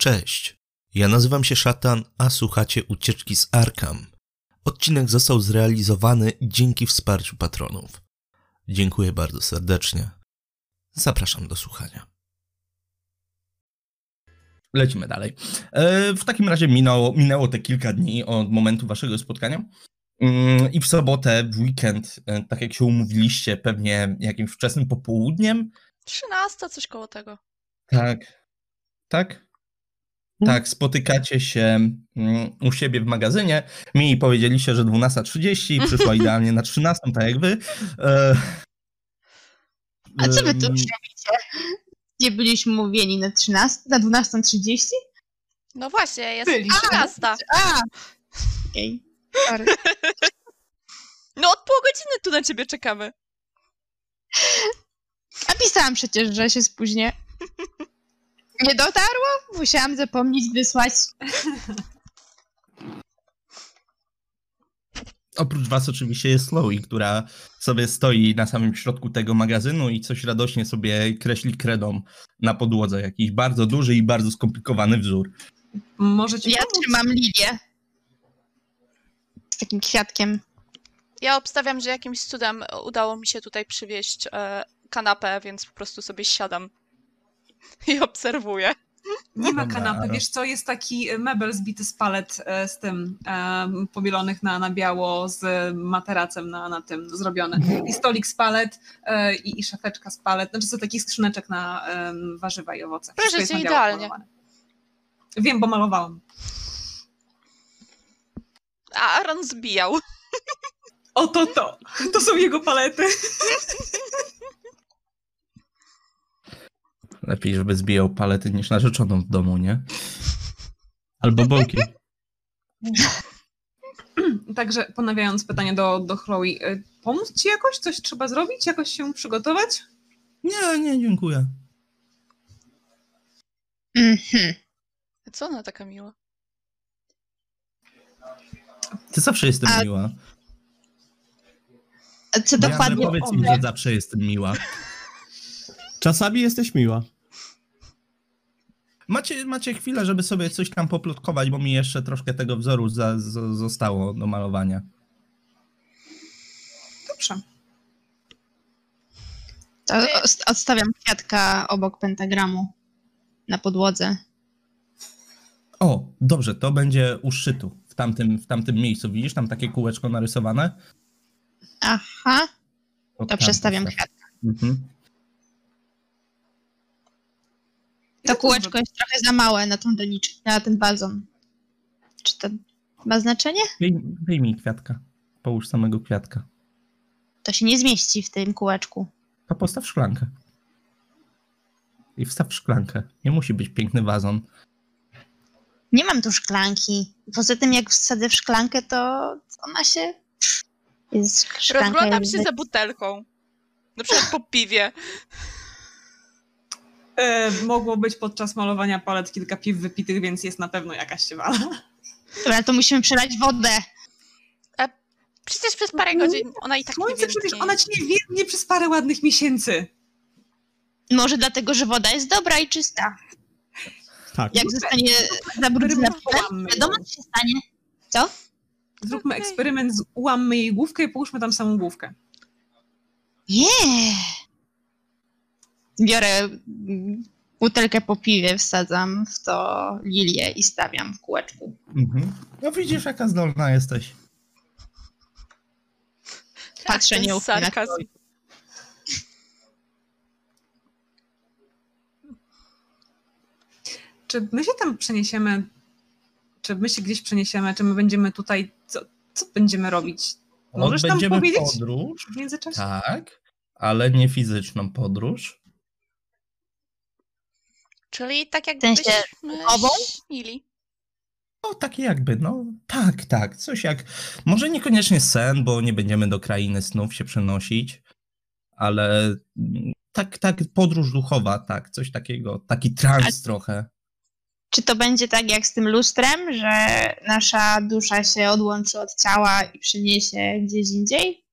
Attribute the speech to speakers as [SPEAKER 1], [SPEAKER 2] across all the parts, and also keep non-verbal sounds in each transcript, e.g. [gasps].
[SPEAKER 1] Cześć, ja nazywam się Szatan, a słuchacie Ucieczki z Arkham. Odcinek został zrealizowany dzięki wsparciu patronów. Dziękuję bardzo serdecznie. Zapraszam do słuchania.
[SPEAKER 2] Lecimy dalej. E, w takim razie minęło, minęło te kilka dni od momentu waszego spotkania. Mm, I w sobotę, w weekend, e, tak jak się umówiliście, pewnie jakimś wczesnym popołudniem.
[SPEAKER 3] 13, coś koło tego.
[SPEAKER 2] Tak. Tak? Tak, spotykacie się mm, u siebie w magazynie. Mi powiedzieliście, że 12.30 [laughs] przyszła idealnie na 13, tak jak wy. E,
[SPEAKER 4] A co wy tu robicie? Nie byliśmy mówieni na 13, na 12.30?
[SPEAKER 3] No właśnie, jest
[SPEAKER 4] Byliśmy.
[SPEAKER 3] 13.
[SPEAKER 4] A! Okej. Sorry.
[SPEAKER 3] No od pół godziny tu na ciebie czekamy.
[SPEAKER 4] A pisałam przecież, że się spóźnię. [laughs] Nie dotarło? Musiałam zapomnieć wysłać.
[SPEAKER 2] Oprócz was oczywiście jest Chloe, która sobie stoi na samym środku tego magazynu i coś radośnie sobie kreśli kredą na podłodze. Jakiś bardzo duży i bardzo skomplikowany wzór.
[SPEAKER 5] Możecie
[SPEAKER 4] Ja
[SPEAKER 5] pomóc?
[SPEAKER 4] trzymam lilię. Z takim kwiatkiem.
[SPEAKER 3] Ja obstawiam, że jakimś cudem udało mi się tutaj przywieźć e, kanapę, więc po prostu sobie siadam [laughs] i obserwuję.
[SPEAKER 5] Nie ma
[SPEAKER 2] Dobra.
[SPEAKER 5] kanapy. Wiesz co, jest taki mebel zbity z palet e, z tym, e, pobielonych na, na biało, z materacem na, na tym zrobione. I stolik z palet e, i, i szafeczka z palet. Znaczy są takich skrzyneczek na warzywa i owoce.
[SPEAKER 3] Proszę cię, idealnie.
[SPEAKER 5] pomalowane. Wiem, bo malowałam.
[SPEAKER 3] A Aaron zbijał.
[SPEAKER 5] Oto to! To są jego palety. [laughs]
[SPEAKER 2] Lepiej, żeby zbijał palety niż narzeczoną w domu, nie? Albo boki. [laughs]
[SPEAKER 5] Także ponawiając pytanie do, do Chloe, e, pomóc ci jakoś? Coś trzeba zrobić? Jakoś się przygotować?
[SPEAKER 2] Nie, nie, dziękuję.
[SPEAKER 4] Mhm.
[SPEAKER 3] Co ona taka miła?
[SPEAKER 2] Ty zawsze jestem
[SPEAKER 4] A-
[SPEAKER 2] miła.
[SPEAKER 4] A Co
[SPEAKER 2] Dokładnie.
[SPEAKER 4] dokładnie?
[SPEAKER 2] Powiedz im, że zawsze jestem miła. [laughs]
[SPEAKER 6] Czasami jesteś miła.
[SPEAKER 2] Macie, macie chwilę, żeby sobie coś tam poplotkować, bo mi jeszcze troszkę tego wzoru za, za, zostało do malowania.
[SPEAKER 5] Dobrze.
[SPEAKER 4] To odstawiam kwiatka obok pentagramu na podłodze.
[SPEAKER 2] O, dobrze, to będzie u szczytu, w tamtym, w tamtym miejscu. Widzisz tam takie kółeczko narysowane?
[SPEAKER 4] Aha,
[SPEAKER 2] To,
[SPEAKER 4] to przestawiam
[SPEAKER 2] postaw.
[SPEAKER 4] kwiatka.
[SPEAKER 2] Mhm.
[SPEAKER 4] To kółeczko jest trochę za małe na tą doniczkę, na ten bazon. Czy to ma znaczenie?
[SPEAKER 2] Wyjm- Wyjmij kwiatka. Połóż samego kwiatka.
[SPEAKER 4] To się nie zmieści w tym kółeczku.
[SPEAKER 2] To postaw szklankę. I wstaw szklankę. Nie musi być piękny wazon.
[SPEAKER 4] Nie mam tu szklanki. Poza tym, jak wsadzę w szklankę, to ona się. Jest szklanka
[SPEAKER 3] Rozglądam
[SPEAKER 4] jest
[SPEAKER 3] się za butelką. Na przykład po piwie.
[SPEAKER 5] E, mogło być podczas malowania palet kilka piw wypitych, więc jest na pewno jakaś siewala.
[SPEAKER 4] Dobra, to musimy przelać wodę.
[SPEAKER 3] Przecież przez parę godzin ona i tak nie
[SPEAKER 5] Słońce przecież
[SPEAKER 3] więcej.
[SPEAKER 5] ona ci nie wiednie przez parę ładnych miesięcy.
[SPEAKER 4] Może dlatego, że woda jest dobra i czysta.
[SPEAKER 6] Tak.
[SPEAKER 4] Jak zostanie zabrudzona polem,
[SPEAKER 5] Ułammy
[SPEAKER 4] wiadomo, co się stanie. Co?
[SPEAKER 5] Zróbmy
[SPEAKER 3] Okej.
[SPEAKER 5] eksperyment, ułammy jej główkę i połóżmy tam samą główkę.
[SPEAKER 4] Nie. Biorę mm, butelkę po piwie, wsadzam w to lilię i stawiam w kółeczku.
[SPEAKER 2] Mhm. No widzisz, jaka zdolna jesteś.
[SPEAKER 4] Patrzę nieufnie na
[SPEAKER 3] sarkazm.
[SPEAKER 5] Czy my się tam przeniesiemy? Czy my się gdzieś przeniesiemy? Czy my będziemy tutaj? Co, co będziemy robić? Możesz
[SPEAKER 2] Odbędziemy
[SPEAKER 5] powiedzieć?
[SPEAKER 2] podróż.
[SPEAKER 5] W międzyczasie?
[SPEAKER 2] Tak, ale nie fizyczną podróż.
[SPEAKER 3] Czyli tak
[SPEAKER 4] W sensie
[SPEAKER 3] jakbyśmy
[SPEAKER 4] obą?
[SPEAKER 3] śnili.
[SPEAKER 2] No, takie jakby, no tak, tak, coś jak, może niekoniecznie sen, bo nie będziemy do krainy snów się przenosić, ale mm, tak, tak, podróż duchowa, tak, coś takiego, taki trans trochę.
[SPEAKER 4] Czy to będzie tak jak z tym lustrem, że nasza dusza się odłączy od ciała i przeniesie gdzieś indziej?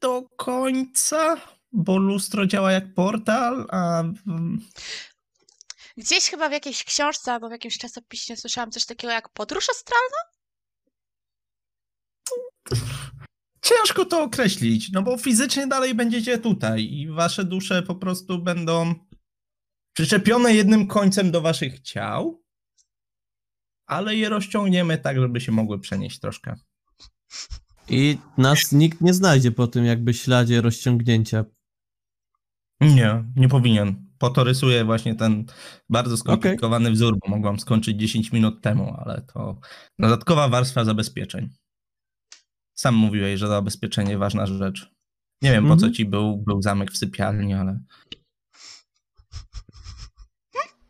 [SPEAKER 2] Do końca, bo lustro działa jak portal, a
[SPEAKER 3] Gdzieś chyba w jakiejś książce albo w jakimś czasopiśmie słyszałam coś takiego jak podróż astralna?
[SPEAKER 2] Ciężko to określić, no bo fizycznie dalej będziecie tutaj i wasze dusze po prostu będą przyczepione jednym końcem do waszych ciał, ale je rozciągniemy tak, żeby się mogły przenieść troszkę.
[SPEAKER 6] I nas nikt nie znajdzie po tym jakby śladzie rozciągnięcia.
[SPEAKER 2] Nie, nie powinien. Po to rysuję właśnie ten bardzo skomplikowany wzór, bo mogłam skończyć 10 minut temu, ale to dodatkowa warstwa zabezpieczeń. Sam mówiłeś, że zabezpieczenie ważna rzecz. Nie wiem, po co
[SPEAKER 6] Mhm.
[SPEAKER 2] ci był, był zamek w sypialni, ale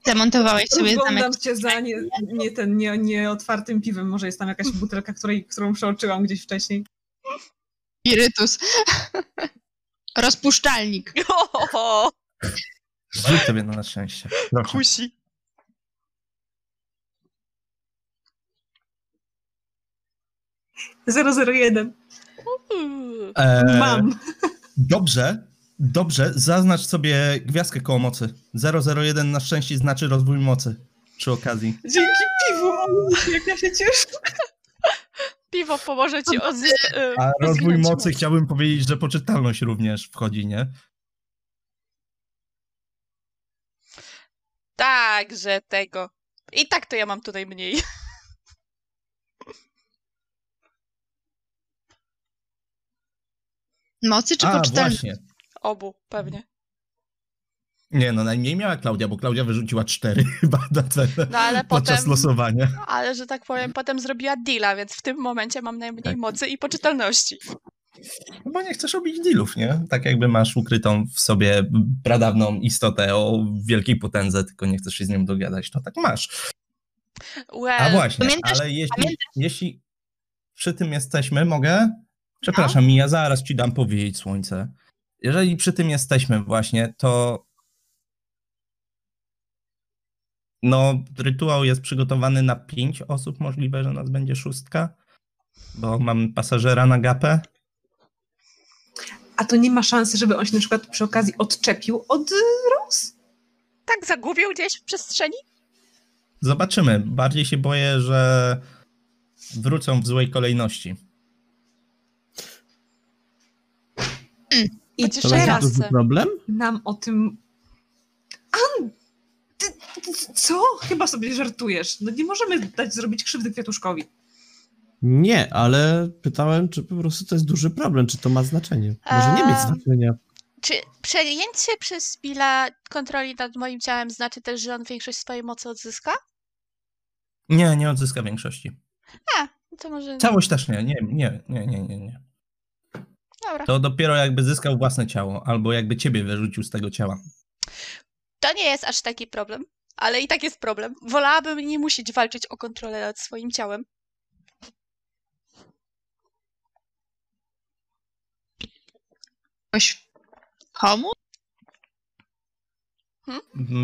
[SPEAKER 4] Zamontowałeś sobie zamek.
[SPEAKER 5] Oglądam cię za nie, nie ten, nie, nie otwartym piwem. Może jest tam jakaś butelka, której, którą przeoczyłam gdzieś wcześniej.
[SPEAKER 4] Spirytus. [laughs] Rozpuszczalnik. [laughs]
[SPEAKER 3] Ohoho,
[SPEAKER 2] rzuć sobie na szczęście.
[SPEAKER 3] Kusi.
[SPEAKER 5] zero jeden
[SPEAKER 3] Uuu.
[SPEAKER 2] Eee,
[SPEAKER 5] Mam.
[SPEAKER 2] Dobrze, dobrze. Zaznacz sobie gwiazdkę koło mocy. 001 na szczęście znaczy rozwój mocy przy okazji.
[SPEAKER 5] Dzięki piwu. Jak ja się cieszę.
[SPEAKER 3] Piwo pomoże ci odzyskać.
[SPEAKER 2] A rozwój mocy chciałbym powiedzieć, że poczytalność również wchodzi, nie?
[SPEAKER 3] Tak, że tego. I tak to ja mam tutaj mniej. [laughs]
[SPEAKER 4] Mocy czy
[SPEAKER 2] A,
[SPEAKER 4] poczytalność?
[SPEAKER 2] właśnie.
[SPEAKER 3] Obu, pewnie.
[SPEAKER 2] Nie, no najmniej miała Klaudia, bo Klaudia wyrzuciła cztery [laughs] chyba na
[SPEAKER 3] No ale
[SPEAKER 2] podczas
[SPEAKER 3] potem.
[SPEAKER 2] losowania.
[SPEAKER 3] Ale że tak powiem, potem zrobiła deala, więc w tym momencie mam najmniej
[SPEAKER 2] Tak.
[SPEAKER 3] mocy i poczytalności.
[SPEAKER 2] No bo nie chcesz robić dealów, nie? Tak jakby masz ukrytą w sobie pradawną istotę o wielkiej potędze, tylko nie chcesz się z nią dogadać, to tak masz.
[SPEAKER 3] Well,
[SPEAKER 2] A właśnie,
[SPEAKER 4] pamiętasz-
[SPEAKER 2] ale jeśli,
[SPEAKER 4] pamiętasz-
[SPEAKER 2] jeśli przy tym jesteśmy, mogę? Przepraszam, Mija, zaraz ci dam powiedzieć, słońce. Jeżeli przy tym jesteśmy właśnie, to no, rytuał jest przygotowany na pięć osób, możliwe, że nas będzie szóstka, bo mam pasażera na gapę.
[SPEAKER 5] A to nie ma szansy, żeby on się na przykład przy okazji odczepił od y, Rose?
[SPEAKER 3] tak zagubił gdzieś w przestrzeni?
[SPEAKER 2] Zobaczymy. Bardziej się boję, że wrócą w złej kolejności.
[SPEAKER 5] I
[SPEAKER 3] Chociaż teraz-
[SPEAKER 6] duży problem?
[SPEAKER 5] nam o tym... An! Ty, ty, co? Chyba sobie żartujesz. No nie możemy dać zrobić krzywdy kwiatuszkowi.
[SPEAKER 6] Nie, ale pytałem, czy po prostu to jest duży problem, czy to ma znaczenie. Może nie mieć znaczenia.
[SPEAKER 3] Czy przejęcie przez Billa kontroli nad moim ciałem znaczy też, że on większość swojej mocy odzyska?
[SPEAKER 2] Nie, nie odzyska większości.
[SPEAKER 3] A, no to może.
[SPEAKER 2] Całość też nie, nie, nie, nie, nie, nie. nie.
[SPEAKER 3] Dobra.
[SPEAKER 2] To dopiero jakby zyskał własne ciało, albo jakby ciebie wyrzucił z tego ciała.
[SPEAKER 3] To nie jest aż taki problem, ale i tak jest problem. Wolałabym nie musieć walczyć o kontrolę nad swoim ciałem.
[SPEAKER 4] Jakoś pomóc?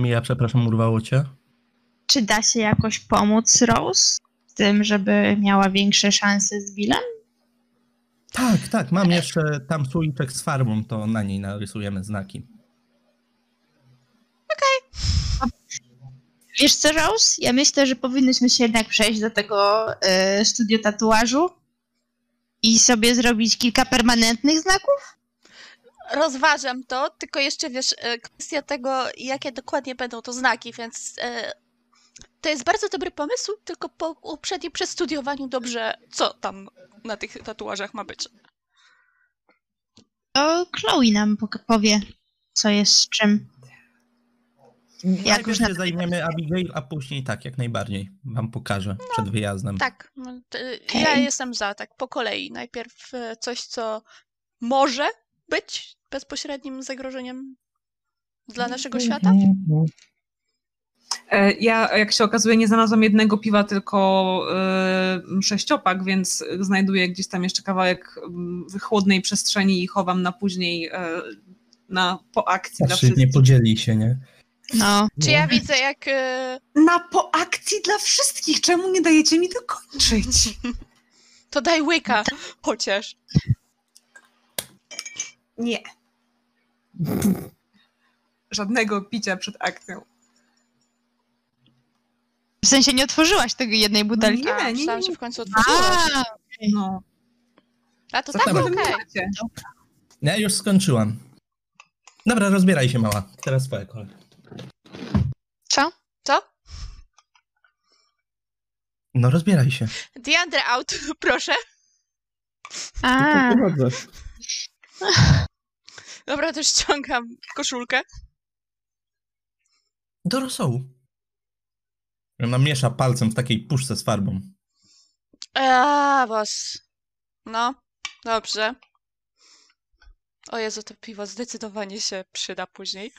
[SPEAKER 2] Ja przepraszam, urwało cię.
[SPEAKER 4] Czy da się jakoś pomóc Rose? W tym, żeby miała większe szanse z Billem?
[SPEAKER 2] Tak, tak, mam jeszcze tam słoiczek z farbą, to na niej narysujemy znaki.
[SPEAKER 4] Wiesz co, Rose? Ja myślę, że powinnyśmy się jednak przejść do tego e, studio tatuażu i sobie zrobić kilka permanentnych znaków.
[SPEAKER 3] Rozważam to, tylko jeszcze wiesz, e, kwestia tego, jakie dokładnie będą to znaki, więc e, to jest bardzo dobry pomysł, tylko po uprzednim przestudiowaniu dobrze, co tam na tych tatuażach ma być.
[SPEAKER 4] To Chloe nam powie, co jest z czym.
[SPEAKER 2] Jak
[SPEAKER 4] już
[SPEAKER 2] się zajmiemy Abigail, a później tak, jak najbardziej. Wam pokażę przed wyjazdem.
[SPEAKER 3] Tak, no, to, ja jestem za, tak po kolei. Najpierw e, coś, co może być bezpośrednim zagrożeniem dla naszego świata.
[SPEAKER 5] E, Ja, jak się okazuje, nie znalazłam jednego piwa, tylko e, sześciopak, więc znajduję gdzieś tam jeszcze kawałek mm, chłodnej przestrzeni i chowam na później e, na po akcji dla
[SPEAKER 2] Znaczy, nie
[SPEAKER 5] wszystkich.
[SPEAKER 2] podzieli się, nie?
[SPEAKER 4] No,
[SPEAKER 3] Czy ja widzę, jak
[SPEAKER 5] Na po akcji dla wszystkich! Czemu nie dajecie mi dokończyć? [laughs]
[SPEAKER 3] to daj łyka, chociaż.
[SPEAKER 5] Nie. Żadnego picia przed akcją.
[SPEAKER 4] W sensie nie otworzyłaś tego jednej butelki?
[SPEAKER 5] nie,
[SPEAKER 3] A,
[SPEAKER 5] nie,
[SPEAKER 3] myślałam,
[SPEAKER 5] nie.
[SPEAKER 3] że w końcu otworzyłaś.
[SPEAKER 4] A,
[SPEAKER 5] No.
[SPEAKER 3] A to
[SPEAKER 2] Co
[SPEAKER 3] tak,
[SPEAKER 2] tam?
[SPEAKER 3] okej.
[SPEAKER 5] Pamiętacie.
[SPEAKER 2] Ja już skończyłam. Dobra, rozbieraj się mała. Teraz twoja kolej.
[SPEAKER 4] co?
[SPEAKER 3] Co?
[SPEAKER 2] No rozbieraj się.
[SPEAKER 3] Diandre out, [laughs] proszę.
[SPEAKER 4] A. [laughs]
[SPEAKER 3] Dobra, to ściągam koszulkę.
[SPEAKER 2] Do rosołu. Ona miesza palcem w takiej puszce z farbą.
[SPEAKER 3] A, was. No, dobrze. O Jezu, to piwo zdecydowanie się przyda później.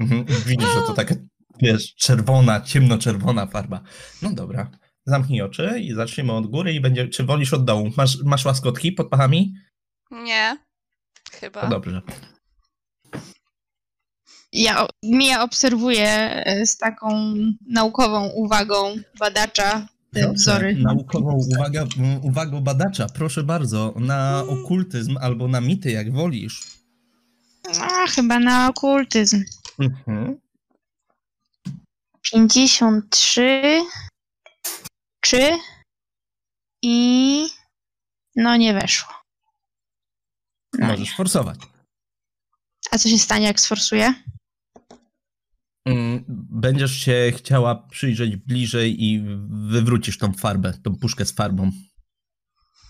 [SPEAKER 2] Mhm. Widzisz, że to taka, wiesz, czerwona, ciemnoczerwona farba. No dobra. Zamknij oczy i zaczniemy od góry i będzie, czy wolisz od dołu? Masz, masz łaskotki pod pachami?
[SPEAKER 3] Nie,
[SPEAKER 2] To
[SPEAKER 3] chyba.
[SPEAKER 2] dobrze.
[SPEAKER 4] ja, Mija obserwuje e, z taką naukową uwagą badacza te
[SPEAKER 2] Dobrze.
[SPEAKER 4] wzory.
[SPEAKER 2] Naukową uwaga, uwagą badacza, proszę bardzo, na okultyzm albo na mity, jak wolisz.
[SPEAKER 4] A, chyba na okultyzm.
[SPEAKER 2] Mhm.
[SPEAKER 4] 53 3 i no nie weszło. No,
[SPEAKER 2] Możesz forsować.
[SPEAKER 4] a co się stanie, jak sforsuję?
[SPEAKER 2] Mm, Będziesz się chciała przyjrzeć bliżej i wywrócisz tą farbę, tą puszkę z farbą.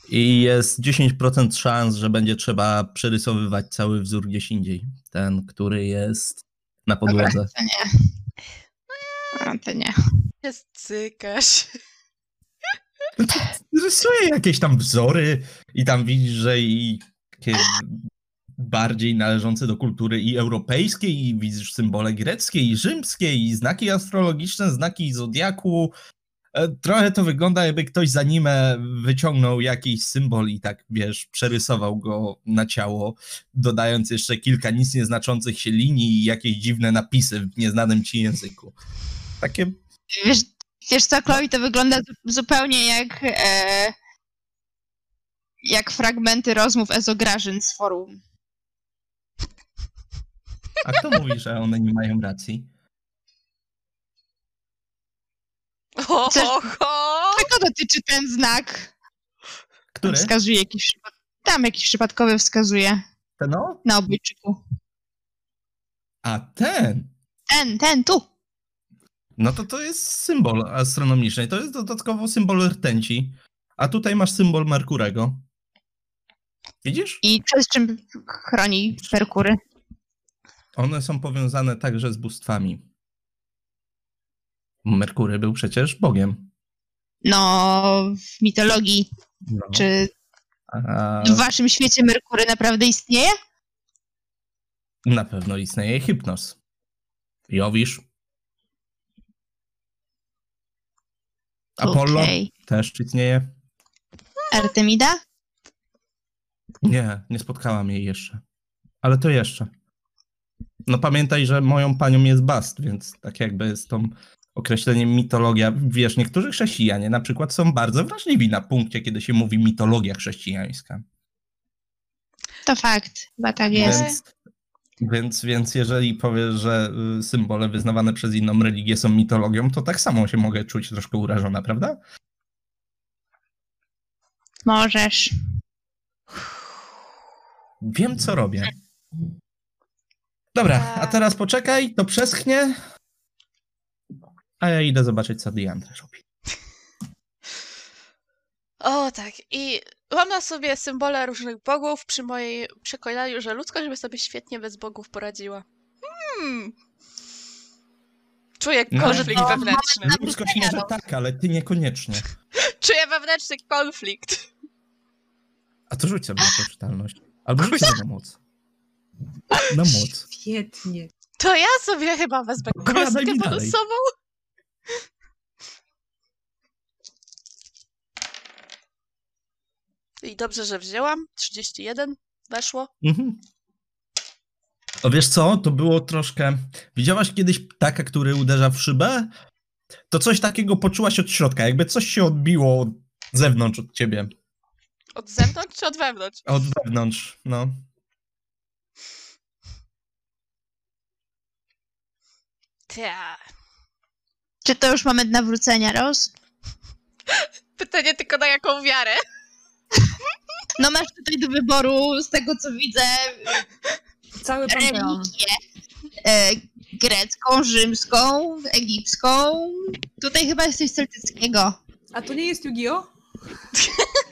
[SPEAKER 2] I jest 10% szans, że będzie trzeba przerysowywać cały wzór gdzieś indziej. Ten, który jest na podłodze.
[SPEAKER 4] To nie. A, to nie.
[SPEAKER 3] Się cykasz. [laughs]
[SPEAKER 2] Rysuję jakieś tam wzory i tam widzisz, że i takie bardziej należące do kultury i europejskiej, i widzisz symbole greckie, i rzymskie, i znaki astrologiczne, znaki zodiaku. E, Trochę to wygląda, jakby ktoś z anime wyciągnął jakiś symbol i tak, wiesz, przerysował go na ciało, dodając jeszcze kilka nic nieznaczących się linii i jakieś dziwne napisy w nieznanym ci języku. Takie
[SPEAKER 4] Wiesz, wiesz co, Chloe, to wygląda zu- zupełnie jak e, jak fragmenty rozmów Ezograżyn z forum.
[SPEAKER 2] A kto mówi, że one nie mają racji?
[SPEAKER 3] Ho,
[SPEAKER 4] Chcesz-
[SPEAKER 3] ho, ho.
[SPEAKER 4] Czego dotyczy ten znak?
[SPEAKER 2] Który?
[SPEAKER 4] Wskazuje jakiś Tam jakiś przypadkowy wskazuje
[SPEAKER 2] Ten no?
[SPEAKER 4] na obojczyku.
[SPEAKER 2] A ten?
[SPEAKER 4] Ten, ten, tu.
[SPEAKER 2] No to to jest symbol astronomiczny. To jest dodatkowo symbol rtęci. A tutaj masz symbol Merkurego. Widzisz?
[SPEAKER 4] I przez czym chroni Merkury?
[SPEAKER 2] One są powiązane także z bóstwami. Merkury był przecież bogiem.
[SPEAKER 4] No, w mitologii.
[SPEAKER 2] No.
[SPEAKER 4] Czy w waszym świecie Merkury naprawdę istnieje?
[SPEAKER 2] na pewno istnieje hipnos. Jowisz. Apollo
[SPEAKER 4] Okej.
[SPEAKER 2] też istnieje.
[SPEAKER 4] Artemida?
[SPEAKER 2] Nie, nie spotkałam jej jeszcze. Ale to jeszcze. No pamiętaj, że moją panią jest Bast, więc tak jakby z tą określeniem mitologia, wiesz, niektórzy chrześcijanie na przykład są bardzo wrażliwi na punkcie, kiedy się mówi mitologia chrześcijańska.
[SPEAKER 4] To fakt, chyba tak jest.
[SPEAKER 2] Więc, więc, więc jeżeli powiesz, że y, symbole wyznawane przez inną religię są mitologią, to tak samo się mogę czuć troszkę urażona, prawda?
[SPEAKER 4] Możesz.
[SPEAKER 2] Wiem, co robię. Dobra, a teraz poczekaj, to przeschnie. A ja idę zobaczyć, co Diandra robi.
[SPEAKER 3] O tak, i mam na sobie symbole różnych bogów przy mojej przekonaniu, że ludzkość by sobie świetnie bez bogów poradziła. Hmm. Czuję
[SPEAKER 2] No,
[SPEAKER 3] konflikt
[SPEAKER 2] no,
[SPEAKER 3] wewnętrzny.
[SPEAKER 2] Ludzkość może tak, ale ty niekoniecznie. [laughs]
[SPEAKER 3] Czuję wewnętrzny konflikt.
[SPEAKER 2] A to rzuć sobie na poczytalność. Albo sobie na moc. Na moc.
[SPEAKER 5] Świetnie.
[SPEAKER 3] To ja sobie chyba wezmę kostkę
[SPEAKER 2] dalej.
[SPEAKER 3] bonusową. I dobrze, że wzięłam. 31 weszło.
[SPEAKER 2] Mhm. O wiesz co, to było troszkę... Widziałaś kiedyś ptaka, który uderza w szybę? To coś takiego poczułaś od środka, jakby coś się odbiło od zewnątrz od ciebie.
[SPEAKER 3] Od zewnątrz czy od wewnątrz?
[SPEAKER 2] Od wewnątrz, no.
[SPEAKER 3] Ta.
[SPEAKER 4] Czy to już moment nawrócenia, Ros? [laughs]
[SPEAKER 3] Pytanie tylko na jaką wiarę. [laughs]
[SPEAKER 4] No masz tutaj do wyboru, z tego co widzę,
[SPEAKER 5] Cały panteon.
[SPEAKER 4] religię e, grecką, rzymską, egipską. Tutaj chyba jest coś celtyckiego.
[SPEAKER 5] A to nie jest Yu-Gi-Oh? [laughs]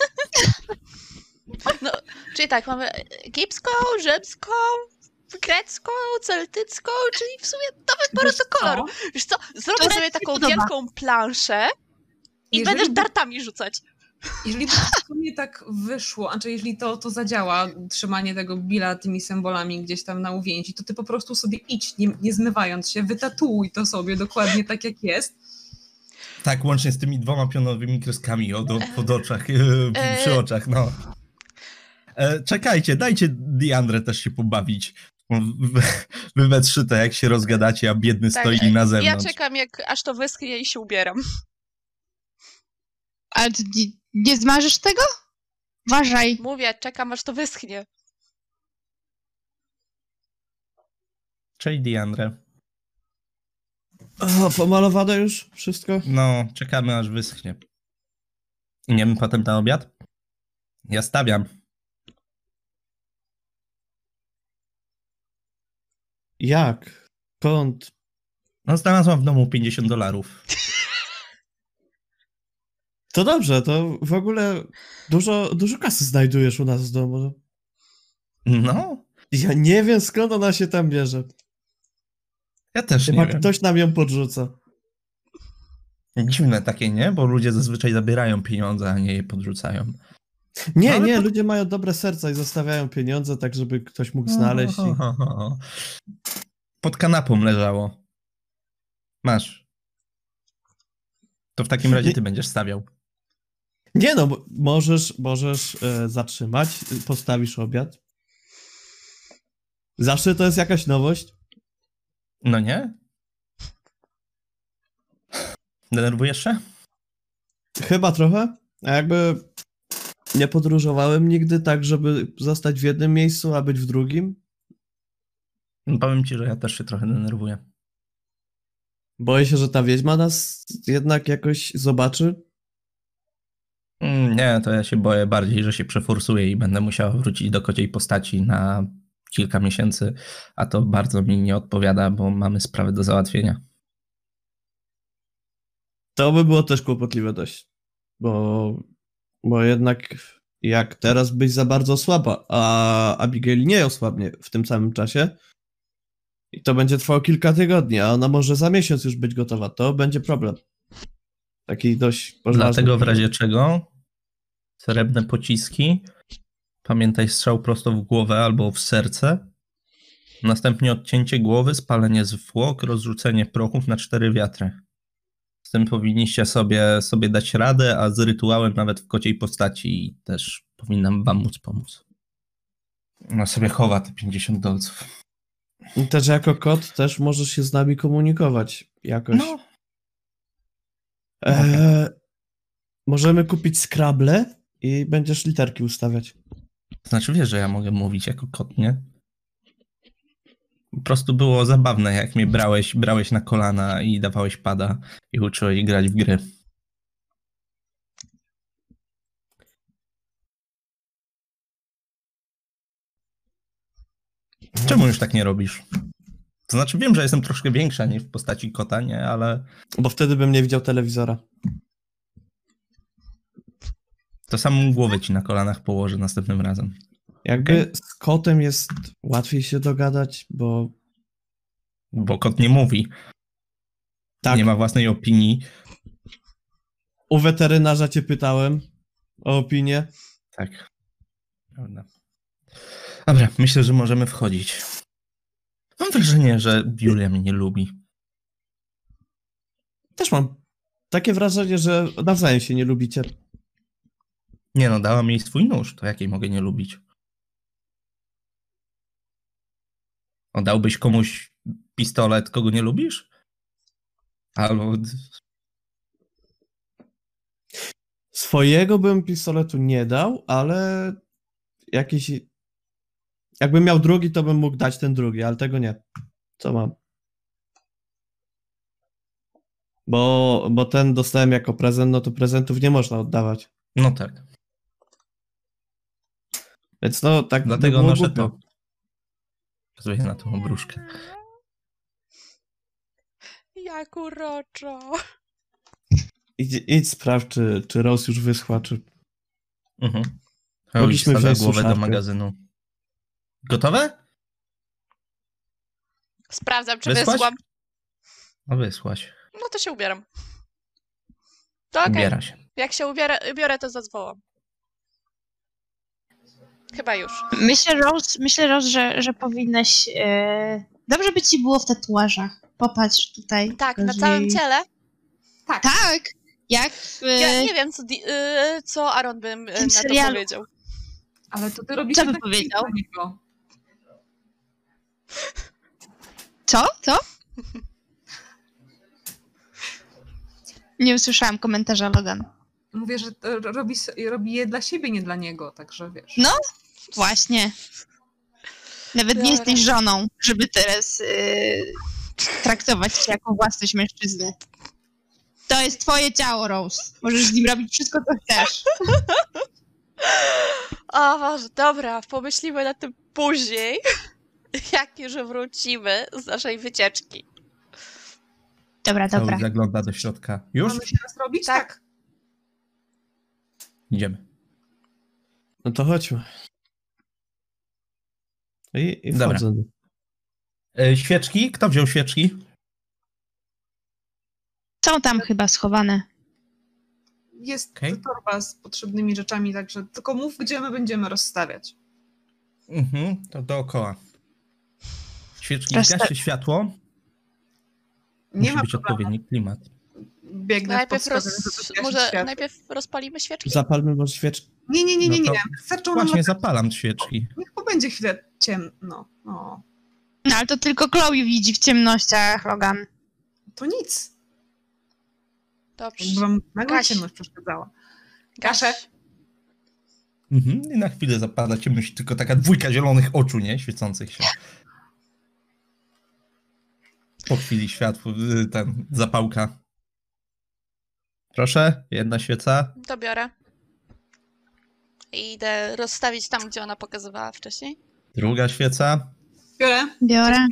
[SPEAKER 3] Czyli tak, mamy egipską, rzymską, grecką, celtycką, czyli w sumie do wyboru
[SPEAKER 5] Wiesz
[SPEAKER 3] do koloru. Wiesz co, zrobię
[SPEAKER 4] Która
[SPEAKER 3] sobie taką wielką planszę i
[SPEAKER 5] Jeżeli
[SPEAKER 3] będziesz dartami rzucać.
[SPEAKER 5] Jeżeli by w sumie tak wyszło, a czy jeżeli to, to zadziała, trzymanie tego Billa tymi symbolami gdzieś tam na uwięzi, to ty po prostu sobie idź, nie, nie zmywając się, wytatuuj to sobie dokładnie tak, jak jest.
[SPEAKER 2] Tak, łącznie z tymi dwoma pionowymi kreskami od, od, pod oczach, e,
[SPEAKER 3] E.
[SPEAKER 2] przy oczach, no. E, czekajcie, dajcie Diandrę też się pobawić. Wy, we trzy to jak się rozgadacie, a biedny
[SPEAKER 3] Tak,
[SPEAKER 2] stoi na
[SPEAKER 3] Ja
[SPEAKER 2] zewnątrz.
[SPEAKER 3] czekam, jak aż to wyschnie i się ubieram.
[SPEAKER 4] Ale ty nie, nie zmarzysz tego? Uważaj.
[SPEAKER 3] Mówię, czekam, aż to wyschnie.
[SPEAKER 2] Cześć Diandrę.
[SPEAKER 6] O, pomalowane już wszystko?
[SPEAKER 2] No, czekamy aż wyschnie. Idziemy potem na obiad? Ja stawiam.
[SPEAKER 6] Jak? Kąt?
[SPEAKER 2] No, znalazłam w domu 50 dolarów.
[SPEAKER 6] To dobrze, to w ogóle dużo, dużo kasy znajdujesz u nas w domu.
[SPEAKER 2] No,
[SPEAKER 6] Ja nie wiem skąd ona się tam bierze.
[SPEAKER 2] Ja też
[SPEAKER 6] Chyba
[SPEAKER 2] nie wiem.
[SPEAKER 6] ktoś nam ją podrzuca.
[SPEAKER 2] Dziwne takie, nie? Bo ludzie zazwyczaj zabierają pieniądze, a nie je podrzucają.
[SPEAKER 6] Nie,
[SPEAKER 2] No,
[SPEAKER 6] nie,
[SPEAKER 2] pod-
[SPEAKER 6] ludzie mają dobre serca i zostawiają pieniądze tak, żeby ktoś mógł znaleźć. I...
[SPEAKER 2] Pod kanapą leżało. Masz. To w takim razie ty będziesz stawiał.
[SPEAKER 6] Nie no, możesz, możesz e, zatrzymać, y, postawisz obiad. Zawsze to jest jakaś nowość.
[SPEAKER 2] No nie? Denerwujesz się?
[SPEAKER 6] Chyba trochę. A jakby nie podróżowałem nigdy tak, żeby zostać w jednym miejscu, a być w drugim.
[SPEAKER 2] No, Powiem ci, że ja też się trochę denerwuję.
[SPEAKER 6] Boję się, że ta wiedźma nas jednak jakoś zobaczy.
[SPEAKER 2] Mm, Nie, to ja się boję bardziej, że się przeforsuję i będę musiała wrócić do kociej postaci na kilka miesięcy, a to bardzo mi nie odpowiada, bo mamy sprawy do załatwienia.
[SPEAKER 6] To by było też kłopotliwe dość. Bo, bo jednak jak teraz byś za bardzo słaba, a Abigail nie osłabnie w tym samym czasie i to będzie trwało kilka tygodni, a ona może za miesiąc już być gotowa, to będzie problem. Taki dość poważny.
[SPEAKER 2] Dlatego w razie czego srebrne pociski, pamiętaj strzał prosto w głowę albo w serce, następnie odcięcie głowy, spalenie zwłok, rozrzucenie prochów na cztery wiatry. Z tym powinniście sobie, sobie dać radę, a z rytuałem nawet w kociej postaci też powinnam wam móc pomóc. Ona sobie chowa te 50 dolców.
[SPEAKER 6] I Też jako kot też możesz się z nami komunikować jakoś.
[SPEAKER 2] No,
[SPEAKER 6] Eee, możemy kupić Scrabble i będziesz literki ustawiać.
[SPEAKER 2] Znaczy wiesz, że ja mogę mówić jako kot, nie? Po prostu było zabawne, jak mnie brałeś, brałeś na kolana i dawałeś pada i uczyłeś grać w gry. Czemu już tak nie robisz? To znaczy wiem, że jestem troszkę większa niż w postaci kota, nie? Ale
[SPEAKER 6] Bo wtedy bym nie widział telewizora.
[SPEAKER 2] To samą głowę ci na kolanach położę następnym razem.
[SPEAKER 6] Jakby z kotem jest łatwiej się dogadać, bo
[SPEAKER 2] Bo kot nie mówi,
[SPEAKER 6] tak,
[SPEAKER 2] nie ma własnej opinii.
[SPEAKER 6] u weterynarza cię pytałem o opinię.
[SPEAKER 2] Tak. Prawda. Dobra, myślę, że możemy wchodzić. Mam wrażenie, że Julia mnie nie lubi.
[SPEAKER 6] Też mam takie wrażenie, że nawzajem się nie lubicie.
[SPEAKER 2] Nie no, dała mi swój nóż, to jakiej mogę nie lubić? Oddałbyś komuś pistolet, kogo nie lubisz? Albo...
[SPEAKER 6] Swojego bym pistoletu nie dał, ale jakiś. Jakbym miał drugi, to bym mógł dać ten drugi, ale tego nie. Co mam? Bo, bo ten dostałem jako prezent, no to prezentów nie można oddawać.
[SPEAKER 2] No tak.
[SPEAKER 6] Więc no tak
[SPEAKER 2] Dlatego
[SPEAKER 6] było
[SPEAKER 2] noszę to. Pokazuję na tą obruszkę.
[SPEAKER 3] Jak uroczo.
[SPEAKER 6] Idź, idź sprawdź, czy, czy Rose już wyschła, czy...
[SPEAKER 2] Mhm.
[SPEAKER 6] Mogliśmy wziąć
[SPEAKER 2] głowę do
[SPEAKER 6] suszarkę.
[SPEAKER 2] magazynu. Gotowe?
[SPEAKER 3] Sprawdzam, czy
[SPEAKER 2] Wysłaś?
[SPEAKER 3] wysłam.
[SPEAKER 2] No wysłaś.
[SPEAKER 3] No to się ubieram. To okej.
[SPEAKER 2] Ubiera się.
[SPEAKER 3] Jak się ubiorę, ubiorę, to zadzwołam. Chyba już.
[SPEAKER 4] Myślę, Rose, myślę, Rose że, że powinnaś... E... Dobrze by ci było w tatuażach. Popatrz tutaj.
[SPEAKER 3] Tak, na całym ciele.
[SPEAKER 5] Tak.
[SPEAKER 4] Tak! Jak w...
[SPEAKER 3] Ja nie wiem, co, di- y, co Aaron bym y,
[SPEAKER 4] tym
[SPEAKER 3] na to
[SPEAKER 4] serialu.
[SPEAKER 3] powiedział.
[SPEAKER 5] Ale to ty robisz
[SPEAKER 4] Co by
[SPEAKER 5] tak
[SPEAKER 4] powiedział?
[SPEAKER 5] niego.
[SPEAKER 4] Co? Co? Nie usłyszałam komentarza Logan.
[SPEAKER 5] Mówię, że to robi, robi je dla siebie, nie dla niego, także wiesz.
[SPEAKER 4] No. Właśnie. Nawet nie
[SPEAKER 3] Dobra.
[SPEAKER 4] jesteś żoną, żeby teraz yy, traktować cię jako własność mężczyzny. To jest twoje ciało, Rose. Możesz z nim robić wszystko, co chcesz.
[SPEAKER 3] O Boże, dobra, pomyślimy na tym później, [laughs] jak już wrócimy z naszej wycieczki.
[SPEAKER 4] Dobra, dobra.
[SPEAKER 2] Zagląda do środka. Już?
[SPEAKER 5] Mamy się raz robić?
[SPEAKER 3] Tak.
[SPEAKER 2] Idziemy.
[SPEAKER 6] No to chodźmy. I, i
[SPEAKER 2] Dobra.
[SPEAKER 6] wchodzę.
[SPEAKER 2] E, świeczki? Kto wziął świeczki?
[SPEAKER 4] Są tam chyba schowane.
[SPEAKER 5] Jest
[SPEAKER 2] Okej.
[SPEAKER 5] torba z potrzebnymi rzeczami, także tylko mów, gdzie my będziemy rozstawiać.
[SPEAKER 2] Mhm, to dookoła. Świeczki,
[SPEAKER 4] Rozsta-
[SPEAKER 2] zgaście światło.
[SPEAKER 5] Nie
[SPEAKER 2] Musi
[SPEAKER 5] ma
[SPEAKER 2] być
[SPEAKER 5] problemu.
[SPEAKER 2] odpowiedni klimat.
[SPEAKER 5] Biegnę
[SPEAKER 3] Najpierw,
[SPEAKER 5] w
[SPEAKER 3] roz... może
[SPEAKER 5] światło.
[SPEAKER 3] najpierw rozpalimy świeczki?
[SPEAKER 6] Zapalmy może świeczkę.
[SPEAKER 5] Nie, nie, nie, nie,
[SPEAKER 2] No
[SPEAKER 5] nie. Wystarczą nam...
[SPEAKER 2] Właśnie zapalam świeczki.
[SPEAKER 5] Niech pobędzie chwilę ciemno. No.
[SPEAKER 4] No ale to tylko Chloe widzi w ciemnościach, Logan.
[SPEAKER 5] To nic.
[SPEAKER 3] Dobrze.
[SPEAKER 5] Jakby wam nagle ciemność przeszkadzała.
[SPEAKER 3] Gaszę.
[SPEAKER 5] Gaszę.
[SPEAKER 2] Mhm. I na chwilę zapada ciemność, tylko taka dwójka zielonych oczu, nie? Świecących się. Po chwili światło, y, ten, zapałka. Proszę, jedna świeca.
[SPEAKER 3] To biorę. I idę rozstawić tam, gdzie ona pokazywała wcześniej.
[SPEAKER 2] Druga świeca.
[SPEAKER 5] Biorę.
[SPEAKER 4] Biorę.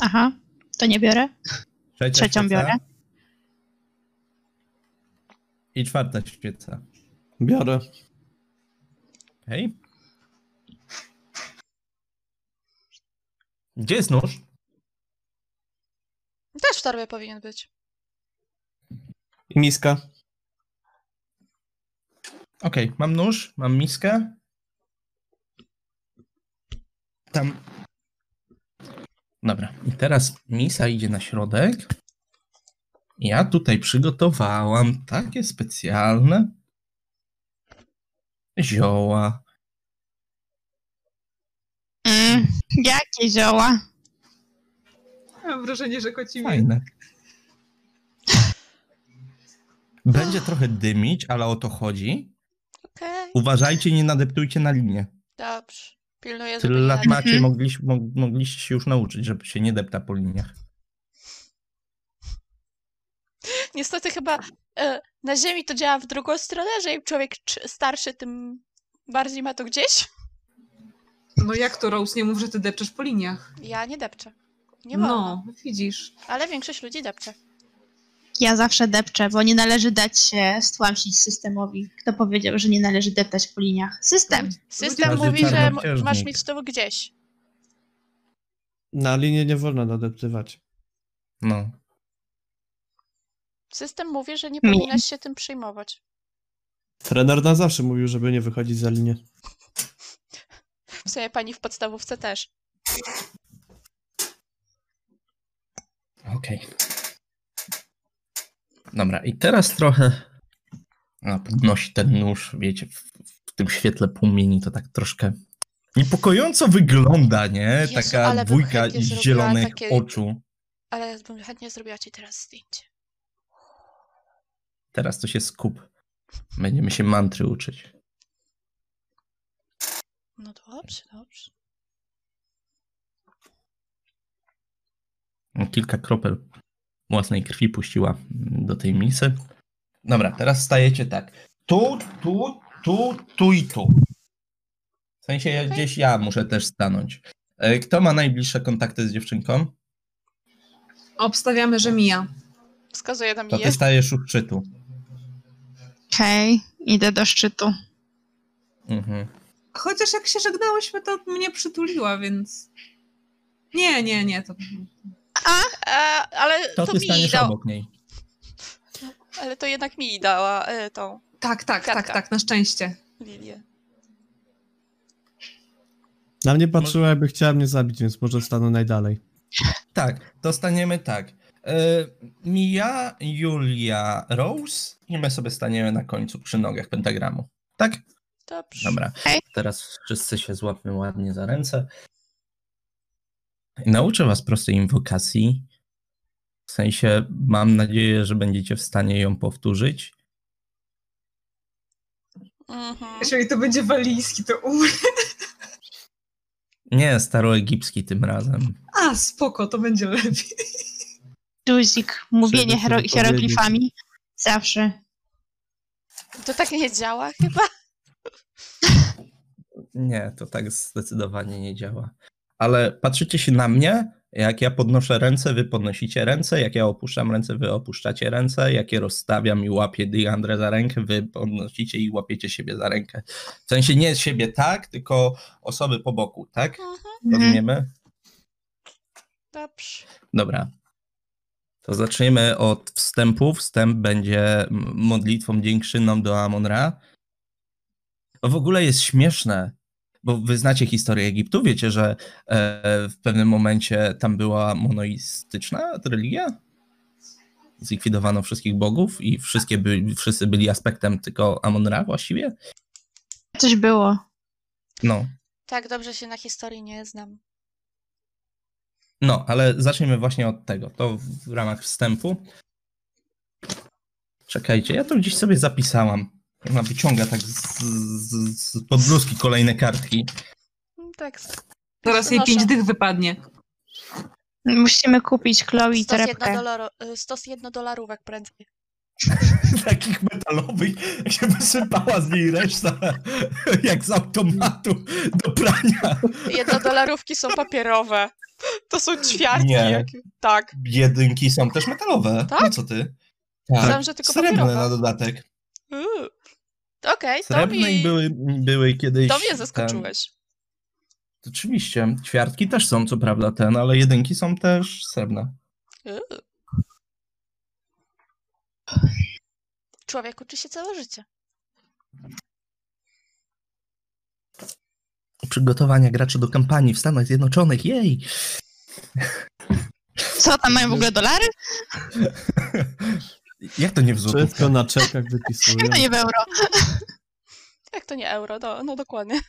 [SPEAKER 4] Aha, to nie biorę.
[SPEAKER 2] Trzecia
[SPEAKER 4] Trzecią
[SPEAKER 2] świeca.
[SPEAKER 4] biorę.
[SPEAKER 2] I czwarta świeca.
[SPEAKER 6] Biorę.
[SPEAKER 2] Hej. Gdzie jest nóż?
[SPEAKER 3] Też w torbie powinien być.
[SPEAKER 6] I miska.
[SPEAKER 2] Okej, mam nóż, mam miskę. Tam. Dobra, i teraz misa idzie na środek. Ja tutaj przygotowałam takie specjalne zioła.
[SPEAKER 4] Mm, jakie zioła?
[SPEAKER 5] Mam wrażenie, że koci mnie.
[SPEAKER 2] Fajne. Będzie trochę dymić, ale o to chodzi.
[SPEAKER 3] Okej,
[SPEAKER 2] Uważajcie, nie nadeptujcie na linię.
[SPEAKER 3] dobrze. Pilnuję,
[SPEAKER 2] Tyle lat macie,
[SPEAKER 4] Mhm.
[SPEAKER 2] mogliście, mo- mogliście się już nauczyć, żeby się nie depta po liniach.
[SPEAKER 3] Niestety chyba e, na Ziemi to działa w drugą stronę, że im człowiek cz- starszy, tym bardziej ma to gdzieś.
[SPEAKER 5] No jak to, Rose? Nie mów, że ty depczesz po liniach.
[SPEAKER 3] Ja nie depczę. Nie wolno.
[SPEAKER 5] No, widzisz.
[SPEAKER 3] Ale większość ludzi depcze.
[SPEAKER 4] Ja zawsze depczę, bo nie należy dać się stłamsić systemowi. Kto powiedział, że nie należy deptać po liniach? System.
[SPEAKER 3] System mówi, że masz mieć to gdzieś.
[SPEAKER 6] Na linię nie wolno nadeptywać.
[SPEAKER 2] No.
[SPEAKER 3] System mówi, że nie powinnaś się tym przejmować.
[SPEAKER 6] Trener na zawsze mówił, żeby nie wychodzić za linię.
[SPEAKER 3] W sumie pani w podstawówce też.
[SPEAKER 2] Okej. Dobra, i teraz trochę podnosi ten nóż, wiecie, w, w tym świetle płomieni to tak troszkę niepokojąco wygląda, nie?
[SPEAKER 3] Jezu,
[SPEAKER 2] Taka dwójka zielonych
[SPEAKER 3] takie-
[SPEAKER 2] oczu.
[SPEAKER 3] Ale ja bym chętnie zrobiła ci teraz zdjęcie.
[SPEAKER 2] Teraz to się skup. Będziemy się mantry uczyć.
[SPEAKER 3] No dobrze, dobrze.
[SPEAKER 2] Kilka kropel własnej krwi puściła do tej misy. Dobra, teraz stajecie tak. Tu, tu, tu, tu i tu. W sensie
[SPEAKER 3] Okej.
[SPEAKER 2] gdzieś ja muszę też stanąć. E, Kto ma najbliższe kontakty z dziewczynką?
[SPEAKER 5] Obstawiamy, że mija.
[SPEAKER 3] Wskazuje na
[SPEAKER 2] To ty stajesz u szczytu.
[SPEAKER 4] Okej, idę do szczytu.
[SPEAKER 2] Mhm.
[SPEAKER 5] Chociaż jak się żegnałyśmy, to mnie przytuliła, więc... Nie, nie, nie, to...
[SPEAKER 3] E, ale
[SPEAKER 2] To
[SPEAKER 3] to,
[SPEAKER 2] ty
[SPEAKER 3] mi
[SPEAKER 2] staniesz
[SPEAKER 3] dał,
[SPEAKER 2] obok niej.
[SPEAKER 3] ale to jednak mi dała e, tą
[SPEAKER 5] Tak, tak, tak,
[SPEAKER 3] Katka.
[SPEAKER 5] tak, na szczęście.
[SPEAKER 3] lilię.
[SPEAKER 6] Na mnie patrzyła, jakby chciała mnie zabić, więc może stanę najdalej.
[SPEAKER 2] Tak, to staniemy tak. E, Mia, Julia, Rose i my sobie staniemy na końcu przy nogach pentagramu. Tak?
[SPEAKER 3] Dobrze.
[SPEAKER 2] Dobra.
[SPEAKER 4] Okej.
[SPEAKER 2] Teraz wszyscy się złapmy ładnie za ręce. I Nauczę was prostej inwokacji. W sensie mam nadzieję, że będziecie w stanie ją powtórzyć.
[SPEAKER 3] Mhm.
[SPEAKER 5] Jeżeli to będzie walijski, to umrę.
[SPEAKER 2] Nie staroegipski tym razem.
[SPEAKER 5] A, spoko, to będzie lepiej.
[SPEAKER 4] Duzik, mówienie hieroglifami. Zawsze.
[SPEAKER 3] To tak nie działa chyba?
[SPEAKER 2] Nie, to tak zdecydowanie nie działa. Ale patrzycie się na mnie, jak ja podnoszę ręce, wy podnosicie ręce, jak ja opuszczam ręce, wy opuszczacie ręce, jak je rozstawiam i łapię Diandrę za rękę, wy podnosicie i łapiecie siebie za rękę. W sensie nie siebie tak, tylko osoby po boku, tak?
[SPEAKER 3] Mhm.
[SPEAKER 2] Rozumiemy?
[SPEAKER 3] Dobrze.
[SPEAKER 2] Dobra. To zaczniemy od wstępu. Wstęp będzie modlitwą dziękczynną do Amon-Ra. To w ogóle jest śmieszne, bo wy znacie historię Egiptu, wiecie, że e, w pewnym momencie tam była monoistyczna religia? Zlikwidowano wszystkich bogów i wszystkie by, wszyscy byli aspektem tylko Amon-Ra właściwie?
[SPEAKER 4] Coś było.
[SPEAKER 2] No.
[SPEAKER 3] Tak dobrze się na historii nie znam.
[SPEAKER 2] No, ale zacznijmy właśnie od tego. To w ramach wstępu. Czekajcie, ja to gdzieś sobie zapisałam. Ona wyciąga tak z, z, z pod bluzki kolejne kartki.
[SPEAKER 3] Mm, Tak.
[SPEAKER 5] Zaraz jej pięć dych wypadnie.
[SPEAKER 4] Musimy kupić Chloe
[SPEAKER 3] Stos
[SPEAKER 4] torebkę.
[SPEAKER 3] y, stos jedno dolarówek prędzej. [laughs]
[SPEAKER 2] Takich metalowych, jak się wysypała z niej reszta, [laughs] jak z automatu do prania.
[SPEAKER 3] Jedno dolarówki są papierowe. To są ćwiartki.
[SPEAKER 2] Nie.
[SPEAKER 3] Jak... Tak.
[SPEAKER 2] Jedynki są też metalowe.
[SPEAKER 3] Tak?
[SPEAKER 2] No co ty?
[SPEAKER 3] Myślałam, że tylko
[SPEAKER 2] Srebrne
[SPEAKER 3] papierowe.
[SPEAKER 2] na dodatek.
[SPEAKER 3] Uuu. Okej, to
[SPEAKER 2] Srebrne
[SPEAKER 3] mi...
[SPEAKER 2] były, były kiedyś...
[SPEAKER 3] To mnie
[SPEAKER 2] ten-
[SPEAKER 3] zaskoczyłeś.
[SPEAKER 2] Oczywiście, ćwiartki też są, co prawda, ten, ale jedynki są też srebrne.
[SPEAKER 3] Człowiek uczy się całe życie.
[SPEAKER 2] Przygotowania graczy do kampanii w Stanach Zjednoczonych, jej!
[SPEAKER 4] Co, tam mają w ogóle dolary? [laughs]
[SPEAKER 2] Jak to nie w
[SPEAKER 6] Wszystko
[SPEAKER 2] złotówkach?
[SPEAKER 6] na czekach wypisują.
[SPEAKER 4] Jak [laughs] to nie w euro? [laughs]
[SPEAKER 3] Jak to nie euro? No, no dokładnie.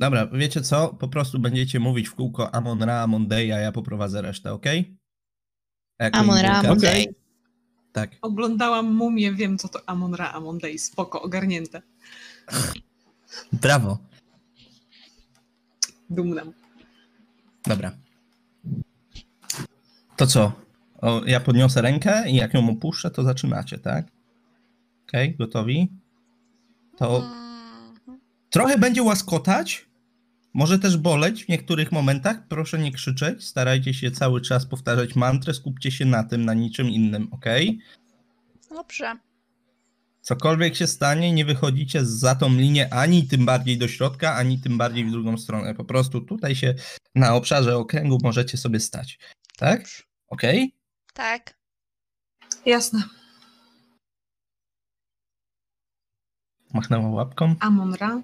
[SPEAKER 2] Dobra, wiecie co? Po prostu będziecie mówić w kółko Amon Ra, Amon Day, a ja poprowadzę resztę, ok? Jako
[SPEAKER 4] Amon Ra. Amon. Day.
[SPEAKER 2] Tak.
[SPEAKER 5] Oglądałam mumię, wiem co to Amon Ra, Amon Day. Spoko, ogarnięte.
[SPEAKER 2] Brawo.
[SPEAKER 5] Dumna.
[SPEAKER 2] Dobra. To co? O, ja podniosę rękę i jak ją opuszczę, to zaczynacie, tak? Okej, gotowi? To
[SPEAKER 3] Mhm.
[SPEAKER 2] trochę będzie łaskotać, może też boleć w niektórych momentach. Proszę nie krzyczeć, starajcie się cały czas powtarzać mantrę, skupcie się na tym, na niczym innym, ok?
[SPEAKER 3] Dobrze.
[SPEAKER 2] Cokolwiek się stanie, nie wychodzicie za tą linię ani tym bardziej do środka, ani tym bardziej w drugą stronę. Po prostu tutaj się na obszarze okręgu możecie sobie stać. Tak? Ok?
[SPEAKER 3] Tak.
[SPEAKER 5] Jasne.
[SPEAKER 2] Machnęła łapką.
[SPEAKER 5] Amon Ra,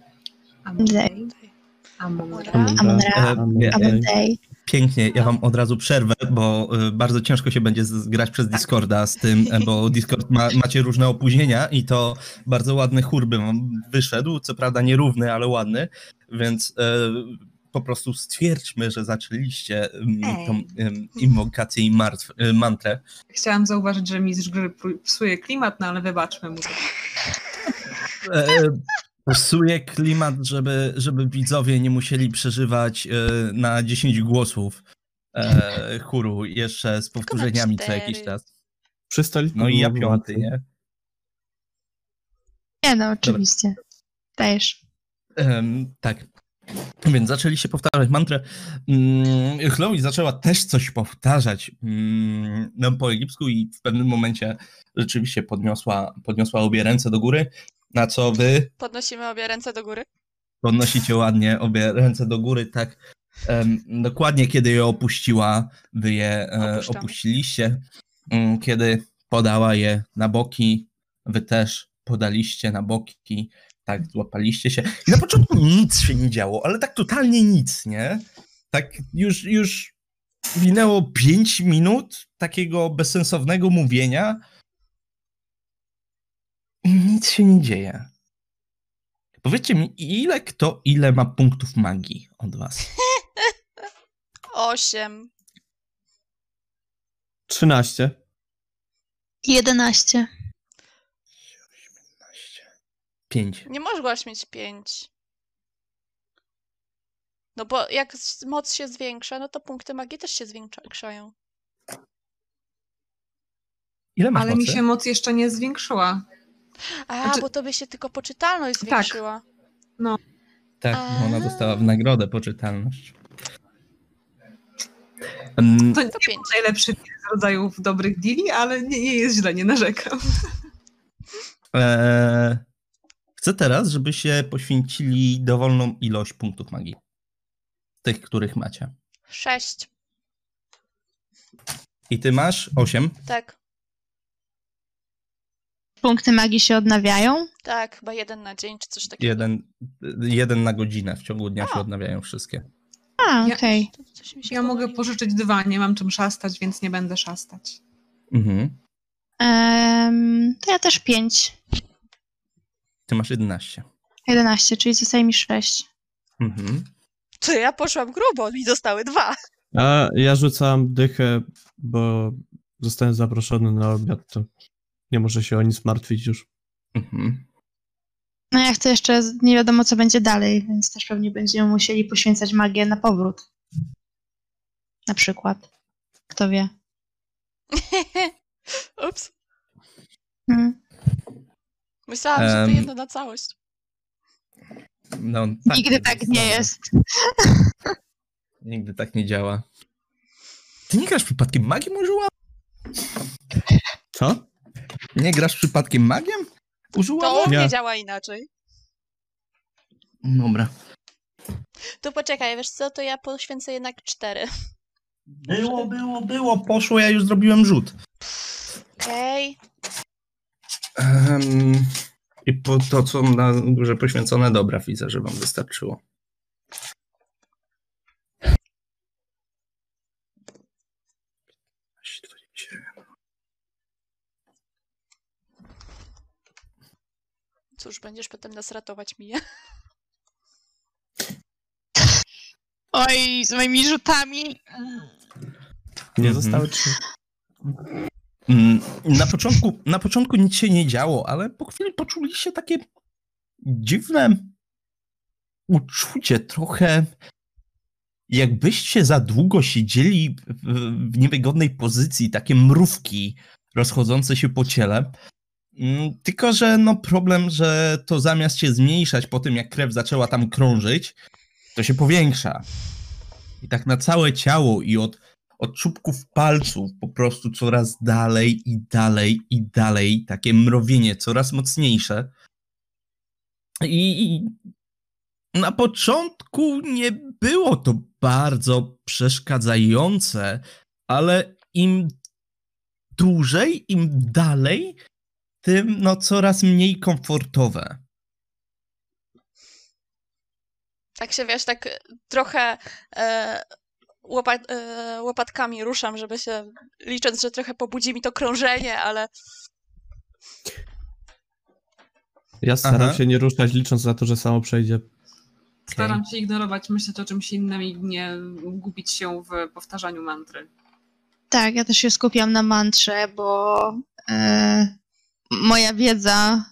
[SPEAKER 5] Amon
[SPEAKER 4] Day.
[SPEAKER 5] Day, Amon Ra.
[SPEAKER 3] Amon
[SPEAKER 4] Amon Ra,
[SPEAKER 2] E,
[SPEAKER 6] Amon
[SPEAKER 2] e,
[SPEAKER 4] Amon Day.
[SPEAKER 2] Pięknie, ja wam od razu przerwę, bo y, bardzo ciężko się będzie grać przez Discorda z tym, e, bo [laughs] Discord ma, macie różne opóźnienia i to bardzo ładny chór by wam wyszedł, co prawda nierówny, ale ładny, więc e, po prostu stwierdźmy, że zaczęliście mm, tą inwokację i martw, y, mantrę.
[SPEAKER 5] Chciałam zauważyć, że mistrz gry psuje klimat, no ale wybaczmy mu to.
[SPEAKER 2] E, Psuje klimat, żeby, żeby widzowie nie musieli przeżywać e, na 10 głosów e, chóru jeszcze z powtórzeniami co jakiś czas. No i ja piąty, nie?
[SPEAKER 4] Nie no, oczywiście. Dajesz.
[SPEAKER 2] Em, tak. Więc zaczęli się powtarzać mantrę. Mm, Chloe zaczęła też coś powtarzać mm, no, po egipsku i w pewnym momencie rzeczywiście podniosła, podniosła obie ręce do góry, na co wy
[SPEAKER 3] Podnosimy obie ręce do góry.
[SPEAKER 2] podnosicie ładnie obie ręce do góry, tak dokładnie kiedy je opuściła, wy je e,
[SPEAKER 3] Opuszczamy.
[SPEAKER 2] opuściliście. Mm, Kiedy podała je na boki, wy też podaliście na boki, tak złapaliście się. I na początku nic się nie działo, ale tak totalnie nic, nie? Tak już, już minęło 5 minut takiego bezsensownego mówienia. i Nic się nie dzieje. Powiedzcie mi, ile kto ile ma punktów magii od was? [laughs]
[SPEAKER 3] Osiem.
[SPEAKER 6] 13.
[SPEAKER 4] 11.
[SPEAKER 2] 5.
[SPEAKER 3] Nie mogłaś mieć pięć. No bo jak moc się zwiększa, no to punkty magii też się zwiększają.
[SPEAKER 2] Ile masz
[SPEAKER 5] Ale mi
[SPEAKER 2] mocy?
[SPEAKER 5] się moc jeszcze nie zwiększyła.
[SPEAKER 3] A,
[SPEAKER 5] Znaczy-
[SPEAKER 3] bo tobie się tylko poczytalność zwiększyła.
[SPEAKER 2] Tak, bo ona
[SPEAKER 3] A.
[SPEAKER 2] dostała w nagrodę poczytalność. Mm,
[SPEAKER 5] To nie
[SPEAKER 3] To
[SPEAKER 5] jest
[SPEAKER 3] pięć.
[SPEAKER 5] najlepszy z rodzajów dobrych deali, ale nie, nie jest źle, nie narzekam.
[SPEAKER 2] e, chcę teraz, żebyście poświęcili dowolną ilość punktów magii. Tych, których macie.
[SPEAKER 3] Sześć.
[SPEAKER 2] I ty masz 8.
[SPEAKER 3] Tak,
[SPEAKER 4] Punkty magii się odnawiają?
[SPEAKER 3] tak, chyba jeden na dzień, czy coś takiego.
[SPEAKER 2] Jeden, jeden na godzinę. W ciągu dnia się odnawiają wszystkie.
[SPEAKER 4] A,
[SPEAKER 5] Ja-
[SPEAKER 4] okej.
[SPEAKER 3] Mi się
[SPEAKER 5] Ja mogę pożyczyć dwa, nie mam czym szastać, więc nie będę szastać.
[SPEAKER 2] Mhm.
[SPEAKER 4] Em, To ja też 5.
[SPEAKER 2] Ty masz 11.
[SPEAKER 4] 11, czyli zostaje mi 6.
[SPEAKER 2] Mhm.
[SPEAKER 3] To ja poszłam grubo, mi zostały dwa.
[SPEAKER 6] A ja rzucam dychę, bo zostałem zaproszony na obiad, to nie muszę się o nic martwić już.
[SPEAKER 2] Mhm.
[SPEAKER 4] No ja chcę jeszcze, nie wiadomo co będzie dalej, więc też pewnie będziemy musieli poświęcać magię na powrót. Na przykład. Kto wie. [laughs]
[SPEAKER 3] Ups.
[SPEAKER 4] Hmm.
[SPEAKER 3] Myślałam, że to jedno na całość.
[SPEAKER 2] No,
[SPEAKER 4] Nigdy
[SPEAKER 2] to
[SPEAKER 4] tak nie jest.
[SPEAKER 2] Nigdy tak nie działa. Ty nie grasz przypadkiem magiem, użyła?
[SPEAKER 6] Co?
[SPEAKER 2] Nie grasz przypadkiem magiem? Użyła?
[SPEAKER 3] To u mnie
[SPEAKER 6] Nie.
[SPEAKER 3] działa inaczej.
[SPEAKER 2] Dobra.
[SPEAKER 3] To poczekaj, wiesz co, to ja poświęcę jednak cztery.
[SPEAKER 2] Było, było, było, poszło, ja już zrobiłem rzut.
[SPEAKER 3] Okej.
[SPEAKER 2] Em, I po to, co na górze poświęcone, dobra, widzę, że wam wystarczyło.
[SPEAKER 3] Cóż, będziesz potem nas ratować, Mija.
[SPEAKER 4] Oj, z moimi rzutami.
[SPEAKER 6] Nie
[SPEAKER 2] Mhm.
[SPEAKER 6] zostały trzy.
[SPEAKER 2] Mm, Na początku, na początku nic się nie działo, ale po chwili poczuliście takie dziwne uczucie, trochę jakbyście za długo siedzieli w, niewygodnej pozycji, takie mrówki rozchodzące się po ciele. Mm, Tylko, że no problem, że to zamiast się zmniejszać po tym, jak krew zaczęła tam krążyć, to się powiększa. I tak na całe ciało i od od czubków palców po prostu coraz dalej i dalej i dalej, takie mrowienie coraz mocniejsze. I na początku nie było to bardzo przeszkadzające, ale im dłużej, im dalej, tym no coraz mniej komfortowe.
[SPEAKER 3] Tak się, wiesz, tak trochę e, łopat, e, łopatkami ruszam, żeby się, licząc, że trochę pobudzi mi to krążenie, ale
[SPEAKER 6] Ja staram
[SPEAKER 2] Aha.
[SPEAKER 6] się nie ruszać, licząc na to, że samo przejdzie.
[SPEAKER 5] Staram się ignorować, myśleć o czymś innym i nie gubić się w powtarzaniu mantry.
[SPEAKER 4] Tak, ja też się skupiam na mantrze, bo e, moja wiedza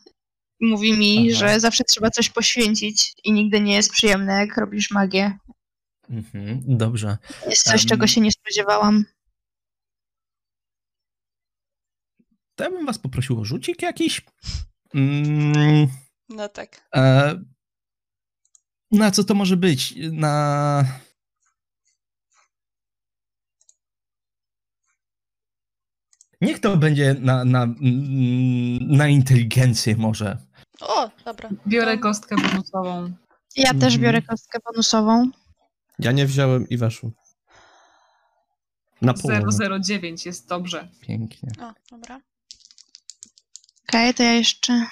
[SPEAKER 4] Mówi mi,
[SPEAKER 2] Aha.
[SPEAKER 4] że zawsze trzeba coś poświęcić i nigdy nie jest przyjemne, jak robisz magię.
[SPEAKER 2] Mhm, dobrze.
[SPEAKER 4] Jest coś,
[SPEAKER 2] Em.
[SPEAKER 4] czego się nie spodziewałam.
[SPEAKER 2] To ja bym was poprosił o rzucik jakiś. Mm,
[SPEAKER 3] No tak.
[SPEAKER 2] e, na co to może być? Na... Niech to będzie na, na, mm, na inteligencję może.
[SPEAKER 3] O, dobra.
[SPEAKER 5] Biorę kostkę bonusową.
[SPEAKER 4] Ja też
[SPEAKER 2] Mhm.
[SPEAKER 4] biorę kostkę bonusową.
[SPEAKER 6] Ja nie wziąłem i weszło. Na połowę.
[SPEAKER 5] 009 jest dobrze.
[SPEAKER 2] Pięknie.
[SPEAKER 3] O, dobra.
[SPEAKER 4] Okej, to ja jeszcze...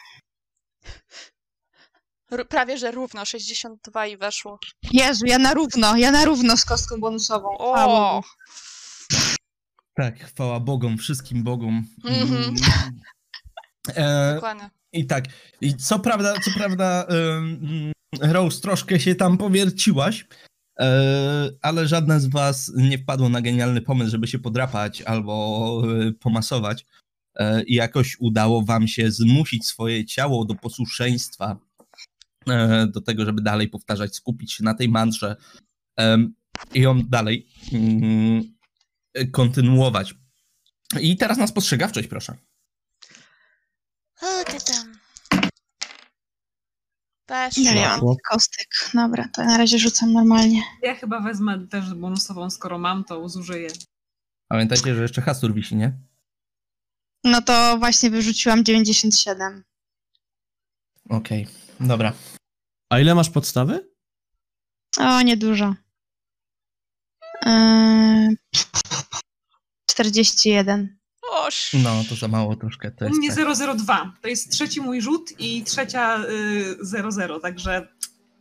[SPEAKER 3] R- prawie, że równo, 62 i weszło.
[SPEAKER 4] Jezu, ja na równo, ja na równo z kostką bonusową. Chwała
[SPEAKER 3] O!
[SPEAKER 4] Bogu.
[SPEAKER 2] Tak, chwała Bogom, wszystkim Bogom.
[SPEAKER 3] Mhm.
[SPEAKER 2] E,
[SPEAKER 3] Dokładnie.
[SPEAKER 2] I tak, i co prawda, co prawda, ym, Rose, troszkę się tam powierciłaś, ale żadne z was nie wpadło na genialny pomysł, żeby się podrapać albo e, pomasować. E, I jakoś udało wam się zmusić swoje ciało do posłuszeństwa, e, do tego, żeby dalej powtarzać, skupić się na tej mantrze i ją dalej mm, kontynuować. I teraz na spostrzegawczość, proszę.
[SPEAKER 3] O, ty Weszło.
[SPEAKER 4] nie mam kostek. Dobra, to na razie rzucam normalnie.
[SPEAKER 5] Ja chyba wezmę też bonusową, skoro mam, to zużyję.
[SPEAKER 2] Pamiętajcie, że jeszcze hasur wisi, nie?
[SPEAKER 4] No to właśnie wyrzuciłam 97.
[SPEAKER 2] Okej, dobra.
[SPEAKER 6] A ile masz podstawy?
[SPEAKER 4] O, niedużo. Yy, 41.
[SPEAKER 2] No, to za mało troszkę. To
[SPEAKER 5] U
[SPEAKER 2] jest
[SPEAKER 5] mnie
[SPEAKER 2] tak.
[SPEAKER 5] 002. To jest trzeci mój rzut i trzecia y, 00, także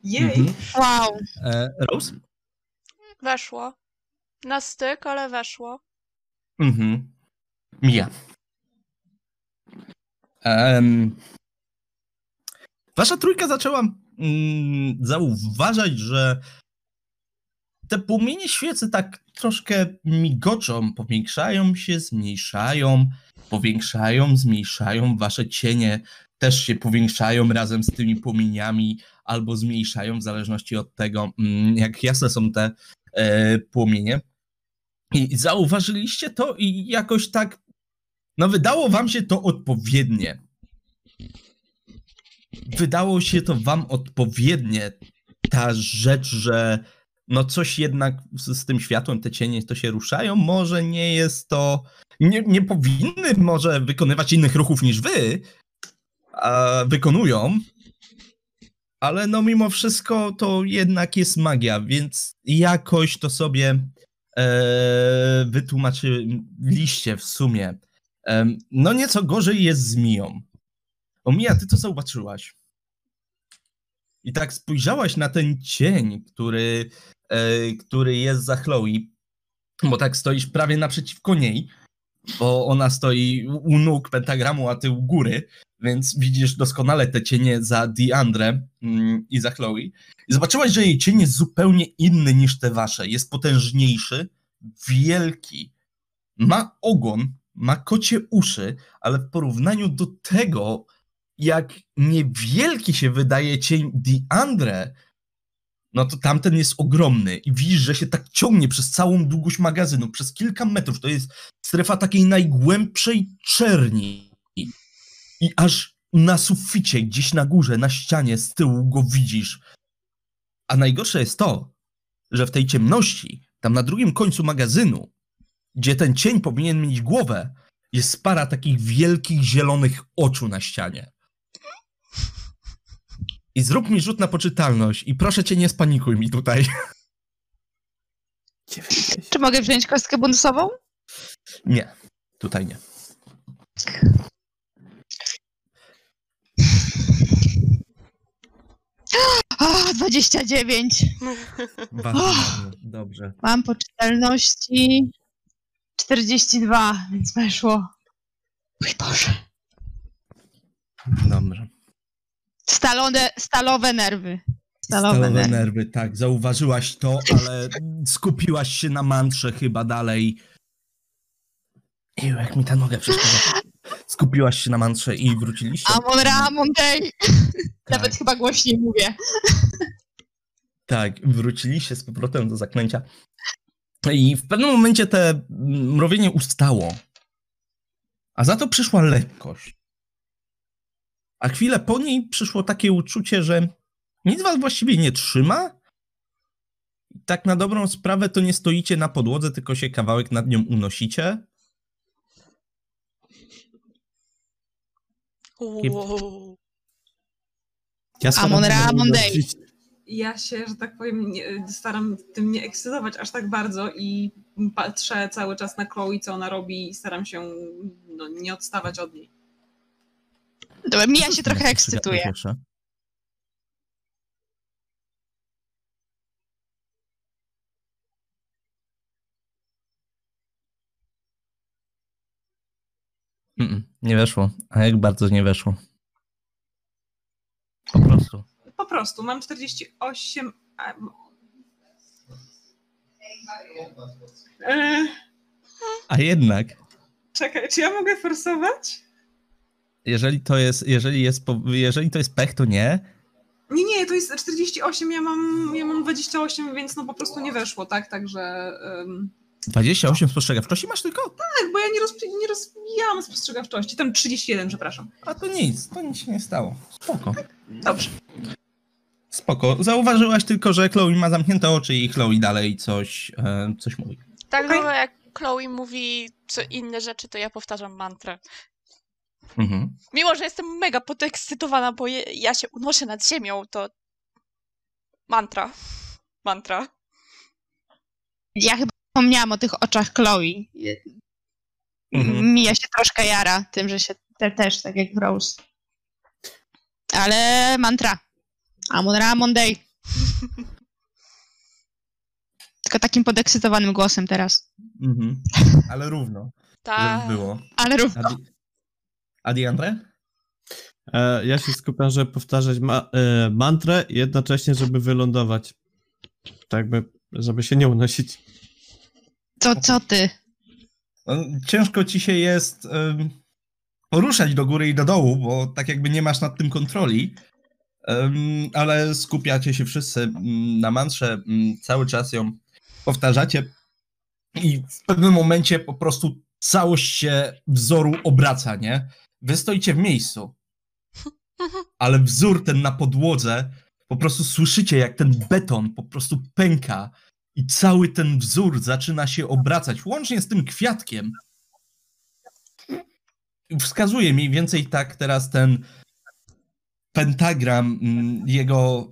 [SPEAKER 5] jej.
[SPEAKER 2] Mhm.
[SPEAKER 4] Wow.
[SPEAKER 2] E, Rose?
[SPEAKER 3] Weszło. Na styk, ale weszło.
[SPEAKER 2] Mhm. Mija. Em, wasza trójka zaczęła mm, zauważać, że te płomienie świecy tak troszkę migoczą, powiększają się, zmniejszają, powiększają, zmniejszają. Wasze cienie też się powiększają razem z tymi płomieniami albo zmniejszają w zależności od tego, mm, jak jasne są te e, płomienie. I zauważyliście to i jakoś tak, no wydało wam się to odpowiednie. Wydało się to wam odpowiednie, ta rzecz, że no coś jednak z, z tym światłem, te cienie to się ruszają, może nie jest to, nie, nie powinny może wykonywać innych ruchów niż wy, wykonują, ale no mimo wszystko to jednak jest magia, więc jakoś to sobie e, wytłumaczyliście w sumie. Em, no nieco gorzej jest z Miją. O Mija, ty to zobaczyłaś. I tak spojrzałaś na ten cień, który, e, który jest za Chloe, bo tak stoisz prawie naprzeciwko niej, bo ona stoi u nóg pentagramu, a ty u góry, więc widzisz doskonale te cienie za Diandre mm, i za Chloe. I zobaczyłaś, że jej cień jest zupełnie inny niż te wasze. Jest potężniejszy, wielki. Ma ogon, ma kocie uszy, ale w porównaniu do tego, jak niewielki się wydaje cień Diandre, no to tamten jest ogromny i widzisz, że się tak ciągnie przez całą długość magazynu, przez kilka metrów. To jest strefa takiej najgłębszej czerni. I aż na suficie, gdzieś na górze, na ścianie z tyłu go widzisz. A najgorsze jest to, że w tej ciemności, tam na drugim końcu magazynu, gdzie ten cień powinien mieć głowę, jest para takich wielkich zielonych oczu na ścianie. I zrób mi rzut na poczytalność i proszę cię nie spanikuj mi tutaj.
[SPEAKER 4] Czy mogę wziąć kostkę bonusową?
[SPEAKER 2] Nie, tutaj nie.
[SPEAKER 4] O, 29.
[SPEAKER 2] Bardzo dobrze, dobrze.
[SPEAKER 4] Mam poczytalności 42, więc weszło. Mój Boże.
[SPEAKER 2] Dobrze.
[SPEAKER 4] Stalone, stalowe nerwy. Stalowe,
[SPEAKER 2] Stalowe
[SPEAKER 4] nerwy.
[SPEAKER 2] nerwy, tak. Zauważyłaś to, ale skupiłaś się na mantrze chyba dalej. Iu, jak mi ta noga przeszkadza. skupiłaś się na mantrze i wróciliście.
[SPEAKER 4] Amon Ra, Amon Day.
[SPEAKER 2] Tak.
[SPEAKER 4] Nawet chyba głośniej mówię.
[SPEAKER 2] Tak, wróciliście z powrotem do zaklęcia. I w pewnym momencie te mrowienie ustało. A za to przyszła lekkość. A chwilę po niej przyszło takie uczucie, że nic was właściwie nie trzyma. I tak na dobrą sprawę to nie stoicie na podłodze, tylko się kawałek nad nią unosicie.
[SPEAKER 3] Wow.
[SPEAKER 6] Ja
[SPEAKER 4] Amon Ra, Amon
[SPEAKER 5] Ja się, że tak powiem, nie, staram tym nie ekscytować aż tak bardzo i patrzę cały czas na Chloe, co ona robi i staram się no, nie odstawać od niej.
[SPEAKER 4] Dobra, Mija się trochę ekscytuje.
[SPEAKER 2] Proszę. Mm, nie weszło. A jak bardzo nie weszło? Po prostu.
[SPEAKER 5] Po prostu, mam 48... a-
[SPEAKER 2] A jednak,
[SPEAKER 5] czekaj, czy ja mogę forsować?
[SPEAKER 2] Jeżeli to jest, jeżeli jest, jeżeli to jest pech, to nie.
[SPEAKER 5] Nie, nie, to jest 48, ja mam, ja mam 28, więc no po prostu nie weszło, tak? Także... Um,
[SPEAKER 2] 28 spostrzegawczości masz tylko?
[SPEAKER 5] tak, bo ja nie, rozp- nie rozwijałam spostrzegawczości. Tam 31, przepraszam.
[SPEAKER 2] A to nic, to nic się nie stało. Spoko.
[SPEAKER 5] Dobrze.
[SPEAKER 2] Spoko. Zauważyłaś tylko, że Chloe ma zamknięte oczy i Chloe dalej coś, e, coś mówi.
[SPEAKER 3] Tak
[SPEAKER 5] Okej.
[SPEAKER 3] długo jak Chloe mówi co inne rzeczy, to ja powtarzam mantrę.
[SPEAKER 2] Mhm.
[SPEAKER 3] Mimo, że jestem mega podekscytowana, bo je, ja się unoszę nad ziemią, to mantra. Mantra.
[SPEAKER 4] Ja chyba wspomniałam o tych oczach Chloe.
[SPEAKER 2] Mhm.
[SPEAKER 4] Mija się troszkę jara tym, że się te, też, tak jak Rose. Ale mantra. Amon Ra, Amon Day. [laughs] Tylko takim podekscytowanym głosem teraz.
[SPEAKER 2] Mhm. Ale równo,
[SPEAKER 3] Tak.
[SPEAKER 2] żeby było.
[SPEAKER 4] Ale równo.
[SPEAKER 2] Adi, Adi Andre?
[SPEAKER 6] E, ja się skupiam, żeby powtarzać ma, e, mantrę i jednocześnie, żeby wylądować. Tak by, żeby się nie unosić.
[SPEAKER 4] To co ty?
[SPEAKER 2] No, ciężko ci się jest poruszać do góry i do dołu, bo tak jakby nie masz nad tym kontroli. Ale skupiacie się wszyscy mm, na mantrze, mm, cały czas ją powtarzacie i w pewnym momencie po prostu całość się wzoru obraca, nie? Wy stoicie w miejscu, ale wzór ten na podłodze, po prostu słyszycie jak ten beton po prostu pęka i cały ten wzór zaczyna się obracać, łącznie z tym kwiatkiem. Wskazuje mniej więcej tak teraz ten pentagram, mm, jego,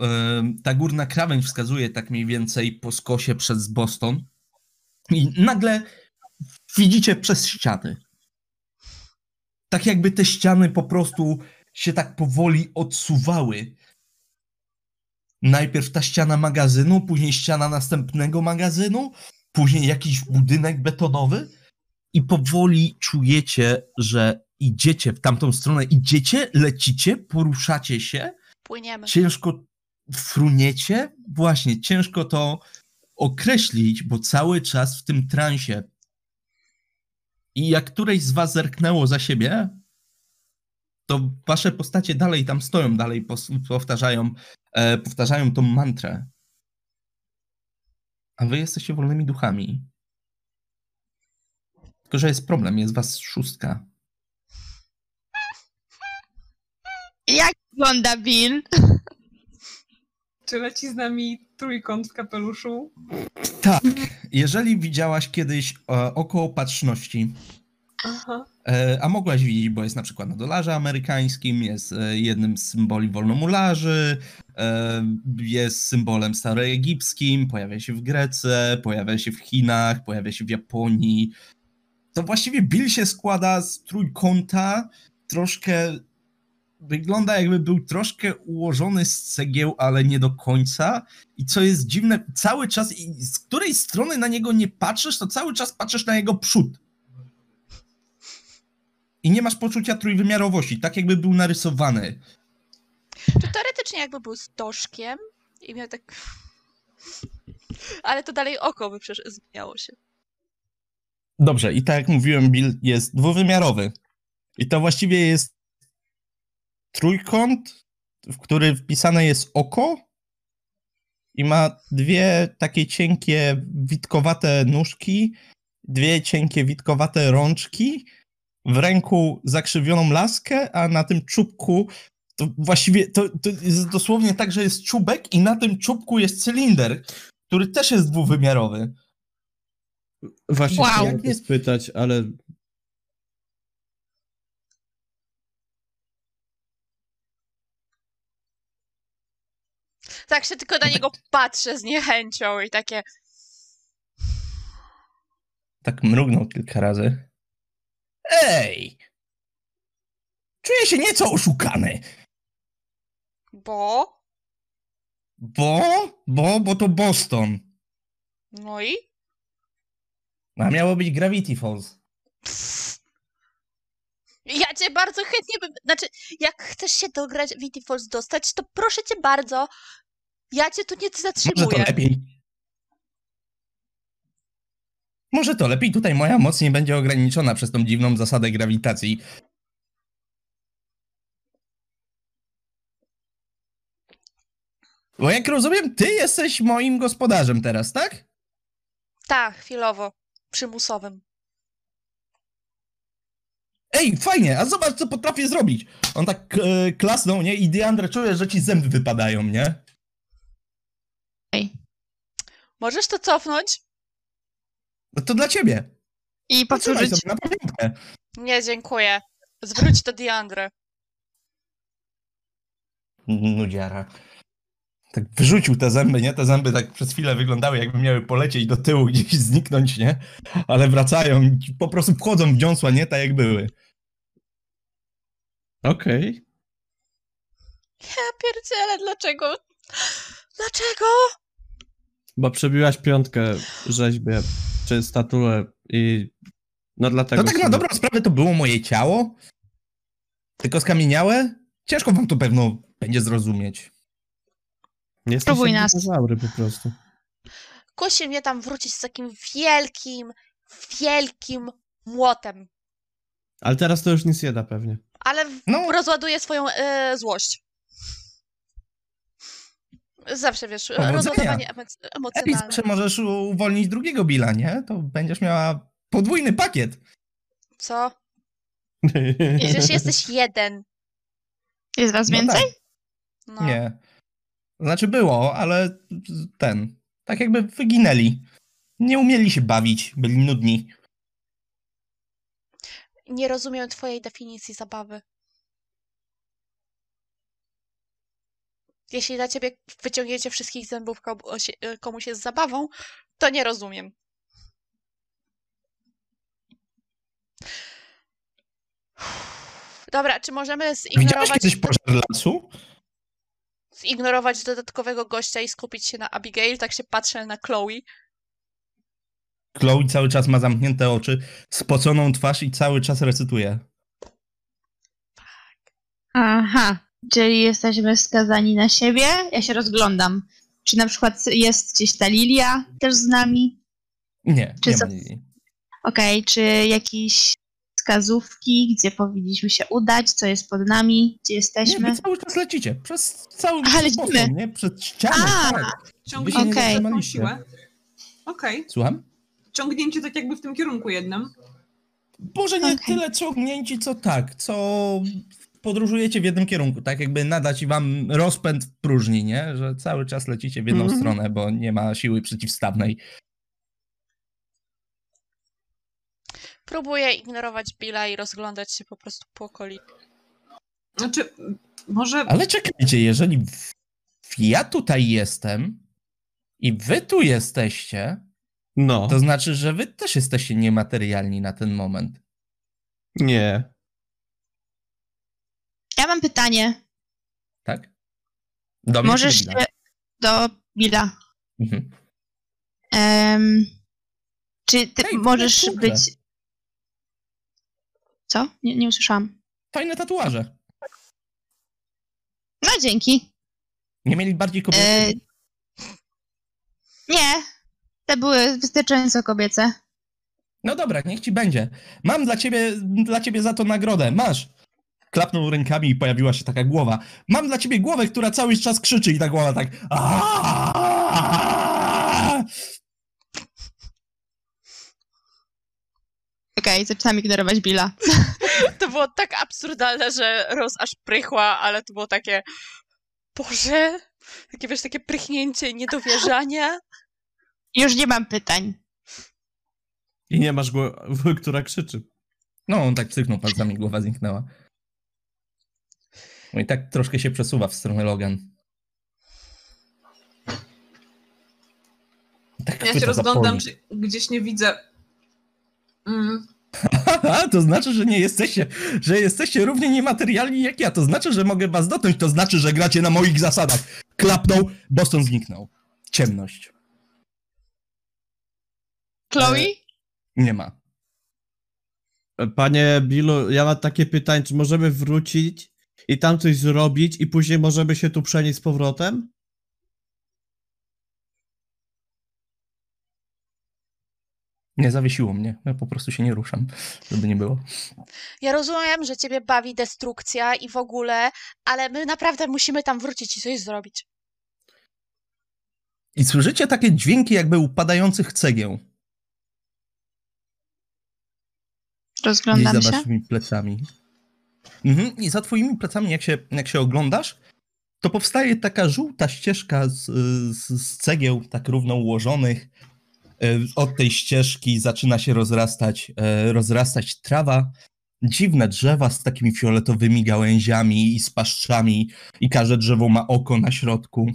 [SPEAKER 2] ta górna krawędź wskazuje tak mniej więcej po skosie przez Boston. I nagle widzicie przez ściany. Tak jakby te ściany po prostu się tak powoli odsuwały. Najpierw ta ściana magazynu, później ściana następnego magazynu, później jakiś budynek betonowy i powoli czujecie, że idziecie w tamtą stronę, idziecie, lecicie, poruszacie się,
[SPEAKER 3] Płyniemy.
[SPEAKER 2] ciężko fruniecie, właśnie, ciężko to określić, bo cały czas w tym transie. I jak któreś z was zerknęło za siebie, to wasze postacie dalej tam stoją, dalej powtarzają, e, powtarzają tą mantrę. A wy jesteście wolnymi duchami. Tylko, że jest problem, jest was szóstka.
[SPEAKER 4] Jak wygląda Bill?
[SPEAKER 5] Czy leci z nami trójkąt w kapeluszu?
[SPEAKER 2] Tak, jeżeli widziałaś kiedyś e, oko opatrzności,
[SPEAKER 5] Aha.
[SPEAKER 2] E, A mogłaś widzieć, bo jest na przykład na dolarze amerykańskim, jest e, jednym z symboli wolnomularzy, jest symbolem staroegipskim, pojawia się w Grece, pojawia się w Chinach, pojawia się w Japonii. To właściwie Bill się składa z trójkąta, troszkę wygląda jakby był troszkę ułożony z cegieł, ale nie do końca. I co jest dziwne, cały czas, i z której strony na niego nie patrzysz, to cały czas patrzysz na jego przód. I nie masz poczucia trójwymiarowości, tak jakby był narysowany.
[SPEAKER 3] Czy teoretycznie jakby był stożkiem i miał tak... Ale to dalej oko by przecież zmieniało się.
[SPEAKER 2] Dobrze, i tak jak mówiłem, Bill jest dwuwymiarowy. I to właściwie jest trójkąt, w który wpisane jest oko i ma dwie takie cienkie, witkowate nóżki, dwie cienkie, witkowate rączki, w ręku zakrzywioną laskę, a na tym czubku to właściwie to, to jest dosłownie tak, że jest czubek i na tym czubku jest cylinder, który też jest dwuwymiarowy.
[SPEAKER 6] Właśnie
[SPEAKER 4] Wow.
[SPEAKER 6] chciałem spytać, ale
[SPEAKER 3] Tak się tylko na niego patrzę z niechęcią i takie.
[SPEAKER 2] Tak mrugnął kilka razy. Ej! Czuję się nieco oszukany.
[SPEAKER 3] Bo?
[SPEAKER 2] Bo? Bo? Bo to Boston.
[SPEAKER 3] No i?
[SPEAKER 2] A miało być Gravity Falls.
[SPEAKER 3] Ja cię bardzo chętnie bym. Znaczy, jak chcesz się do Gravity Falls dostać, to proszę cię bardzo. Ja cię tu nie
[SPEAKER 2] Może to
[SPEAKER 3] zatrzymuję.
[SPEAKER 2] lepiej. Może to lepiej. Tutaj moja moc nie będzie ograniczona przez tą dziwną zasadę grawitacji. Bo jak rozumiem, ty jesteś moim gospodarzem teraz, tak?
[SPEAKER 3] Tak, chwilowo. Przymusowym.
[SPEAKER 2] Ej, fajnie, a zobacz, co potrafię zrobić. On tak e, klasnął, nie? I Deandre czuje, że ci zęby wypadają, nie?
[SPEAKER 3] Możesz to cofnąć?
[SPEAKER 2] No to dla ciebie.
[SPEAKER 4] I
[SPEAKER 2] Potrzymaj
[SPEAKER 4] powtórzyć.
[SPEAKER 2] sobie na pamiątkę.
[SPEAKER 3] Nie, dziękuję. Zwróć to Diandre.
[SPEAKER 2] Nudziara. Tak wyrzucił te zęby, nie? Te zęby tak przez chwilę wyglądały, jakby miały polecieć do tyłu, [laughs] gdzieś zniknąć, nie? Ale wracają i po prostu wchodzą w dziąsła, nie? Tak jak były.
[SPEAKER 6] okej.
[SPEAKER 3] Ja pierdzielę, dlaczego? Dlaczego?
[SPEAKER 6] Bo przebiłaś piątkę rzeźbie, czy statuę i no dlatego...
[SPEAKER 2] No tak na
[SPEAKER 6] sobie-
[SPEAKER 2] dobrą sprawę to było moje ciało, tylko skamieniałe. Ciężko wam to pewno będzie zrozumieć.
[SPEAKER 6] Jesteś
[SPEAKER 4] Spróbuj nas.
[SPEAKER 6] dinozaury po prostu.
[SPEAKER 3] Kusi mnie tam wrócić z takim wielkim, wielkim młotem.
[SPEAKER 6] Ale teraz to już nic nie da pewnie.
[SPEAKER 3] Ale w-
[SPEAKER 2] No,
[SPEAKER 3] rozładuje swoją e, złość. Zawsze wiesz, rozładowanie emocjonalne.
[SPEAKER 2] zawsze możesz uwolnić drugiego Billa, nie? To będziesz miała podwójny pakiet.
[SPEAKER 3] Co? [laughs] Przecież jesteś jeden.
[SPEAKER 4] Jest was
[SPEAKER 2] No
[SPEAKER 4] więcej?
[SPEAKER 2] tak.
[SPEAKER 3] No.
[SPEAKER 2] Nie. Znaczy było, ale ten. Tak jakby wyginęli. Nie umieli się bawić, byli nudni.
[SPEAKER 3] Nie rozumiem twojej definicji zabawy. Jeśli dla ciebie wyciągnięcie wszystkich zębów komuś, komuś jest zabawą, to nie rozumiem. Dobra, czy możemy
[SPEAKER 2] Widziałeś
[SPEAKER 3] zignorować,
[SPEAKER 2] kiedyś pożar lasu?
[SPEAKER 3] zignorować dodatkowego gościa i skupić się na Abigail? Tak się patrzę na Chloe.
[SPEAKER 2] Chloe cały czas ma zamknięte oczy, spoconą twarz i cały czas recytuje.
[SPEAKER 4] Aha, czyli jesteśmy skazani na siebie. Ja się rozglądam. Czy na przykład jest gdzieś ta Lilia też z nami?
[SPEAKER 2] Nie,
[SPEAKER 4] Czy
[SPEAKER 2] nie ma Lili.
[SPEAKER 4] Okej, czy jakieś wskazówki, gdzie powinniśmy się udać, co jest pod nami, gdzie
[SPEAKER 2] Nie,
[SPEAKER 4] jesteśmy?
[SPEAKER 2] wy cały czas lecicie. Przez cały przez
[SPEAKER 4] lecimy.
[SPEAKER 2] Nie? Przez ścianę,
[SPEAKER 4] A!
[SPEAKER 2] tak.
[SPEAKER 5] Ciągnięcie
[SPEAKER 2] nie
[SPEAKER 5] okay. taką siłę. Okej.
[SPEAKER 2] Słucham?
[SPEAKER 5] Ciągnięcie tak jakby w tym kierunku jednym.
[SPEAKER 2] Może nie
[SPEAKER 4] Okej.
[SPEAKER 2] tyle ciągnięci, co tak, co podróżujecie w jednym kierunku, tak jakby nadać wam rozpęd w próżni, nie? Że cały czas lecicie w jedną
[SPEAKER 6] Mhm.
[SPEAKER 2] stronę, bo nie ma siły przeciwstawnej.
[SPEAKER 3] Próbuję ignorować Billa i rozglądać się po prostu po okolicy.
[SPEAKER 5] Znaczy, może
[SPEAKER 2] Ale czekajcie, jeżeli w- ja tutaj jestem i wy tu jesteście,
[SPEAKER 6] No,
[SPEAKER 2] to znaczy, że wy też jesteście niematerialni na ten moment.
[SPEAKER 6] nie.
[SPEAKER 4] Ja mam pytanie.
[SPEAKER 2] Tak? Do mnie
[SPEAKER 4] Możesz
[SPEAKER 2] do Billa?
[SPEAKER 4] do Billa.
[SPEAKER 2] Mhm.
[SPEAKER 4] Em, czy ty
[SPEAKER 2] Hej,
[SPEAKER 4] możesz być. Co? Nie, nie usłyszałam.
[SPEAKER 2] Fajne tatuaże.
[SPEAKER 4] No dzięki.
[SPEAKER 2] Nie mieli bardziej kobiety?
[SPEAKER 4] E, nie. Te były wystarczająco kobiece.
[SPEAKER 2] No dobra, niech ci będzie. Mam dla ciebie, dla ciebie za to nagrodę. Masz. Klapnął rękami i pojawiła się taka głowa. Mam dla ciebie głowę, która cały czas krzyczy i ta głowa tak.
[SPEAKER 4] Okej, zaczynam ignorować Billa.
[SPEAKER 3] To było tak absurdalne, że Rose aż prychła, ale to było takie... Boże! Takie, wiesz, takie prychnięcie niedowierzania.
[SPEAKER 4] Już nie mam pytań.
[SPEAKER 6] I nie masz głowy, która krzyczy.
[SPEAKER 2] No, on tak cyknął palcami, głowa zniknęła. No i tak troszkę się przesuwa w stronę Logan. Tak
[SPEAKER 5] Ja się rozglądam, czy gdzieś nie widzę. Mm, [laughs]
[SPEAKER 2] to znaczy, że nie jesteście, że jesteście równie niematerialni jak ja. To znaczy, że mogę was dotknąć, to znaczy, że gracie na moich zasadach. Klapnął, Boston zniknął. Ciemność.
[SPEAKER 4] Chloe?
[SPEAKER 2] Nie ma.
[SPEAKER 6] Panie Billu, ja mam takie pytanie, czy możemy wrócić i tam coś zrobić i później możemy się tu przenieść z powrotem?
[SPEAKER 2] Nie zawiesiło mnie. Ja po prostu się nie ruszam, żeby nie było.
[SPEAKER 3] Ja rozumiem, że ciebie bawi destrukcja i w ogóle, ale my naprawdę musimy tam wrócić i coś zrobić.
[SPEAKER 2] I słyszycie takie dźwięki jakby upadających cegieł. Gdzieś
[SPEAKER 4] Rozglądam
[SPEAKER 2] za
[SPEAKER 4] się.
[SPEAKER 2] waszymi plecami. Mhm. I za twoimi plecami, jak się, jak się oglądasz, to powstaje taka żółta ścieżka z, z, z cegieł, tak równo ułożonych. E, Od tej ścieżki zaczyna się rozrastać, e, rozrastać trawa. Dziwne drzewa z takimi fioletowymi gałęziami i z paszczami, i każde drzewo ma oko na środku.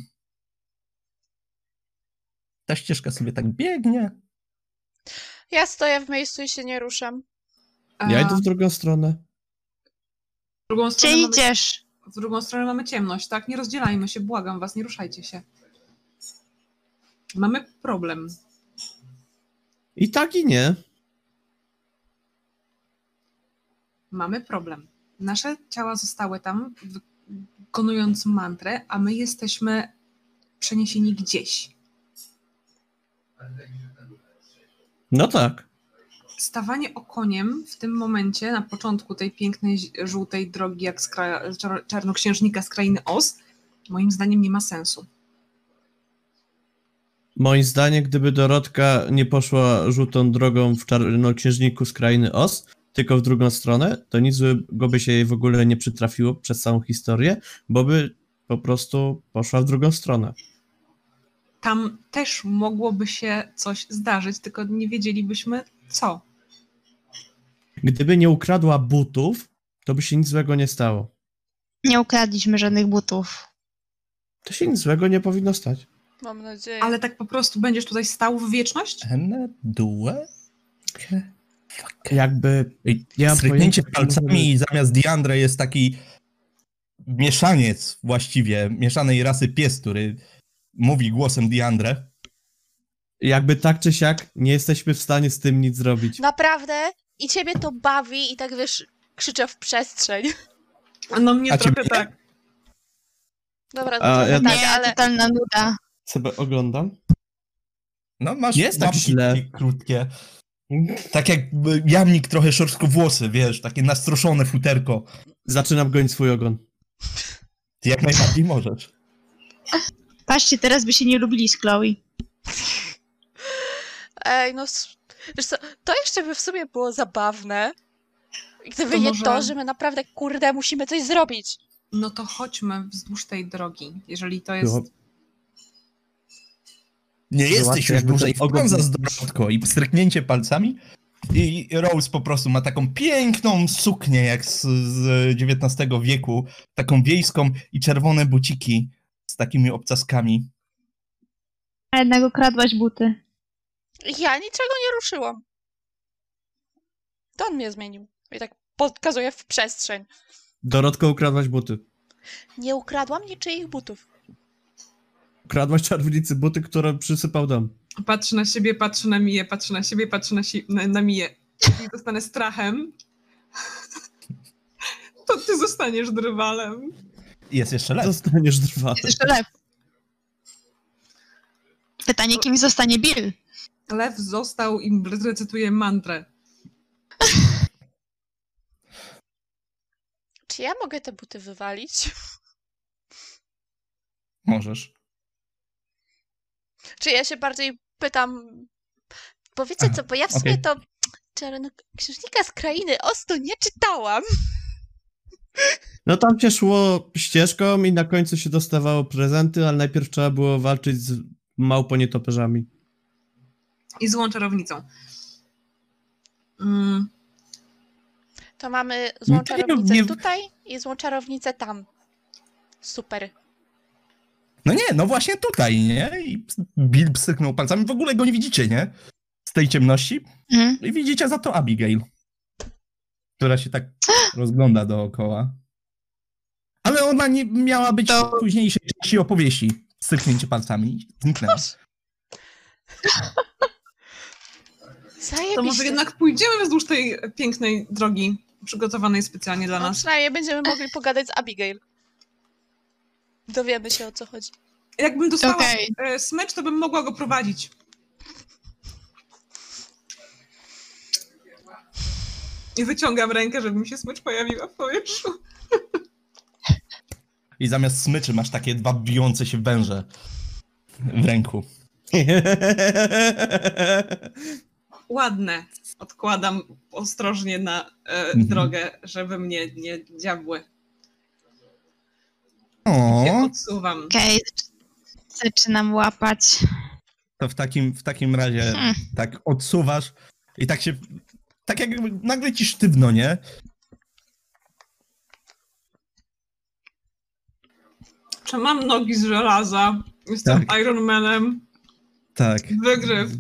[SPEAKER 2] Ta ścieżka sobie tak biegnie.
[SPEAKER 3] Ja stoję w miejscu i się nie ruszam.
[SPEAKER 5] a
[SPEAKER 6] Ja idę w drugą stronę.
[SPEAKER 5] W drugą
[SPEAKER 4] Gdzie
[SPEAKER 5] stronę mamy,
[SPEAKER 4] idziesz?
[SPEAKER 5] w drugą stronę mamy ciemność, tak? Nie rozdzielajmy się, błagam was, nie ruszajcie się. Mamy problem.
[SPEAKER 6] I tak i nie.
[SPEAKER 5] Mamy problem. Nasze ciała zostały tam, wykonując mantrę, a my jesteśmy przeniesieni gdzieś.
[SPEAKER 6] No tak.
[SPEAKER 5] Stawanie okoniem w tym momencie, na początku tej pięknej żółtej drogi, jak z kra- czar- czarnoksiężnika z krainy Oz, moim zdaniem nie ma sensu.
[SPEAKER 6] Moim zdaniem, gdyby Dorotka nie poszła żółtą drogą w czarnoksiężniku z krainy Os, tylko w drugą stronę, to nic złego by się jej w ogóle nie przytrafiło przez całą historię, bo by po prostu poszła w drugą stronę.
[SPEAKER 5] Tam też mogłoby się coś zdarzyć, tylko nie wiedzielibyśmy co.
[SPEAKER 6] Gdyby nie ukradła butów, to by się nic złego nie stało.
[SPEAKER 4] Nie ukradliśmy żadnych butów.
[SPEAKER 6] To się nic złego nie powinno stać.
[SPEAKER 3] Mam nadzieję.
[SPEAKER 5] Ale tak po prostu będziesz tutaj stał w wieczność?
[SPEAKER 2] Ene, due, fuck.
[SPEAKER 6] Jakby Ja
[SPEAKER 2] stryknięcie palcami i zamiast Diandre jest taki mieszaniec właściwie, mieszanej rasy pies, który mówi głosem Diandre.
[SPEAKER 6] jakby tak czy siak nie jesteśmy w stanie z tym nic zrobić.
[SPEAKER 3] Naprawdę? I ciebie to bawi i tak wiesz, krzyczę w przestrzeń. [laughs]
[SPEAKER 5] No mnie
[SPEAKER 2] A
[SPEAKER 5] trochę
[SPEAKER 2] ciebie?
[SPEAKER 5] tak.
[SPEAKER 3] Dobra, to
[SPEAKER 6] A, ja-
[SPEAKER 3] tak,
[SPEAKER 4] nie,
[SPEAKER 3] ale
[SPEAKER 4] totalna nuda.
[SPEAKER 6] Sobie oglądam.
[SPEAKER 2] No masz
[SPEAKER 6] Jest tak źle.
[SPEAKER 2] takie krótkie. Tak jak jamnik trochę szorstko włosy, wiesz, takie nastroszone futerko.
[SPEAKER 6] Zaczynam gonić swój ogon.
[SPEAKER 2] Ty jak najbardziej możesz.
[SPEAKER 4] Patrzcie, teraz by się nie lubili z Chloe.
[SPEAKER 3] ej, no co, to jeszcze by w sumie było zabawne. Gdyby
[SPEAKER 5] To
[SPEAKER 3] nie
[SPEAKER 5] może-
[SPEAKER 3] to, że my naprawdę, kurde, musimy coś zrobić.
[SPEAKER 5] No to chodźmy wzdłuż tej drogi, jeżeli to jest...
[SPEAKER 2] Nie
[SPEAKER 6] Zobaczcie,
[SPEAKER 2] jesteś już dłużej wgląda z dorotko i stryknięcie palcami i Rose po prostu ma taką piękną suknię jak z, z XIX wieku, taką wiejską i czerwone buciki z takimi obcaskami.
[SPEAKER 4] A jednak ukradłaś buty.
[SPEAKER 3] Ja niczego nie ruszyłam. To on mnie zmienił. I tak pokazuje w przestrzeń.
[SPEAKER 6] Dorotko, ukradłaś buty.
[SPEAKER 3] Nie ukradłam niczyich butów.
[SPEAKER 6] Ukradłaś czarownicy buty, które przysypał dom.
[SPEAKER 5] Patrzy na siebie, patrzy na Miję, patrzy na siebie, patrzy na, si- na, na Miję. Jeżeli dostanę strachem, [laughs] to ty zostaniesz drwalem.
[SPEAKER 2] Jest jeszcze lew.
[SPEAKER 6] Zostaniesz drwalem.
[SPEAKER 4] Jest jeszcze lew. Pytanie, kim zostanie Bill?
[SPEAKER 5] Lew został i recytuje mantrę.
[SPEAKER 3] Czy ja mogę te buty wywalić?
[SPEAKER 2] Możesz.
[SPEAKER 3] Czy ja się bardziej pytam. Bo wiecie co, bo ja w sumie
[SPEAKER 2] okej.
[SPEAKER 3] to Czarnoksiężnika z krainy Ostu nie czytałam.
[SPEAKER 6] No tam się szło ścieżką i na końcu się dostawało prezenty, ale najpierw trzeba było walczyć z małponietoperzami.
[SPEAKER 5] I złą czarownicą. Mm,
[SPEAKER 3] To mamy złą
[SPEAKER 2] nie-
[SPEAKER 3] czarownicę
[SPEAKER 2] nie-
[SPEAKER 3] tutaj i złą czarownicę tam. Super.
[SPEAKER 2] No nie, no właśnie tutaj, nie? I Bill psyknął palcami. W ogóle go nie widzicie, nie? Z tej ciemności.
[SPEAKER 4] Mhm.
[SPEAKER 2] I widzicie za to Abigail, która się tak [gasps] rozgląda dookoła. Ale ona nie miała być
[SPEAKER 4] To-
[SPEAKER 2] w późniejszej części opowieści. Styknięcie palcami. Zniknęła. [laughs]
[SPEAKER 3] Zajebiście.
[SPEAKER 5] to może jednak pójdziemy wzdłuż tej pięknej drogi przygotowanej specjalnie dla
[SPEAKER 3] No,
[SPEAKER 5] nas.
[SPEAKER 3] przynajmniej będziemy mogli pogadać z Abigail. Dowiemy się o co chodzi.
[SPEAKER 5] Jakbym dostała
[SPEAKER 4] Okej.
[SPEAKER 5] e, smycz, to bym mogła go prowadzić. I wyciągam rękę, żeby mi się smycz pojawiła w powietrzu.
[SPEAKER 2] I zamiast smyczy masz takie dwa bijące się węże w ręku. [laughs]
[SPEAKER 5] Ładne. Odkładam ostrożnie na e,
[SPEAKER 2] Mhm.
[SPEAKER 5] drogę, żeby mnie nie dziabły. Się
[SPEAKER 2] O,
[SPEAKER 5] odsuwam.
[SPEAKER 4] Okej, zaczynam łapać.
[SPEAKER 2] to w takim, w takim razie
[SPEAKER 4] Hmm.
[SPEAKER 2] tak odsuwasz i tak się, tak jakby nagle ci sztywno, nie?
[SPEAKER 5] Czy mam nogi z żelaza? Jestem
[SPEAKER 2] Tak.
[SPEAKER 5] Iron Manem.
[SPEAKER 2] Tak.
[SPEAKER 5] Wygryw.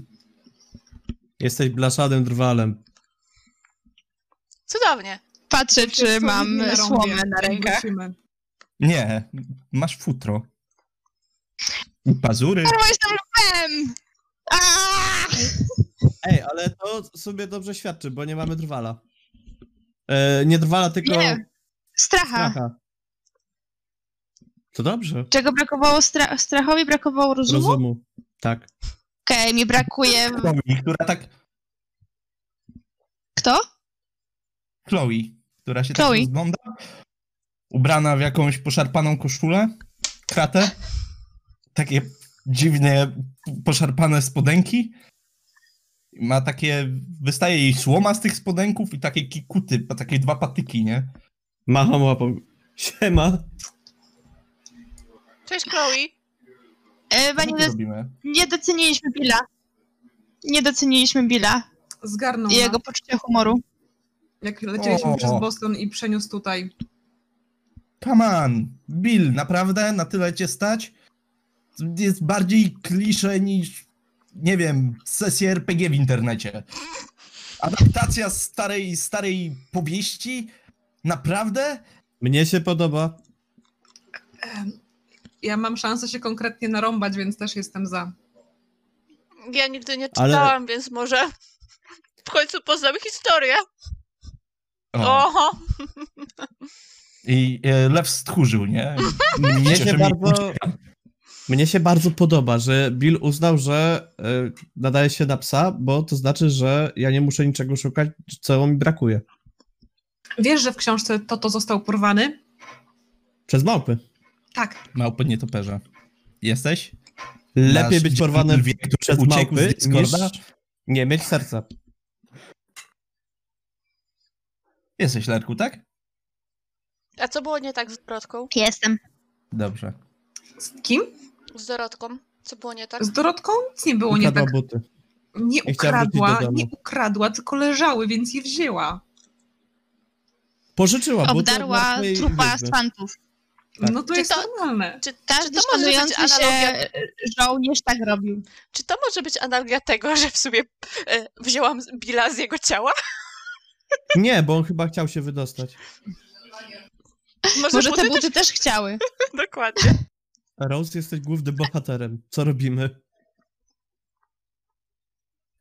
[SPEAKER 6] Jesteś blaszadym drwalem.
[SPEAKER 3] Cudownie.
[SPEAKER 4] Patrzę, czy mam słomę na rękach.
[SPEAKER 2] Nie, masz futro. I pazury.
[SPEAKER 4] Bo jestem lwem!
[SPEAKER 6] Ej, ale to sobie dobrze świadczy, bo nie mamy drwala. E, nie drwala, tylko
[SPEAKER 4] Nie. Stracha.
[SPEAKER 6] stracha. To dobrze.
[SPEAKER 4] Czego brakowało stra- strachowi? Brakowało rozumu?
[SPEAKER 6] Rozumu. Tak.
[SPEAKER 4] Okej, mi brakuje...
[SPEAKER 2] Chloe, która tak.
[SPEAKER 4] Kto?
[SPEAKER 2] Chloe, która się
[SPEAKER 4] Chloe.
[SPEAKER 2] tak rozgląda. Ubrana w jakąś poszarpaną koszulę. Kratę. Takie dziwnie poszarpane spodenki. Ma takie. Wystaje jej słoma z tych spodenków i takie kikuty, takie dwa patyki, nie?
[SPEAKER 6] Macham łapą. Siema.
[SPEAKER 3] Cześć Chloe.
[SPEAKER 4] E, Pani,
[SPEAKER 2] tu
[SPEAKER 4] do- nie doceniliśmy Billa. Nie doceniliśmy Billa
[SPEAKER 5] Zgarnął
[SPEAKER 4] i jego poczucia humoru.
[SPEAKER 5] jak lecieliśmy
[SPEAKER 2] O.
[SPEAKER 5] przez Boston i przeniósł tutaj.
[SPEAKER 2] Come on, Bill, naprawdę na tyle cię stać? Jest bardziej klisze niż, nie wiem, sesja RPG w internecie. Adaptacja starej, starej powieści? Naprawdę?
[SPEAKER 6] Mnie się podoba.
[SPEAKER 5] Ja mam szansę się konkretnie narąbać, więc też jestem za.
[SPEAKER 3] Ja nigdy nie
[SPEAKER 6] Ale-
[SPEAKER 3] czytałam, więc może w końcu poznamy historię.
[SPEAKER 2] O.
[SPEAKER 3] Oho.
[SPEAKER 2] I e, lew stchórzył, nie?
[SPEAKER 6] Mnie się bardzo, mnie się bardzo podoba, że Bill uznał, że e, nadaje się na psa, bo to znaczy, że ja nie muszę niczego szukać, co mi brakuje.
[SPEAKER 5] Wiesz, że w książce Toto został porwany?
[SPEAKER 6] Przez małpy.
[SPEAKER 5] Tak.
[SPEAKER 2] Małpy nietoperza. Jesteś?
[SPEAKER 6] Lepiej
[SPEAKER 2] Nasz
[SPEAKER 6] być porwanym
[SPEAKER 2] który
[SPEAKER 6] przez
[SPEAKER 2] uciekł z
[SPEAKER 6] małpy, niż
[SPEAKER 2] Discorda?
[SPEAKER 6] nie mieć serca.
[SPEAKER 2] Jesteś, Lerku, tak?
[SPEAKER 3] A co było nie tak z Dorotką?
[SPEAKER 4] Jestem.
[SPEAKER 2] Dobrze.
[SPEAKER 5] Z kim?
[SPEAKER 3] Z Dorotką? Co było nie tak?
[SPEAKER 5] Z Dorotką? Nic nie było nie
[SPEAKER 6] Ukradła
[SPEAKER 5] tak.
[SPEAKER 6] buty.
[SPEAKER 5] Nie ukradła, nie ukradła, tylko leżały, więc je wzięła.
[SPEAKER 6] Pożyczyła buty od
[SPEAKER 4] Obdarła trupa
[SPEAKER 6] wiedźmy.
[SPEAKER 4] fantów.
[SPEAKER 6] Tak.
[SPEAKER 5] No to
[SPEAKER 3] Czy
[SPEAKER 5] jest
[SPEAKER 3] to-
[SPEAKER 5] normalne.
[SPEAKER 3] Czy, czy,
[SPEAKER 4] Każdy
[SPEAKER 3] to może być
[SPEAKER 4] szanujący się
[SPEAKER 3] analogia,
[SPEAKER 4] żołnierz tak robił.
[SPEAKER 3] czy to może być analogia tego, że w sumie e, wzięłam Billa z jego ciała? [laughs]
[SPEAKER 6] Nie, bo on chyba chciał się wydostać.
[SPEAKER 3] Może,
[SPEAKER 4] Może te
[SPEAKER 3] buty
[SPEAKER 4] buty też chciały.
[SPEAKER 3] też... [laughs] Dokładnie.
[SPEAKER 6] Rose, jesteś głównym bohaterem. Co robimy?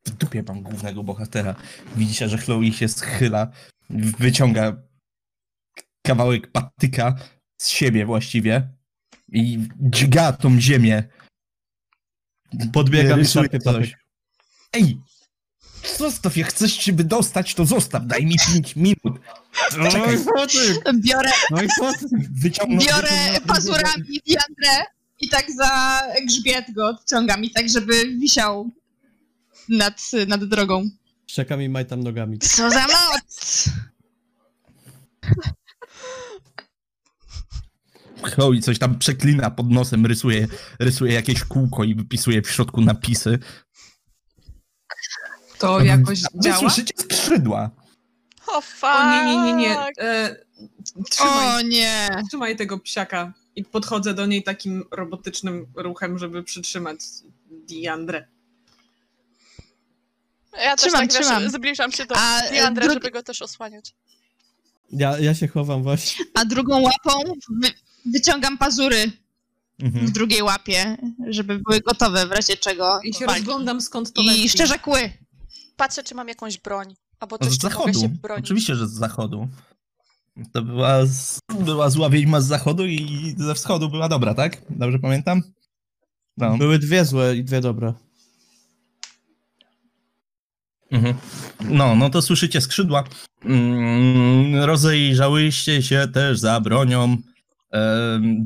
[SPEAKER 2] W dupie mam głównego bohatera. Widzicie, że Chloe się schyla, wyciąga kawałek patyka z siebie właściwie i dźga tą ziemię.
[SPEAKER 6] I szarpię
[SPEAKER 2] coś.
[SPEAKER 6] patyk.
[SPEAKER 2] Ej! Zostaw, jak chcesz się wydostać, to zostaw, daj mi 5 minut. Czekaj,
[SPEAKER 4] Biorę,
[SPEAKER 6] No i po co?
[SPEAKER 2] wyciągnę...
[SPEAKER 4] biorę pazurami wiadrę i tak za grzbiet go odciągam i tak, żeby wisiał nad, nad drogą.
[SPEAKER 6] Szczekam i majtam nogami.
[SPEAKER 4] Co za moc!
[SPEAKER 2] Chloe coś tam przeklina pod nosem, rysuje, rysuje jakieś kółko i wypisuje w środku napisy.
[SPEAKER 5] To jakoś
[SPEAKER 2] Wy
[SPEAKER 5] działa?
[SPEAKER 2] słyszycie skrzydła.
[SPEAKER 3] O fuck!
[SPEAKER 5] O nie, nie, nie, nie. E, trzymaj,
[SPEAKER 4] O nie!
[SPEAKER 5] trzymaj tego psiaka. I podchodzę do niej takim robotycznym ruchem, żeby przytrzymać Diandrę.
[SPEAKER 3] Ja też
[SPEAKER 4] Trzymam,
[SPEAKER 3] tak wiesz,
[SPEAKER 4] trzymam.
[SPEAKER 3] zbliżam się do
[SPEAKER 4] A, e,
[SPEAKER 3] Diandra,
[SPEAKER 4] drugi-
[SPEAKER 3] żeby go też osłaniać.
[SPEAKER 6] Ja, ja się chowam właśnie.
[SPEAKER 4] A drugą łapą wy, wyciągam pazury w
[SPEAKER 2] Mhm.
[SPEAKER 4] drugiej łapie, żeby były gotowe w razie czego.
[SPEAKER 5] I się
[SPEAKER 4] walki.
[SPEAKER 5] rozglądam skąd to.
[SPEAKER 4] I szczerze kły.
[SPEAKER 3] Patrzę, czy mam jakąś broń. Albo coś,
[SPEAKER 2] Z
[SPEAKER 3] czym mogę się
[SPEAKER 2] zachodu.
[SPEAKER 3] bronić.
[SPEAKER 2] Oczywiście, że z zachodu. To była, z, była zła wiedźma z zachodu i ze wschodu była dobra, tak? Dobrze pamiętam? No.
[SPEAKER 6] Były dwie złe i dwie dobre.
[SPEAKER 2] Mhm. No, no to słyszycie skrzydła. Mm, rozejrzałyście się też za bronią.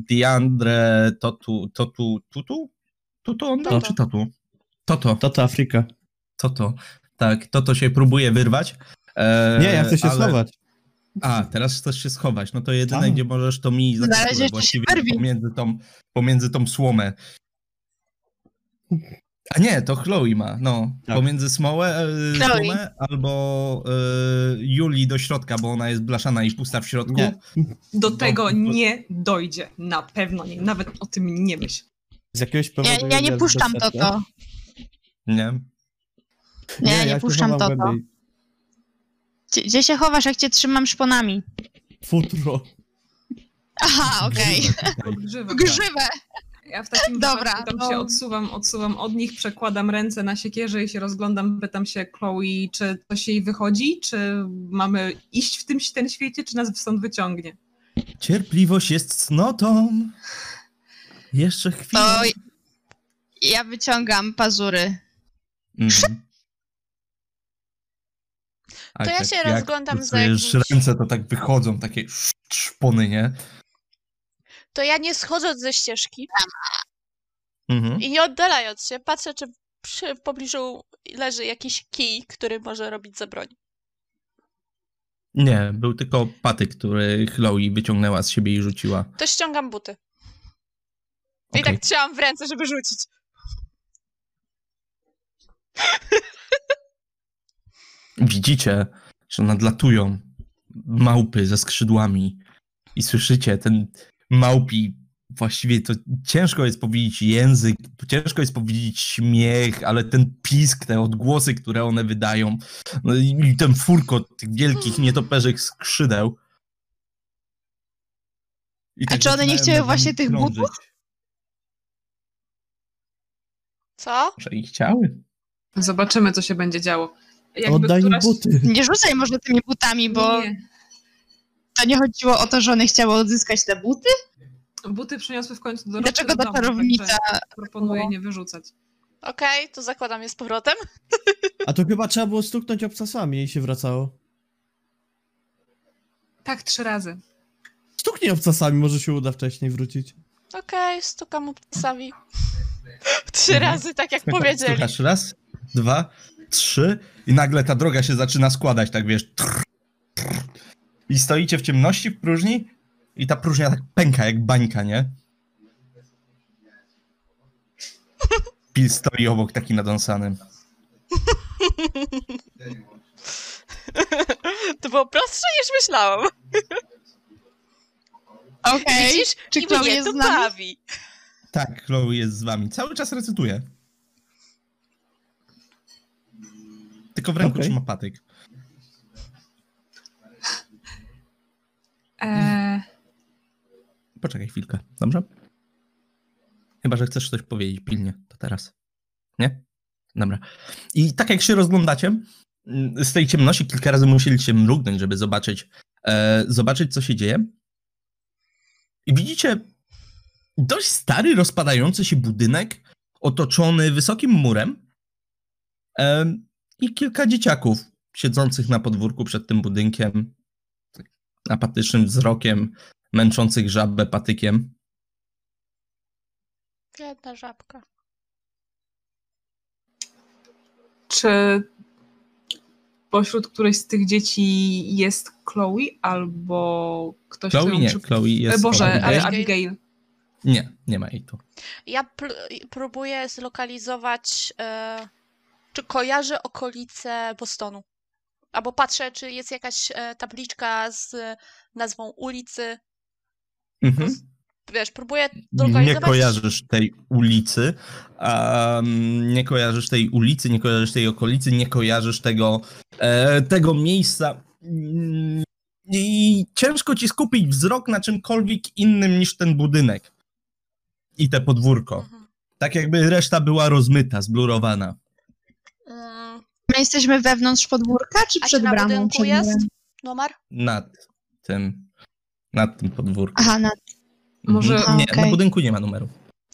[SPEAKER 2] Diandre, to tu, to tu, tutu? Tutu on dał,
[SPEAKER 3] Toto.
[SPEAKER 2] czy totu? Toto,
[SPEAKER 6] To to Afryka.
[SPEAKER 2] toto. Tak, toto się próbuje wyrwać. E,
[SPEAKER 6] Nie, ja chcę się
[SPEAKER 2] ale-
[SPEAKER 6] schować.
[SPEAKER 2] A, teraz chcesz się schować. No to jedyne,
[SPEAKER 6] Tak.
[SPEAKER 2] gdzie możesz, to mi
[SPEAKER 4] się
[SPEAKER 2] właściwie pomiędzy tą, pomiędzy tą słomę. A nie, to Chloe ma, no.
[SPEAKER 6] Tak.
[SPEAKER 2] Pomiędzy smołę, e, albo e, Julii do środka, bo ona jest blaszana i pusta w środku.
[SPEAKER 6] Nie.
[SPEAKER 5] Do tego nie dojdzie. Na pewno nie. Nawet o tym nie myśl.
[SPEAKER 6] Z jakiegoś powodu...
[SPEAKER 4] Ja, ja nie puszczam to to.
[SPEAKER 2] Nie.
[SPEAKER 4] Nie, nie,
[SPEAKER 6] ja się
[SPEAKER 4] puszczam to to. Gdzie, gdzie się chowasz, jak cię trzymam szponami?
[SPEAKER 6] Futro.
[SPEAKER 4] Aha, okej.
[SPEAKER 5] Grzywę.
[SPEAKER 4] W Grzywę.
[SPEAKER 5] Ja w takim
[SPEAKER 4] Dobra,
[SPEAKER 5] wypadku tam
[SPEAKER 4] no.
[SPEAKER 5] się odsuwam, odsuwam od nich, przekładam ręce na siekierze i się rozglądam, pytam się Chloe, czy coś jej wychodzi, czy mamy iść w tym ten świecie, czy nas stąd wyciągnie.
[SPEAKER 2] Cierpliwość jest cnotą. Jeszcze chwilę.
[SPEAKER 4] To ja wyciągam pazury.
[SPEAKER 2] Mhm.
[SPEAKER 3] To ja
[SPEAKER 2] jak-
[SPEAKER 3] się
[SPEAKER 2] jak
[SPEAKER 3] rozglądam za jakimś-
[SPEAKER 2] ręce, to tak wychodzą takie sz- szpony, nie?
[SPEAKER 3] To ja nie schodząc ze ścieżki
[SPEAKER 2] Mhm.
[SPEAKER 3] i nie oddalając się, patrzę, czy przy w pobliżu leży jakiś kij, który może robić za broń.
[SPEAKER 2] Nie, był tylko patyk, który Chloe wyciągnęła z siebie i rzuciła.
[SPEAKER 3] To ściągam buty. I tak trzymam w ręce, żeby rzucić.
[SPEAKER 2] Widzicie, że nadlatują małpy ze skrzydłami i słyszycie ten małpi, właściwie to ciężko jest powiedzieć język, ciężko jest powiedzieć śmiech, ale ten pisk, te odgłosy, które one wydają no i ten furkot tych wielkich nietoperzych skrzydeł. I tak
[SPEAKER 4] czy one nie chciały właśnie tych
[SPEAKER 2] krążyć.
[SPEAKER 4] butów?
[SPEAKER 3] Co?
[SPEAKER 2] Może i chciały.
[SPEAKER 5] Zobaczymy, co się będzie działo. Jakby
[SPEAKER 6] Oddaj
[SPEAKER 5] któraś-
[SPEAKER 6] buty.
[SPEAKER 4] Nie rzucaj może tymi butami, bo
[SPEAKER 5] Nie.
[SPEAKER 4] To nie chodziło o to, że one chciały odzyskać te buty?
[SPEAKER 5] Buty przyniosły w końcu do
[SPEAKER 4] Dlaczego
[SPEAKER 5] do
[SPEAKER 4] ta czarownica...
[SPEAKER 5] także Proponuję nie wyrzucać.
[SPEAKER 3] Okej, to zakładam je z powrotem.
[SPEAKER 6] A to chyba trzeba było stuknąć obcasami i się wracało.
[SPEAKER 5] Tak, trzy razy.
[SPEAKER 6] Stuknij obcasami, może się uda wcześniej wrócić.
[SPEAKER 3] Okej, stukam obcasowi. [laughs] Trzy
[SPEAKER 2] Mhm.
[SPEAKER 3] razy, tak jak powiedzieli.
[SPEAKER 2] Słuchasz raz, dwa, trzy i nagle ta droga się zaczyna składać, tak wiesz. trrr, trrr. I stoicie w ciemności w próżni i ta próżnia tak pęka jak bańka, nie? Pil stoi obok taki nadąsany. [laughs]
[SPEAKER 3] To było prostsze niż myślałam.
[SPEAKER 4] Okej,
[SPEAKER 3] Widzisz?
[SPEAKER 4] czy
[SPEAKER 3] I
[SPEAKER 4] Chloe
[SPEAKER 3] mnie
[SPEAKER 4] jest
[SPEAKER 3] to
[SPEAKER 4] z nami?
[SPEAKER 3] bawi.
[SPEAKER 2] Tak, Chloe jest z wami. Cały czas recytuje. Tylko w ręku
[SPEAKER 6] Okej.
[SPEAKER 2] trzyma patyk.
[SPEAKER 5] Eee,
[SPEAKER 2] Poczekaj chwilkę, dobrze? Chyba, że chcesz coś powiedzieć pilnie, to teraz. Nie? Dobra. I tak jak się rozglądacie, mm, z tej ciemności kilka razy musieliście mrugnąć, żeby zobaczyć, e, zobaczyć, co się dzieje. I widzicie dość stary, rozpadający się budynek, otoczony wysokim murem. Em, I kilka dzieciaków siedzących na podwórku przed tym budynkiem, apatycznym wzrokiem, męczących żabę patykiem.
[SPEAKER 3] Biedna żabka.
[SPEAKER 5] Czy pośród którejś z tych dzieci jest Chloe albo ktoś,
[SPEAKER 2] Chloe
[SPEAKER 5] kto
[SPEAKER 2] nie,
[SPEAKER 5] przy-
[SPEAKER 2] Chloe jest...
[SPEAKER 5] E, Boże,
[SPEAKER 2] Abigail.
[SPEAKER 5] ale
[SPEAKER 3] Abigail?
[SPEAKER 2] Nie, nie ma jej tu.
[SPEAKER 3] Ja próbuję zlokalizować, e, czy kojarzę okolice Bostonu. Albo patrzę, czy jest jakaś e, tabliczka z nazwą ulicy.
[SPEAKER 2] Mhm.
[SPEAKER 3] Wiesz, próbuję
[SPEAKER 2] Nie kojarzysz tej ulicy, um, nie kojarzysz tej ulicy, nie kojarzysz tej okolicy, nie kojarzysz tego, e, tego miejsca. Mm, I ciężko ci skupić wzrok na czymkolwiek innym niż ten budynek i te podwórko.
[SPEAKER 3] Mhm.
[SPEAKER 2] Tak jakby reszta była rozmyta, zblurowana.
[SPEAKER 4] My jesteśmy wewnątrz podwórka, czy
[SPEAKER 3] A
[SPEAKER 4] przed
[SPEAKER 3] czy na
[SPEAKER 4] bramą?
[SPEAKER 3] budynku
[SPEAKER 4] Przed
[SPEAKER 3] jest? Nomar?
[SPEAKER 2] Nad tym, nad tym podwórkiem.
[SPEAKER 4] Aha, na...
[SPEAKER 5] Może-
[SPEAKER 2] Mhm. Nie,
[SPEAKER 4] Okej.
[SPEAKER 2] na budynku nie ma numeru.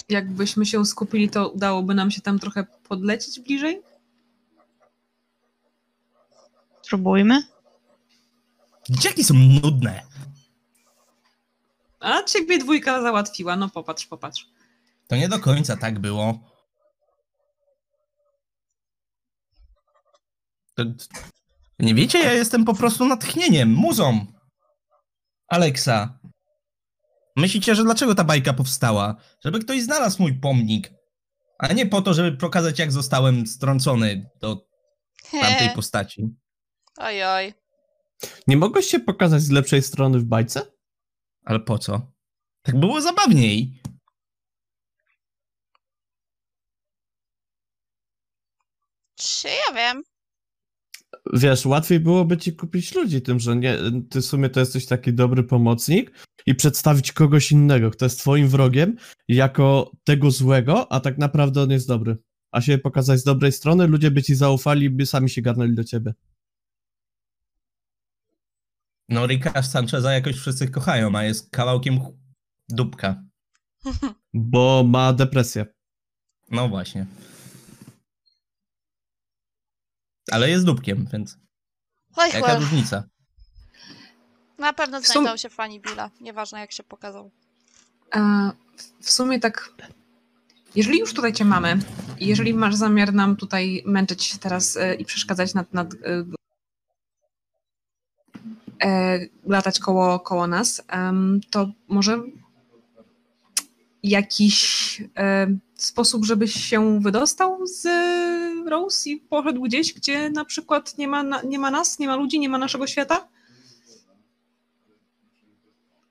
[SPEAKER 5] Jakbyśmy się skupili, to udałoby nam się tam trochę podlecieć bliżej?
[SPEAKER 4] spróbujmy.
[SPEAKER 2] Dzieciaki są nudne.
[SPEAKER 5] A ciebie dwójka załatwiła, no popatrz, popatrz.
[SPEAKER 2] To nie do końca tak było. Nie wiecie, ja jestem po prostu natchnieniem, muzą. Aleksa. Myślicie, że dlaczego ta bajka powstała? Żeby ktoś znalazł mój pomnik. A nie po to, żeby pokazać, jak zostałem strącony do tamtej postaci.
[SPEAKER 3] Oj, oj.
[SPEAKER 6] Nie mogłeś się pokazać z lepszej strony w bajce?
[SPEAKER 2] Ale po co? Tak było zabawniej.
[SPEAKER 3] Czy ja wiem?
[SPEAKER 6] Wiesz, łatwiej byłoby ci kupić ludzi tym, że nie, ty w sumie to jesteś taki dobry pomocnik i przedstawić kogoś innego, kto jest twoim wrogiem, jako tego złego, a tak naprawdę on jest dobry. A się pokazać z dobrej strony, ludzie by ci zaufali i by sami się garnęli do ciebie.
[SPEAKER 2] No, Rika Sancheza jakoś wszyscy kochają, a jest kawałkiem dupka. [laughs]
[SPEAKER 6] Bo ma depresję.
[SPEAKER 2] No właśnie. Ale jest dupkiem, więc
[SPEAKER 3] Oj,
[SPEAKER 2] jaka
[SPEAKER 3] well.
[SPEAKER 2] różnica?
[SPEAKER 3] Na pewno
[SPEAKER 5] W sum-
[SPEAKER 3] znajdą się fani Billa. Nieważne jak się pokazał.
[SPEAKER 5] W sumie tak, jeżeli już tutaj cię mamy i jeżeli masz zamiar nam tutaj męczyć teraz e, i przeszkadzać nad, nad e, e, latać koło, koło nas, to może jakiś e, sposób, żebyś się wydostał z Rose i poszedł gdzieś, gdzie na przykład nie ma, na, nie ma nas, nie ma ludzi, nie ma naszego świata?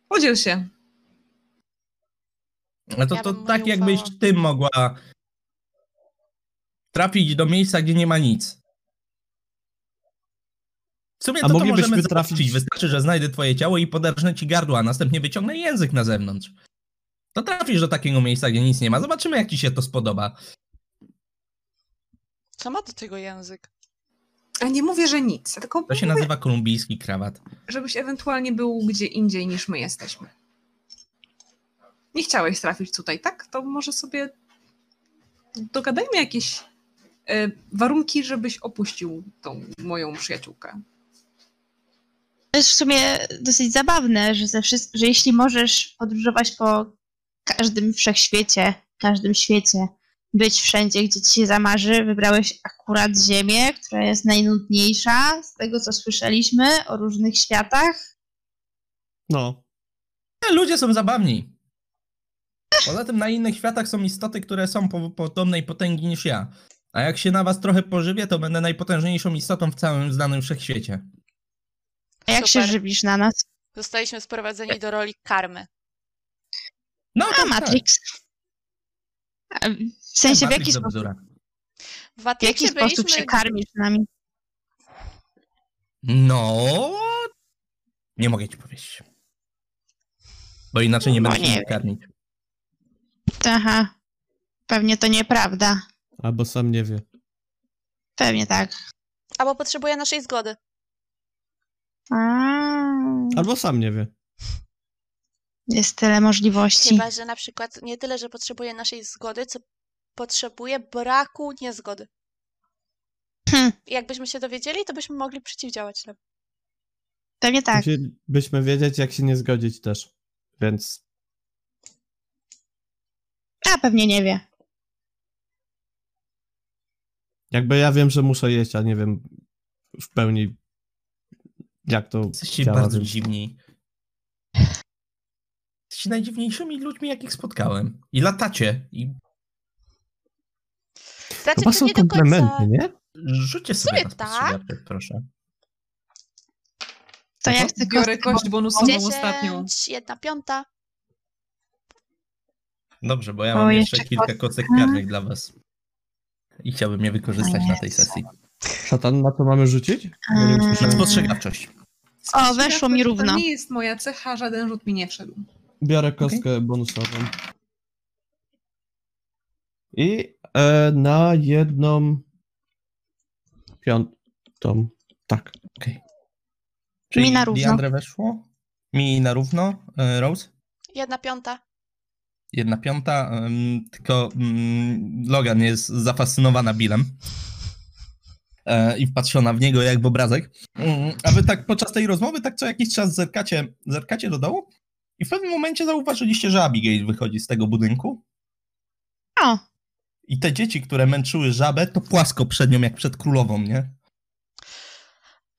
[SPEAKER 5] Podziel się.
[SPEAKER 2] No to,
[SPEAKER 3] Ja
[SPEAKER 2] to
[SPEAKER 3] mu
[SPEAKER 2] tak jakbyś ty mogła trafić do miejsca, gdzie nie ma nic. W sumie
[SPEAKER 6] A
[SPEAKER 2] to, to możemy
[SPEAKER 6] trafić-
[SPEAKER 2] trafić. Wystarczy, że znajdę twoje ciało i poderżnę ci gardło, a następnie wyciągnę język na zewnątrz. To trafisz do takiego miejsca, gdzie nic nie ma. Zobaczymy, jak ci się to spodoba.
[SPEAKER 3] Co ma do tego język?
[SPEAKER 5] A nie mówię, że nic, tylko
[SPEAKER 2] To się nazywa kolumbijski krawat.
[SPEAKER 5] żebyś ewentualnie był gdzie indziej niż my jesteśmy. Nie chciałeś trafić tutaj, tak? To może sobie dogadajmy jakieś e, warunki, żebyś opuścił tą moją przyjaciółkę.
[SPEAKER 4] To jest w sumie dosyć zabawne, że, ze wszyst- że jeśli możesz podróżować po każdym wszechświecie, każdym świecie, być wszędzie, gdzie ci się zamarzy, wybrałeś akurat Ziemię, która jest najnudniejsza z tego, co słyszeliśmy o różnych światach.
[SPEAKER 6] No.
[SPEAKER 2] Nie, Ludzie są zabawni. Poza tym na innych światach są istoty, które są po, podobnej potęgi niż ja. A jak się na was trochę pożywię, to będę najpotężniejszą istotą w całym znanym wszechświecie.
[SPEAKER 4] A jak się
[SPEAKER 3] Super.
[SPEAKER 4] żywisz na nas?
[SPEAKER 3] Zostaliśmy sprowadzeni do roli karmy.
[SPEAKER 2] No
[SPEAKER 4] A,
[SPEAKER 2] tak,
[SPEAKER 4] Matrix. A, W sensie, w jaki, sposób.
[SPEAKER 3] W
[SPEAKER 4] w jaki sposób
[SPEAKER 3] byliśmy...
[SPEAKER 4] się karmisz nami?
[SPEAKER 2] No. Nie mogę ci powiedzieć. Bo inaczej nie
[SPEAKER 4] No
[SPEAKER 2] będę
[SPEAKER 4] nie
[SPEAKER 2] się karmić.
[SPEAKER 4] Aha. Pewnie to nieprawda.
[SPEAKER 6] Albo sam nie wie.
[SPEAKER 4] Pewnie tak.
[SPEAKER 3] Albo potrzebuje naszej zgody.
[SPEAKER 4] A,
[SPEAKER 6] Albo sam nie wie.
[SPEAKER 4] Jest tyle możliwości.
[SPEAKER 3] Chyba, że na przykład nie tyle, że potrzebuje naszej zgody, co potrzebuje braku niezgody.
[SPEAKER 4] Hm,
[SPEAKER 3] I jakbyśmy się dowiedzieli, to byśmy mogli przeciwdziałać temu.
[SPEAKER 4] pewnie tak.
[SPEAKER 6] Musielibyśmy wiedzieć, jak się nie zgodzić też. Więc
[SPEAKER 4] A pewnie nie wie.
[SPEAKER 6] jakby ja wiem, że muszę jeść, a nie wiem w pełni jak to
[SPEAKER 2] Jesteście bardzo dziwni. Jesteście najdziwniejszymi ludźmi, jakich spotkałem. I latacie. I
[SPEAKER 3] Znaczy,
[SPEAKER 6] Chyba
[SPEAKER 3] to
[SPEAKER 6] są
[SPEAKER 3] nie do końca...
[SPEAKER 6] komplementy, nie?
[SPEAKER 2] rzućcie sobie na
[SPEAKER 3] tak.
[SPEAKER 2] proszę.
[SPEAKER 4] To
[SPEAKER 2] No
[SPEAKER 4] ja chcę
[SPEAKER 5] Biorę kość
[SPEAKER 4] bo-
[SPEAKER 5] bonusową
[SPEAKER 3] 10,
[SPEAKER 5] ostatnią.
[SPEAKER 3] jedna piąta.
[SPEAKER 2] Dobrze, bo ja
[SPEAKER 4] O,
[SPEAKER 2] mam jeszcze
[SPEAKER 4] jeszcze
[SPEAKER 2] kilka kostek karnych dla was. I chciałbym je wykorzystać
[SPEAKER 4] O
[SPEAKER 2] na tej sesji.
[SPEAKER 6] Szatan, na to mamy rzucić?
[SPEAKER 4] Eee.
[SPEAKER 2] Na
[SPEAKER 6] usłyszałem.
[SPEAKER 2] spostrzegawczość.
[SPEAKER 4] O, weszło mi równo.
[SPEAKER 5] To nie jest moja cecha, żaden rzut mi nie wszedł.
[SPEAKER 6] Biorę kostkę bonusową. I e, na jedną piątą. Tak.
[SPEAKER 2] Czyli
[SPEAKER 4] Mi na równo.
[SPEAKER 2] Diandre weszło? Mi na równo. E, Rose?
[SPEAKER 3] Jedna piąta.
[SPEAKER 2] Jedna piąta. em, tylko mm, Logan jest zafascynowana Billem. E, I wpatrzona w niego jak w obrazek. Mm, A wy tak podczas tej rozmowy, tak co jakiś czas zerkacie, zerkacie do dołu i w pewnym momencie zauważyliście, że Abigail wychodzi z tego budynku
[SPEAKER 4] O,
[SPEAKER 2] i te dzieci, które męczyły żabę, to płasko przed nią jak przed królową, nie?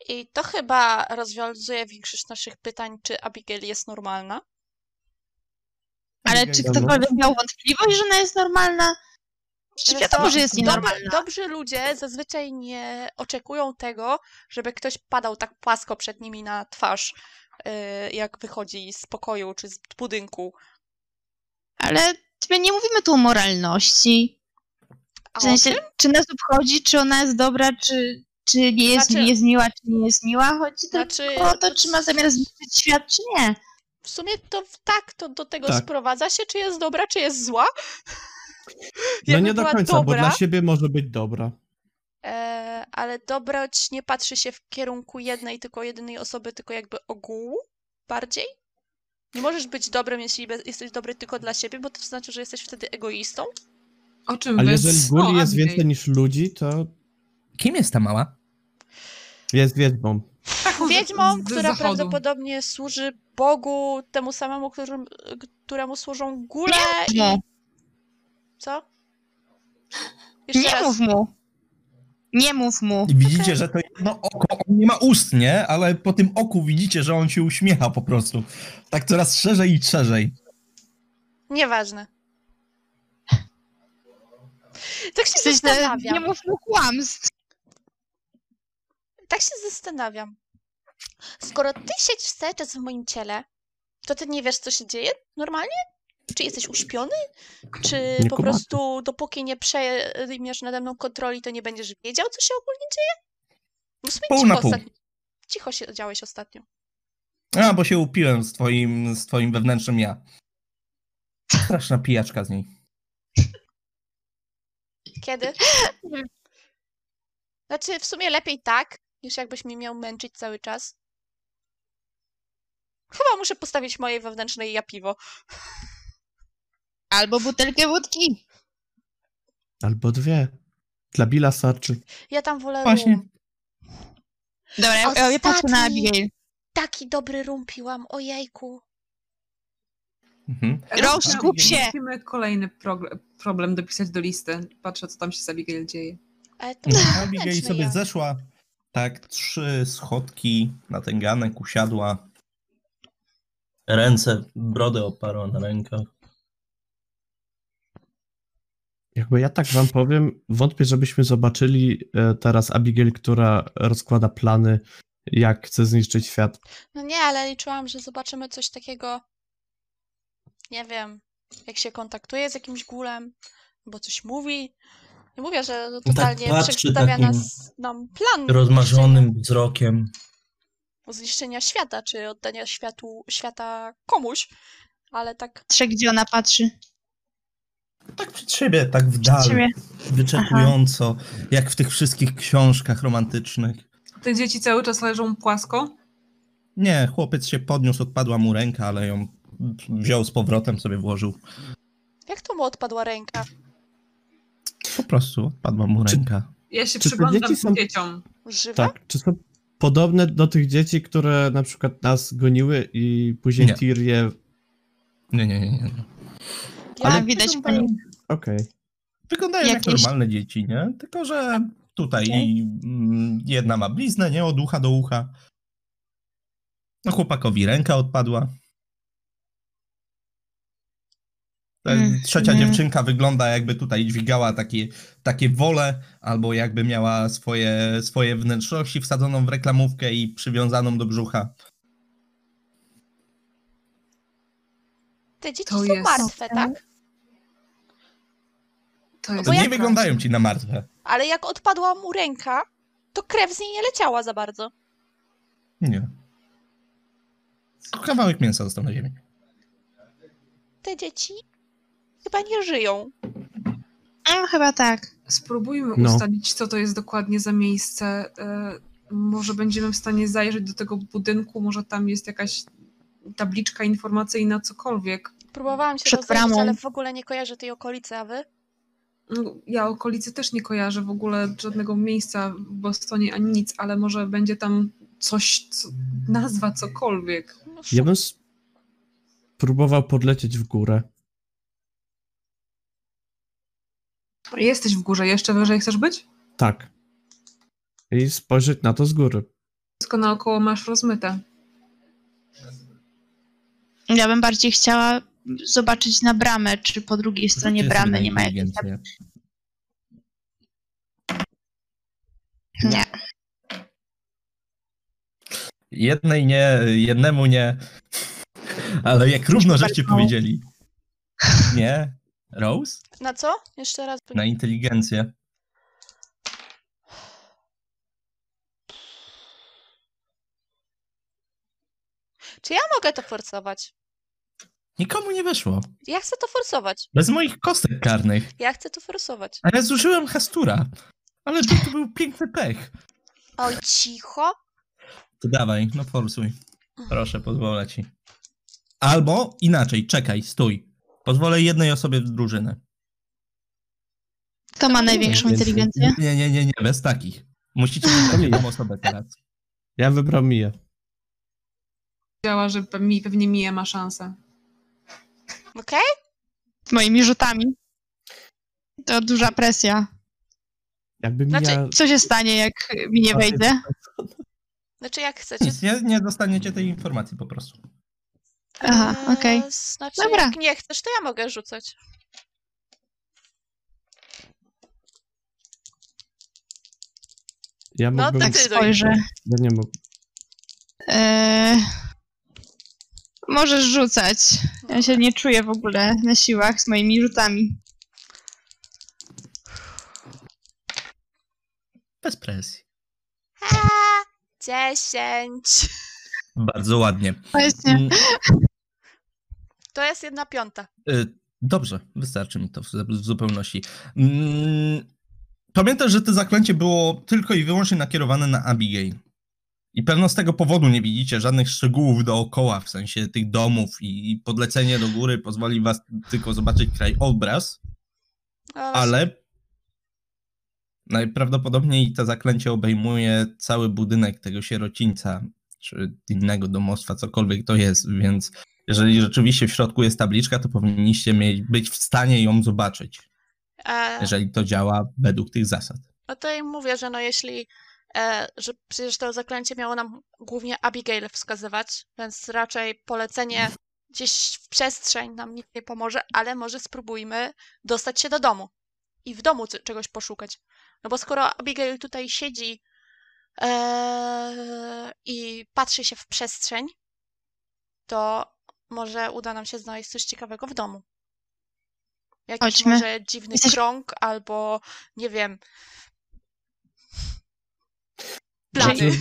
[SPEAKER 3] I to chyba rozwiązuje większość naszych pytań, czy Abigail jest normalna.
[SPEAKER 4] ale
[SPEAKER 2] Abigail
[SPEAKER 4] czy ktokolwiek miał wątpliwość, że ona jest normalna? Czy wiadomo, że jest nienormalna?
[SPEAKER 3] Dobrzy ludzie zazwyczaj nie oczekują tego, żeby ktoś padał tak płasko przed nimi na twarz, jak wychodzi z pokoju czy z budynku.
[SPEAKER 4] Ale my nie mówimy tu o moralności. W sensie, czy nas obchodzi, czy ona jest dobra, czy, czy nie jest,
[SPEAKER 3] Znaczy-
[SPEAKER 4] jest miła, czy nie jest miła. Chodzi
[SPEAKER 3] Znaczy,
[SPEAKER 4] tylko o to, czy ma zamiar zniszczyć świat, czy nie.
[SPEAKER 3] w sumie to tak, to do tego
[SPEAKER 6] Tak.
[SPEAKER 3] sprowadza się, czy jest dobra, czy jest zła.
[SPEAKER 6] No nie do końca,
[SPEAKER 3] dobra,
[SPEAKER 6] bo dla siebie może być dobra.
[SPEAKER 3] E, ale dobroć nie patrzy się w kierunku jednej, tylko jedynej osoby, tylko jakby ogółu bardziej. Nie możesz być dobrym, jeśli jesteś dobry tylko dla siebie, bo to znaczy, że jesteś wtedy egoistą.
[SPEAKER 5] O czym
[SPEAKER 6] Ale jeżeli guli jest
[SPEAKER 5] Abigail.
[SPEAKER 6] więcej niż ludzi, to
[SPEAKER 2] Kim jest ta mała?
[SPEAKER 6] jest wiedźmą.
[SPEAKER 5] Taką z-
[SPEAKER 3] Wiedźmą,
[SPEAKER 5] z
[SPEAKER 3] która
[SPEAKER 5] zachodu.
[SPEAKER 3] prawdopodobnie służy Bogu, temu samemu, którym, któremu służą góle i... Co? Jeszcze
[SPEAKER 4] Nie
[SPEAKER 3] raz.
[SPEAKER 4] mów mu. Nie mów mu.
[SPEAKER 2] I widzicie, że to jedno oko, on nie ma ust, nie? Ale po tym oku widzicie, że on się uśmiecha po prostu. Tak coraz szerzej i szerzej.
[SPEAKER 3] Nieważne. Tak się zastanawiam.
[SPEAKER 4] nie mów mu kłamstw.
[SPEAKER 3] Tak się zastanawiam. Skoro ty siedzisz cały czas w moim ciele, to ty nie wiesz, co się dzieje normalnie? Czy jesteś uśpiony? Czy
[SPEAKER 6] Nie
[SPEAKER 3] po prostu dopóki nie przejmiesz nade mną kontroli, to nie będziesz wiedział, co się ogólnie dzieje? No w sumie
[SPEAKER 2] Pół
[SPEAKER 3] cicho,
[SPEAKER 2] na pół.
[SPEAKER 3] ostatnio. cicho się działeś ostatnio.
[SPEAKER 2] A, bo się upiłem z twoim, z twoim wewnętrznym ja. Straszna pijaczka z niej.
[SPEAKER 3] Kiedy? Znaczy, w sumie lepiej tak, niż jakbyś mnie miał męczyć cały czas. Chyba muszę postawić mojej wewnętrznej ja piwo.
[SPEAKER 4] Albo butelkę wódki.
[SPEAKER 6] Albo dwie. Dla Billa starczy.
[SPEAKER 3] Ja tam wolę
[SPEAKER 2] Właśnie.
[SPEAKER 3] rum.
[SPEAKER 4] Dobra, ja, ja patrzę na
[SPEAKER 3] Ostatni.
[SPEAKER 4] Abigail.
[SPEAKER 3] Taki dobry rum piłam, ojejku.
[SPEAKER 2] Mhm.
[SPEAKER 4] Rose, skup się.
[SPEAKER 5] Musimy kolejny problem dopisać do listy. Patrzę, co tam się z Abigail dzieje.
[SPEAKER 3] Ale to [laughs]
[SPEAKER 2] Abigail sobie
[SPEAKER 3] ja.
[SPEAKER 2] zeszła tak trzy schodki na ten ganek, usiadła. Ręce, brodę oparła na rękach.
[SPEAKER 6] Jakby ja tak wam powiem, wątpię, żebyśmy zobaczyli e, teraz Abigail, która rozkłada plany, jak chce zniszczyć świat.
[SPEAKER 3] No nie, ale liczyłam, że zobaczymy coś takiego. Nie wiem, jak się kontaktuje z jakimś gulem, albo coś mówi. Nie mówię, że
[SPEAKER 2] tak
[SPEAKER 3] totalnie
[SPEAKER 2] patrzy
[SPEAKER 3] przedstawia nas, nam plan
[SPEAKER 2] Rozmarzonym wzrokiem.
[SPEAKER 3] zniszczenia, świata, czy oddania światu, świata komuś, ale tak
[SPEAKER 4] Patrzę, gdzie ona patrzy.
[SPEAKER 2] Tak przed siebie, tak w dal, wyczekująco, jak w tych wszystkich książkach romantycznych.
[SPEAKER 5] Te dzieci cały czas leżą płasko.
[SPEAKER 2] Nie, chłopiec się podniósł, odpadła mu ręka, ale ją wziął z powrotem, sobie włożył.
[SPEAKER 3] jak to mu odpadła ręka?
[SPEAKER 2] Po prostu odpadła mu
[SPEAKER 6] Czy-
[SPEAKER 2] ręka.
[SPEAKER 5] Ja się
[SPEAKER 6] Czy te
[SPEAKER 5] przyglądam
[SPEAKER 6] dzieci są-
[SPEAKER 5] dzieciom.
[SPEAKER 3] Żywe?
[SPEAKER 6] Tak, czy są podobne do tych dzieci, które na przykład nas goniły i później
[SPEAKER 2] Nie.
[SPEAKER 6] Tyr je...
[SPEAKER 2] Nie, nie, nie. nie.
[SPEAKER 3] Ja,
[SPEAKER 4] Ale widać po nich.
[SPEAKER 6] Okej.
[SPEAKER 2] Wyglądają jak
[SPEAKER 4] Jakieś-
[SPEAKER 2] normalne dzieci, nie? Tylko, że tutaj
[SPEAKER 4] Okej.
[SPEAKER 2] mm, jedna ma bliznę, nie? Od ucha do ucha. No chłopakowi ręka odpadła.
[SPEAKER 4] Mm,
[SPEAKER 2] Trzecia
[SPEAKER 4] nie.
[SPEAKER 2] dziewczynka wygląda jakby tutaj dźwigała takie, takie wole, albo jakby miała swoje, swoje wnętrzności wsadzoną w reklamówkę i przywiązaną do brzucha.
[SPEAKER 3] Te dzieci
[SPEAKER 5] To
[SPEAKER 3] są
[SPEAKER 5] jest-
[SPEAKER 3] martwe, tak?
[SPEAKER 5] To jest
[SPEAKER 2] To nie
[SPEAKER 3] jak-
[SPEAKER 2] wyglądają ci na martwe.
[SPEAKER 3] Ale jak odpadła mu ręka, to krew z niej nie leciała za bardzo.
[SPEAKER 2] Nie. Kawałek mięsa został na ziemi.
[SPEAKER 3] Te dzieci chyba nie żyją.
[SPEAKER 4] No, chyba tak.
[SPEAKER 5] Spróbujmy
[SPEAKER 6] No.
[SPEAKER 5] ustalić, co to jest dokładnie za miejsce. E, Może będziemy w stanie zajrzeć do tego budynku, może tam jest jakaś tabliczka informacyjna, cokolwiek.
[SPEAKER 3] Próbowałam się
[SPEAKER 4] Przed
[SPEAKER 3] rozejrzeć, ale w ogóle nie kojarzę tej okolicy, a wy?
[SPEAKER 5] No, Ja okolicy też nie kojarzę w ogóle żadnego miejsca w Bostonie ani nic, ale może będzie tam coś, co, nazwa cokolwiek.
[SPEAKER 3] No,
[SPEAKER 6] Ja bym spróbował podlecieć w górę.
[SPEAKER 5] Jesteś w górze, jeszcze wyżej chcesz być?
[SPEAKER 6] Tak. I spojrzeć na to z góry.
[SPEAKER 5] Wszystko naokoło masz rozmyte.
[SPEAKER 4] Ja bym bardziej chciała zobaczyć na bramę, czy po drugiej stronie bramy nie ma jakiejś...
[SPEAKER 2] inteligencję.
[SPEAKER 4] Nie.
[SPEAKER 2] Jednej nie, jednemu nie. Ale jak równo żeście powiedzieli. Nie. Rose?
[SPEAKER 3] Na co? Jeszcze raz.
[SPEAKER 2] Na inteligencję.
[SPEAKER 3] Czy ja mogę to forsować?
[SPEAKER 2] Nikomu nie wyszło.
[SPEAKER 3] Ja chcę to forsować.
[SPEAKER 2] Bez moich kostek karnych.
[SPEAKER 3] Ja chcę to forsować.
[SPEAKER 2] A ja zużyłem hastura. Ale to, to był piękny pech.
[SPEAKER 3] Oj, cicho.
[SPEAKER 2] To dawaj, no forsuj. Proszę, pozwolę ci. Albo inaczej, czekaj, stój. Pozwolę jednej osobie w drużynę.
[SPEAKER 4] Kto ma największą inteligencję?
[SPEAKER 2] Nie, nie, nie, nie, bez takich. Musicie mieć [laughs] jedną osobę teraz.
[SPEAKER 6] Ja wybrał Miję.
[SPEAKER 5] Działa, że mi, pewnie Mija ma szansę.
[SPEAKER 3] Okej?
[SPEAKER 4] Z moimi rzutami. To duża presja.
[SPEAKER 6] Jakby
[SPEAKER 3] Znaczy,
[SPEAKER 6] Mija...
[SPEAKER 4] Co się stanie, jak mi nie wejdzie?
[SPEAKER 3] Znaczy jak chcecie.
[SPEAKER 2] Nic, nie, nie dostaniecie tej informacji po prostu.
[SPEAKER 4] Aha,
[SPEAKER 3] Eee,
[SPEAKER 4] okej.
[SPEAKER 3] Znaczy,
[SPEAKER 4] Dobra.
[SPEAKER 3] jak nie chcesz, to ja mogę rzucać.
[SPEAKER 6] Ja
[SPEAKER 3] No
[SPEAKER 6] mógłbym...
[SPEAKER 3] to
[SPEAKER 4] Tak spojrzę.
[SPEAKER 6] Ja nie mógł.
[SPEAKER 4] Eee, możesz rzucać. Ja się nie czuję w ogóle na siłach z moimi rzutami.
[SPEAKER 2] Bez presji.
[SPEAKER 3] A, dziesięć.
[SPEAKER 2] Bardzo ładnie.
[SPEAKER 4] Właśnie.
[SPEAKER 2] Mm,
[SPEAKER 3] To jest jedna piąta.
[SPEAKER 2] y, Dobrze, wystarczy mi to w w zupełności. Mm, Pamiętasz, że to zaklęcie było tylko i wyłącznie nakierowane na Abigail. I pewno z tego powodu nie widzicie żadnych szczegółów dookoła, w sensie tych domów i i podlecenie do góry pozwoli was tylko zobaczyć krajobraz, ale najprawdopodobniej to zaklęcie obejmuje cały budynek tego sierocińca, czy innego domostwa, cokolwiek to jest, więc jeżeli rzeczywiście w środku jest tabliczka, to powinniście mieć, być w stanie ją zobaczyć,
[SPEAKER 3] e,
[SPEAKER 2] jeżeli to działa według tych zasad.
[SPEAKER 3] No to im mówię, że no jeśli, że przecież to zaklęcie miało nam głównie Abigail wskazywać, więc raczej polecenie gdzieś w przestrzeń nam nic nie pomoże, ale może spróbujmy dostać się do domu i w domu czegoś poszukać. No bo skoro Abigail tutaj siedzi e, i patrzy się w przestrzeń, to może uda nam się znaleźć coś ciekawego w domu. Jakiś
[SPEAKER 4] Chodźmy.
[SPEAKER 3] może dziwny
[SPEAKER 4] Jesteś-
[SPEAKER 3] krąg albo nie wiem. Plany.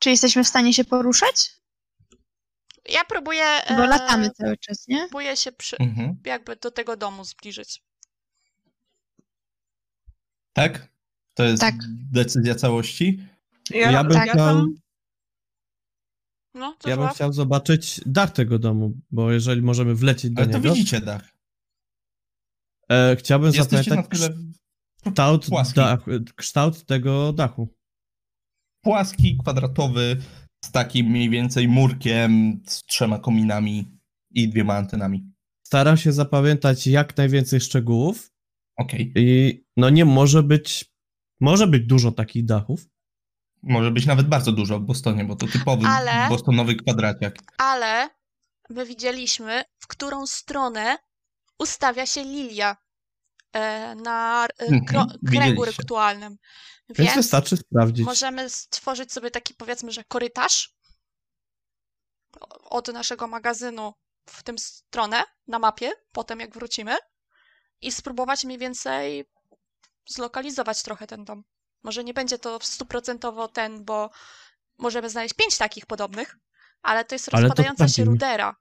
[SPEAKER 4] Czy jesteśmy w stanie się poruszać?
[SPEAKER 3] Ja próbuję.
[SPEAKER 4] Bo
[SPEAKER 3] e,
[SPEAKER 4] latamy cały czas, nie?
[SPEAKER 3] Próbuję się przy,
[SPEAKER 2] Mhm.
[SPEAKER 3] jakby do tego domu zbliżyć.
[SPEAKER 2] Tak? To jest
[SPEAKER 4] Tak.
[SPEAKER 2] decyzja całości?
[SPEAKER 6] Ja bym
[SPEAKER 4] tak.
[SPEAKER 6] chciał...
[SPEAKER 3] No, to
[SPEAKER 6] Ja bym chciał zobaczyć dach tego domu, bo jeżeli możemy wlecieć do
[SPEAKER 2] Ale to
[SPEAKER 6] niego...
[SPEAKER 2] widzicie dach.
[SPEAKER 6] E, chciałbym
[SPEAKER 2] Jesteście na
[SPEAKER 6] zapamiętać...
[SPEAKER 2] tyle...
[SPEAKER 6] Kształt,
[SPEAKER 2] Płaski.
[SPEAKER 6] dach, kształt tego dachu.
[SPEAKER 2] Płaski, kwadratowy, z takim mniej więcej murkiem, z trzema kominami i dwiema antenami.
[SPEAKER 6] Staram się zapamiętać jak najwięcej szczegółów
[SPEAKER 2] Okej.
[SPEAKER 6] i no nie może być, może być dużo takich dachów.
[SPEAKER 2] Może być nawet bardzo dużo w Bostonie, bo to typowy
[SPEAKER 3] Ale-
[SPEAKER 2] bostonowy kwadraciak.
[SPEAKER 3] Ale my widzieliśmy, w którą stronę ustawia się lilia na e,
[SPEAKER 2] Mhm,
[SPEAKER 3] kręgu rytualnym.
[SPEAKER 6] Więc,
[SPEAKER 3] Więc
[SPEAKER 6] wystarczy sprawdzić.
[SPEAKER 3] możemy stworzyć sobie taki, powiedzmy, że korytarz od naszego magazynu w tę stronę na mapie, potem jak wrócimy i spróbować mniej więcej zlokalizować trochę ten dom. Może nie będzie to stuprocentowo ten, bo możemy znaleźć pięć takich podobnych, ale to jest
[SPEAKER 6] Ale to
[SPEAKER 3] rozpadająca się rudera,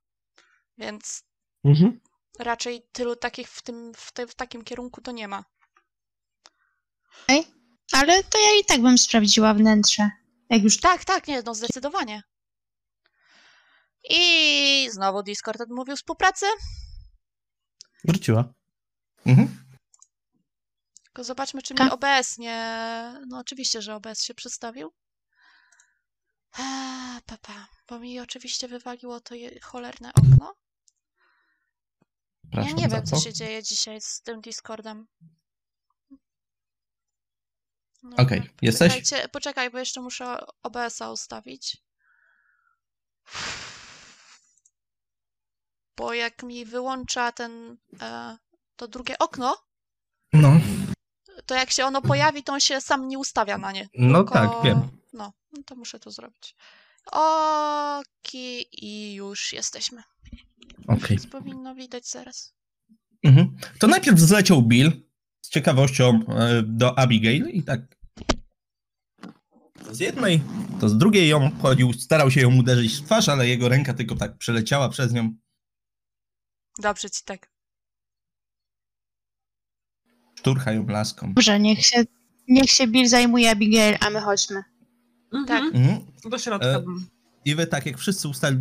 [SPEAKER 3] więc
[SPEAKER 6] Mhm.
[SPEAKER 3] Raczej tylu takich w, tym, w, tym, w takim kierunku to nie ma.
[SPEAKER 4] Ale to ja i tak bym sprawdziła wnętrze. Jak już
[SPEAKER 3] Tak, tak, nie, no zdecydowanie. I znowu Discord odmówił współpracy.
[SPEAKER 6] Wróciła.
[SPEAKER 2] Mhm.
[SPEAKER 3] Tylko zobaczmy, czy mi
[SPEAKER 4] Tak.
[SPEAKER 3] OBS nie... No oczywiście, że OBS się przedstawił. Eee, papa, bo mi oczywiście wywaliło to je, cholerne okno. Ja nie wiem, co się dzieje dzisiaj z tym Discordem. No
[SPEAKER 2] Okej,
[SPEAKER 3] dobra,
[SPEAKER 2] jesteś?
[SPEAKER 3] Poczekajcie, poczekaj, bo jeszcze muszę OBS-a ustawić. Bo jak mi wyłącza ten, e, to drugie okno,
[SPEAKER 2] No,
[SPEAKER 3] to jak się ono pojawi, to on się sam nie ustawia na nie.
[SPEAKER 2] no
[SPEAKER 3] Tylko-
[SPEAKER 2] tak, wiem.
[SPEAKER 3] No, no to muszę to zrobić. Oki i już jesteśmy.
[SPEAKER 2] Okej.
[SPEAKER 3] Więc powinno widać zaraz.
[SPEAKER 2] Mhm. To najpierw zleciał Bill z ciekawością e, do Abigail i tak. To z jednej, to z drugiej ją chodził, starał się ją uderzyć w twarz, ale jego ręka tylko tak przeleciała przez nią.
[SPEAKER 3] Dobrze ci tak.
[SPEAKER 2] Szturcha ją laską.
[SPEAKER 4] dobrze, niech się, niech się Bill zajmuje Abigail, a my chodźmy.
[SPEAKER 5] Mhm.
[SPEAKER 2] Mhm.
[SPEAKER 5] Do środka.
[SPEAKER 2] E,
[SPEAKER 5] bym.
[SPEAKER 2] I wy tak jak wszyscy ustali,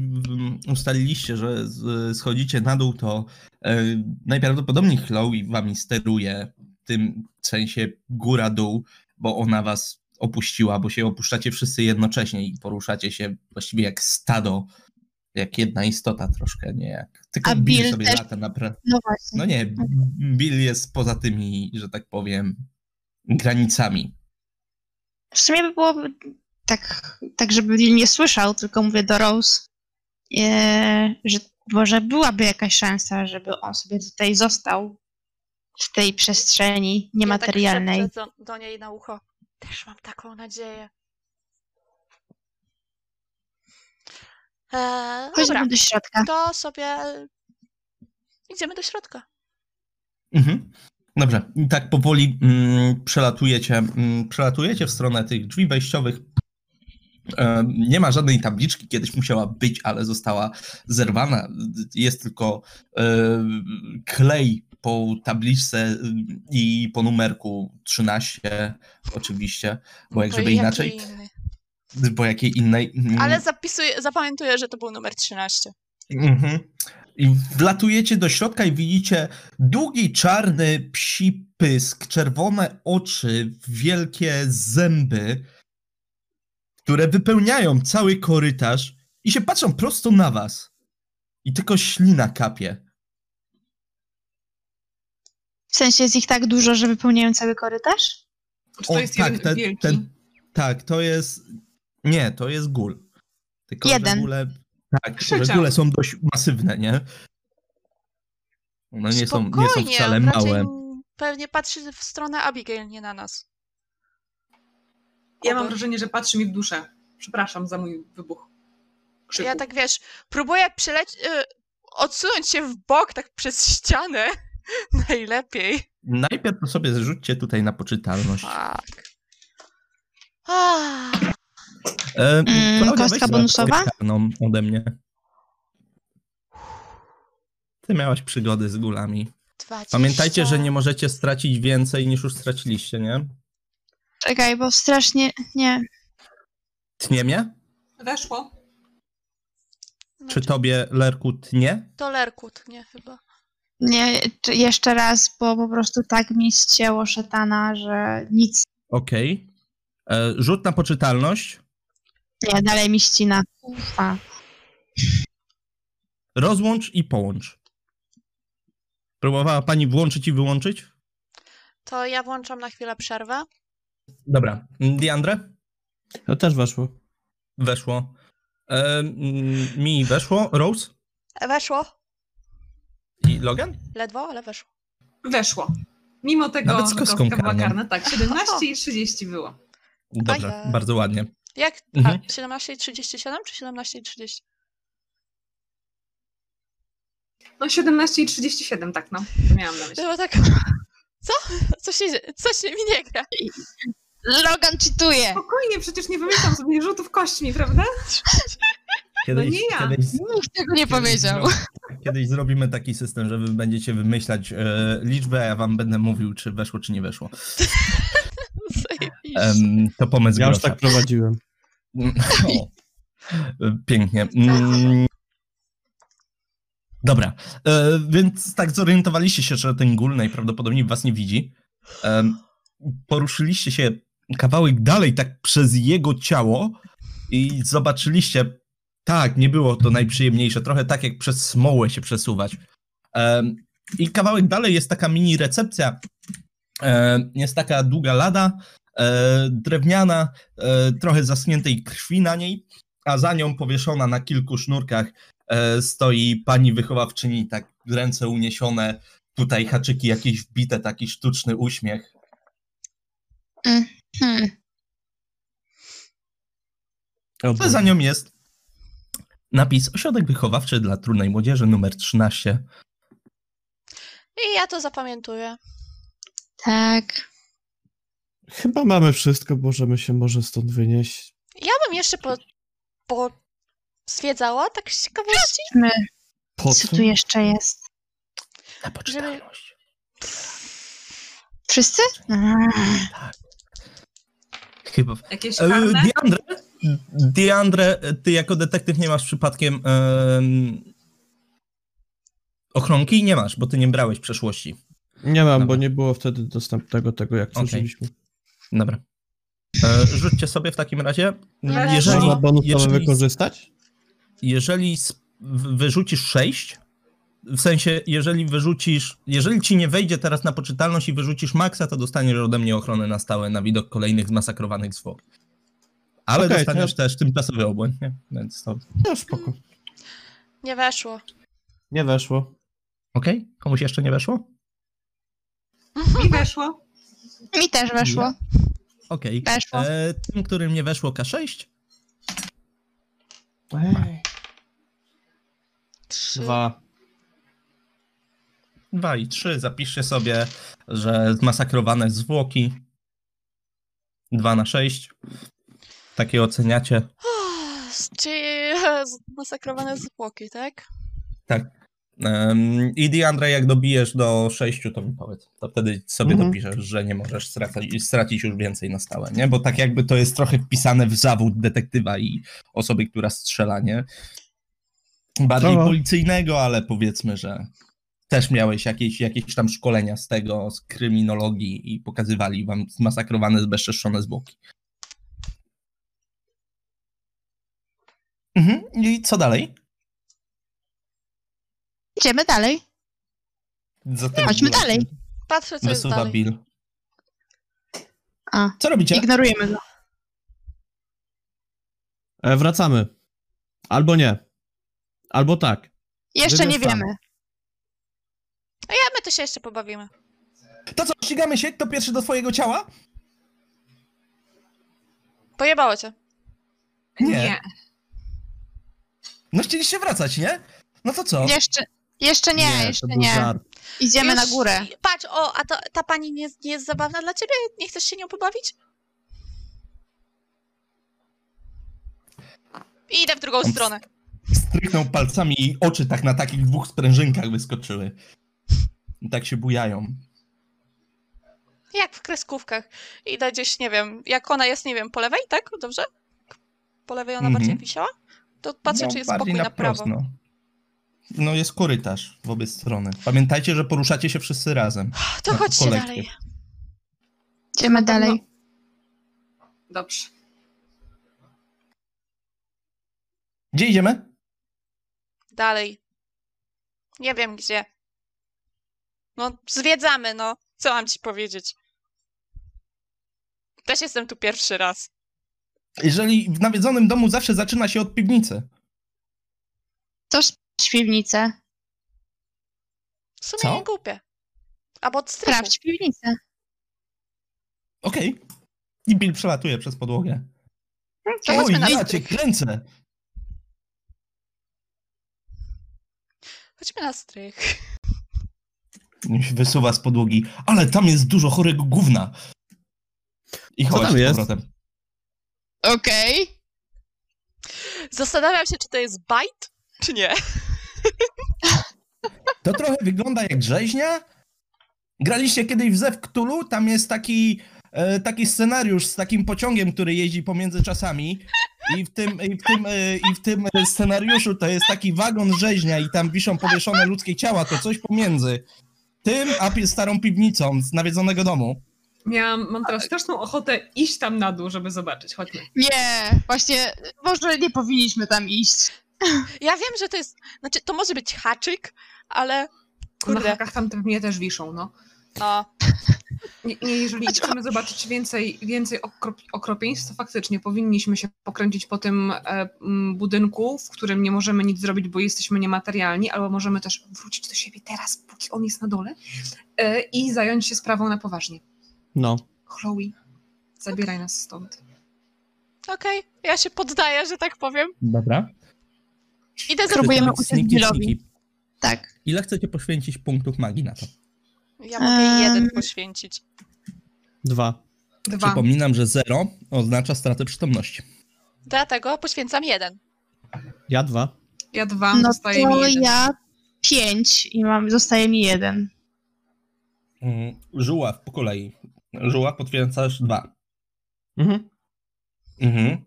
[SPEAKER 2] ustaliliście, że schodzicie na dół, to e, najprawdopodobniej Chloe wami steruje w tym sensie góra-dół, bo ona was opuściła, bo się opuszczacie wszyscy jednocześnie i poruszacie się właściwie jak stado, jak jedna istota troszkę, nie jak. Tylko
[SPEAKER 4] A
[SPEAKER 2] Bill
[SPEAKER 4] Bill
[SPEAKER 2] sobie
[SPEAKER 4] też-
[SPEAKER 2] lata naprawdę.
[SPEAKER 4] No właśnie.
[SPEAKER 2] No nie, Bill jest poza tymi, że tak powiem, granicami.
[SPEAKER 4] W sumie by było tak, tak, żeby nie słyszał, tylko mówię do Rose, e, że może byłaby jakaś szansa, żeby on sobie tutaj został w tej przestrzeni niematerialnej.
[SPEAKER 3] Ja tak do, do niej na ucho. Też mam taką nadzieję. Eee, dobra,
[SPEAKER 4] Chodźmy do środka.
[SPEAKER 3] to sobie idziemy do środka.
[SPEAKER 2] Mhm. Dobrze, i tak powoli mm, przelatujecie, mm, przelatujecie w stronę tych drzwi wejściowych. E, nie ma żadnej tabliczki, kiedyś musiała być, ale została zerwana. Jest tylko e, klej po tabliczce y, i po numerku 13 oczywiście, bo jak żeby inaczej, bo jakiej innej. mm,
[SPEAKER 3] Ale zapisuję, zapamiętuję, że to był numer 13.
[SPEAKER 2] Mhm. I wlatujecie do środka i widzicie długi, czarny psi pysk, czerwone oczy, wielkie zęby, które wypełniają cały korytarz i się patrzą prosto na was. I tylko ślina kapie.
[SPEAKER 4] W sensie jest ich tak dużo, że wypełniają cały korytarz?
[SPEAKER 5] Czy to jest jeden
[SPEAKER 2] ten-
[SPEAKER 5] wielki?
[SPEAKER 2] ten- tak, to jest... Nie, to jest gól. Tylko,
[SPEAKER 4] Jeden.
[SPEAKER 2] że góle... Tak,
[SPEAKER 5] Krzyczał.
[SPEAKER 2] że góle są dość masywne, nie? One nie są, nie są wcale małe.
[SPEAKER 3] pewnie patrzy w stronę Abigail, nie na nas.
[SPEAKER 5] Ja mam wrażenie, że patrzy mi w duszę. Przepraszam za mój wybuch. Krzyku.
[SPEAKER 3] Ja tak wiesz, próbuję przyleć, y, odsunąć się w bok, tak przez ścianę. [laughs] Najlepiej.
[SPEAKER 2] Najpierw to sobie zrzućcie tutaj na poczytalność.
[SPEAKER 3] Tak. Ah,
[SPEAKER 2] E,
[SPEAKER 4] Mm, kostka bonusowa?
[SPEAKER 2] ode mnie. Ty miałaś przygody z gulami.
[SPEAKER 3] 20.
[SPEAKER 2] Pamiętajcie, że nie możecie stracić więcej niż już straciliście, nie?
[SPEAKER 4] Czekaj, bo strasznie... Nie.
[SPEAKER 2] Tnie mnie?
[SPEAKER 5] Weszło.
[SPEAKER 2] Czy tobie, Lerku, tnie?
[SPEAKER 3] To Lerkut, nie chyba.
[SPEAKER 4] Nie, czy- jeszcze raz, bo po prostu tak mi ścięło szatana, że nic.
[SPEAKER 2] Okej. E, Rzut na poczytalność.
[SPEAKER 4] Nie, dalej mi ścina. Ufa.
[SPEAKER 2] Rozłącz i połącz. Próbowała pani włączyć i wyłączyć?
[SPEAKER 3] To ja włączam na chwilę przerwę.
[SPEAKER 2] Dobra. Diandre?
[SPEAKER 6] To też weszło.
[SPEAKER 2] Weszło. E, mi weszło. Rose?
[SPEAKER 3] Weszło.
[SPEAKER 2] I Logan?
[SPEAKER 3] Ledwo, ale weszło.
[SPEAKER 5] Weszło. Mimo tego,
[SPEAKER 2] Nawet z kostką
[SPEAKER 5] była karna, tak, 17 [laughs] i 30 było.
[SPEAKER 2] Dobrze,
[SPEAKER 3] Ojej.
[SPEAKER 2] bardzo ładnie.
[SPEAKER 3] Jak?
[SPEAKER 2] Mhm.
[SPEAKER 3] A, 17 i 37 czy 17 i 30?
[SPEAKER 5] No 17 i 37, tak no. To miałam na myśli.
[SPEAKER 3] Było tak... Co? Coś, się, coś mi nie gra.
[SPEAKER 4] Logan czytuje!
[SPEAKER 5] Spokojnie, przecież nie wymyślam sobie rzutów kośćmi, prawda?
[SPEAKER 2] Kiedyś,
[SPEAKER 5] nie ja.
[SPEAKER 2] Kiedyś,
[SPEAKER 4] Nikt tego nie powiedział.
[SPEAKER 2] Kiedyś zrobimy taki system, że wy będziecie wymyślać e, liczbę, a ja wam będę mówił, czy weszło, czy nie weszło. Em, to pomysł
[SPEAKER 6] Ja już
[SPEAKER 2] grosza.
[SPEAKER 6] tak prowadziłem. [laughs]
[SPEAKER 2] O, pięknie. Mm. Dobra, e, więc tak zorientowaliście się, że ten gul najprawdopodobniej was nie widzi. Em, poruszyliście się kawałek dalej, tak przez jego ciało i zobaczyliście, tak, nie było to najprzyjemniejsze, trochę tak jak przez smołę się przesuwać. Em, I kawałek dalej jest taka mini recepcja, e, jest taka długa lada, e, drewniana, e, trochę zaschniętej krwi na niej, a za nią powieszona na kilku sznurkach e, stoi pani wychowawczyni, tak ręce uniesione, tutaj haczyki jakieś wbite, taki sztuczny uśmiech.
[SPEAKER 4] Hmm.
[SPEAKER 6] O,
[SPEAKER 2] Co za nią jest napis Ośrodek Wychowawczy dla Trudnej Młodzieży numer 13.
[SPEAKER 3] I ja to zapamiętuję.
[SPEAKER 4] Tak.
[SPEAKER 6] Chyba mamy wszystko, możemy się może stąd wynieść.
[SPEAKER 3] Ja bym jeszcze po, po zwiedzała, tak z ciekawości.
[SPEAKER 4] My,
[SPEAKER 6] Po
[SPEAKER 4] co
[SPEAKER 6] co?
[SPEAKER 4] tu jeszcze jest?
[SPEAKER 2] Na poczytalność.
[SPEAKER 4] Wszyscy? Mm.
[SPEAKER 2] Chyba.
[SPEAKER 5] Jakieś
[SPEAKER 2] E,
[SPEAKER 5] karne?
[SPEAKER 2] Diandre, Diandre, ty jako detektyw nie masz przypadkiem em, ochronki? Nie masz, bo ty nie brałeś przeszłości.
[SPEAKER 6] Nie mam,
[SPEAKER 2] Dobra.
[SPEAKER 6] bo nie było wtedy dostępnego tego, jak przeżyliśmy.
[SPEAKER 2] Dobra. E, rzućcie sobie w takim razie. Jeżeli,
[SPEAKER 6] Można bonusowe
[SPEAKER 2] jeżeli,
[SPEAKER 6] wykorzystać?
[SPEAKER 2] Jeżeli wyrzucisz 6, w sensie, jeżeli wyrzucisz, jeżeli ci nie wejdzie teraz na poczytalność i wyrzucisz maksa, to dostaniesz ode mnie ochronę na stałe na widok kolejnych zmasakrowanych zwłok. Ale
[SPEAKER 6] Okej,
[SPEAKER 2] dostaniesz
[SPEAKER 6] to
[SPEAKER 2] też tymczasowy obłęd, nie? Więc to...
[SPEAKER 6] No spoko.
[SPEAKER 3] Nie weszło.
[SPEAKER 6] Nie weszło.
[SPEAKER 2] Okej? Komuś jeszcze nie weszło?
[SPEAKER 5] Mi weszło.
[SPEAKER 4] Mi też weszło.
[SPEAKER 2] Okej.
[SPEAKER 4] Weszło.
[SPEAKER 2] E, tym, którym nie weszło K6,
[SPEAKER 3] Trzy.
[SPEAKER 6] Dwa.
[SPEAKER 2] 2 i 3. Zapiszcie sobie, że zmasakrowane zwłoki. 2 na 6. Takie oceniacie.
[SPEAKER 3] Czyli zmasakrowane zwłoki, tak?
[SPEAKER 2] Tak. Um, I Diandre, jak dobijesz do 6, to mi powiedz. To wtedy sobie
[SPEAKER 6] Mhm.
[SPEAKER 2] dopiszesz, że nie możesz stracić, stracić już więcej na stałe, nie? Bo tak jakby to jest trochę wpisane w zawód detektywa i osoby, która strzela, nie? Bardziej
[SPEAKER 6] Aha.
[SPEAKER 2] policyjnego, ale powiedzmy, że też miałeś jakieś, jakieś tam szkolenia z tego, z kryminologii i pokazywali wam zmasakrowane, zbezczeszczone zwłoki. Mhm. I co dalej?
[SPEAKER 4] Idziemy dalej.
[SPEAKER 2] Zatem
[SPEAKER 4] Chodźmy dalej.
[SPEAKER 3] Patrzę, co jest dalej.
[SPEAKER 2] Bill.
[SPEAKER 4] A,
[SPEAKER 2] Co robicie?
[SPEAKER 4] ignorujemy go.
[SPEAKER 6] E, wracamy. Albo nie. Albo tak.
[SPEAKER 4] Jeszcze nie wiemy.
[SPEAKER 3] A ja my to się jeszcze pobawimy.
[SPEAKER 2] To co, ścigamy się? Kto pierwszy do twojego ciała?
[SPEAKER 3] Pojebało cię.
[SPEAKER 2] Nie. No chcieliście wracać, nie? No to co?
[SPEAKER 4] Jeszcze, jeszcze nie,
[SPEAKER 6] to
[SPEAKER 4] jeszcze
[SPEAKER 6] był
[SPEAKER 4] nie.
[SPEAKER 6] żart.
[SPEAKER 4] Idziemy
[SPEAKER 3] Już-
[SPEAKER 4] na górę.
[SPEAKER 3] Patrz, o, a to, ta pani nie, nie jest zabawna dla ciebie? Nie chcesz się nią pobawić? I idę w drugą
[SPEAKER 2] On-
[SPEAKER 3] stronę.
[SPEAKER 2] Stryknął palcami i oczy tak na takich dwóch sprężynkach wyskoczyły. I tak się bujają.
[SPEAKER 3] Jak w kreskówkach. Idę gdzieś, nie wiem, jak ona jest, nie wiem, po lewej, tak? Dobrze? Po lewej ona
[SPEAKER 2] Mhm.
[SPEAKER 3] bardziej wisiała? To patrzę,
[SPEAKER 2] No,
[SPEAKER 3] czy jest spokój na, prawo.
[SPEAKER 2] wprost, no. no jest korytarz w obie strony. Pamiętajcie, że poruszacie się wszyscy razem.
[SPEAKER 3] To chodźcie
[SPEAKER 2] kolektyw.
[SPEAKER 3] dalej.
[SPEAKER 4] Idziemy dalej.
[SPEAKER 5] Dobrze.
[SPEAKER 2] Gdzie idziemy?
[SPEAKER 3] Dalej. Nie wiem gdzie. No, zwiedzamy, no. Co mam ci powiedzieć? Też jestem tu pierwszy raz.
[SPEAKER 2] Jeżeli w nawiedzonym domu zawsze zaczyna się od piwnicy.
[SPEAKER 4] To piwnicę.
[SPEAKER 3] W sumie
[SPEAKER 2] Co?
[SPEAKER 3] nie głupie. Albo od strychu.
[SPEAKER 4] Sprawdź piwnicę.
[SPEAKER 2] Okej. I Bill przelatuje przez podłogę.
[SPEAKER 3] To
[SPEAKER 2] Oj,
[SPEAKER 3] chodźmy na
[SPEAKER 2] ja cię
[SPEAKER 3] strych.
[SPEAKER 2] kręcę!
[SPEAKER 3] Chodźmy na strych.
[SPEAKER 2] Wysuwa z podłogi. Ale tam jest dużo chorego gówna. I
[SPEAKER 6] Co
[SPEAKER 2] chowa
[SPEAKER 6] tam
[SPEAKER 2] z
[SPEAKER 6] jest?
[SPEAKER 2] powrotem.
[SPEAKER 4] Okej.
[SPEAKER 3] Zastanawiam się, czy to jest bajt, czy nie.
[SPEAKER 2] To trochę wygląda jak rzeźnia. Graliście kiedyś w Zew Cthulhu? Tam jest taki, e, taki scenariusz z takim pociągiem, który jeździ pomiędzy czasami. I w tym, i w tym, e, i w tym scenariuszu to jest taki wagon rzeźnia i tam wiszą powieszone ludzkie ciała. To coś pomiędzy tym, a starą piwnicą z nawiedzonego domu.
[SPEAKER 5] Miałam, mam teraz straszną ochotę iść tam na dół, żeby zobaczyć. Chodźmy.
[SPEAKER 4] Nie, właśnie, może nie powinniśmy tam iść. [laughs]
[SPEAKER 3] Ja wiem, że to jest. Znaczy, to może być haczyk, ale.
[SPEAKER 5] Na
[SPEAKER 3] Kurde.
[SPEAKER 5] hakach tam pewnie też wiszą, no.
[SPEAKER 3] No.
[SPEAKER 5] Nie, nie, jeżeli chcemy zobaczyć więcej, więcej okrop, okropieństw, to faktycznie powinniśmy się pokręcić po tym e, budynku, w którym nie możemy nic zrobić, bo jesteśmy niematerialni, albo możemy też wrócić do siebie teraz, póki on jest na dole e, i zająć się sprawą na poważnie.
[SPEAKER 6] No.
[SPEAKER 5] Chloe, zabieraj nas stąd.
[SPEAKER 3] Okej, ja się poddaję, że tak powiem.
[SPEAKER 2] Dobra.
[SPEAKER 3] Idę za
[SPEAKER 4] Próbujemy
[SPEAKER 2] Sneaky,
[SPEAKER 4] uciec. Tak.
[SPEAKER 2] Ile chcecie poświęcić punktów magii na to?
[SPEAKER 3] Ja mogę
[SPEAKER 4] Em.
[SPEAKER 3] jeden poświęcić.
[SPEAKER 6] Dwa.
[SPEAKER 5] Dwa.
[SPEAKER 2] Przypominam, że 0 oznacza stratę przytomności.
[SPEAKER 3] Dlatego poświęcam jeden.
[SPEAKER 6] Ja dwa.
[SPEAKER 5] Ja dwa,
[SPEAKER 4] No
[SPEAKER 5] zostaje mi
[SPEAKER 4] to
[SPEAKER 5] jeden.
[SPEAKER 4] ja pięć i mam, zostaje mi jeden.
[SPEAKER 2] Mm, Żuław po kolei. Żuław potwierdzasz 2.
[SPEAKER 6] Mhm.
[SPEAKER 2] Mhm.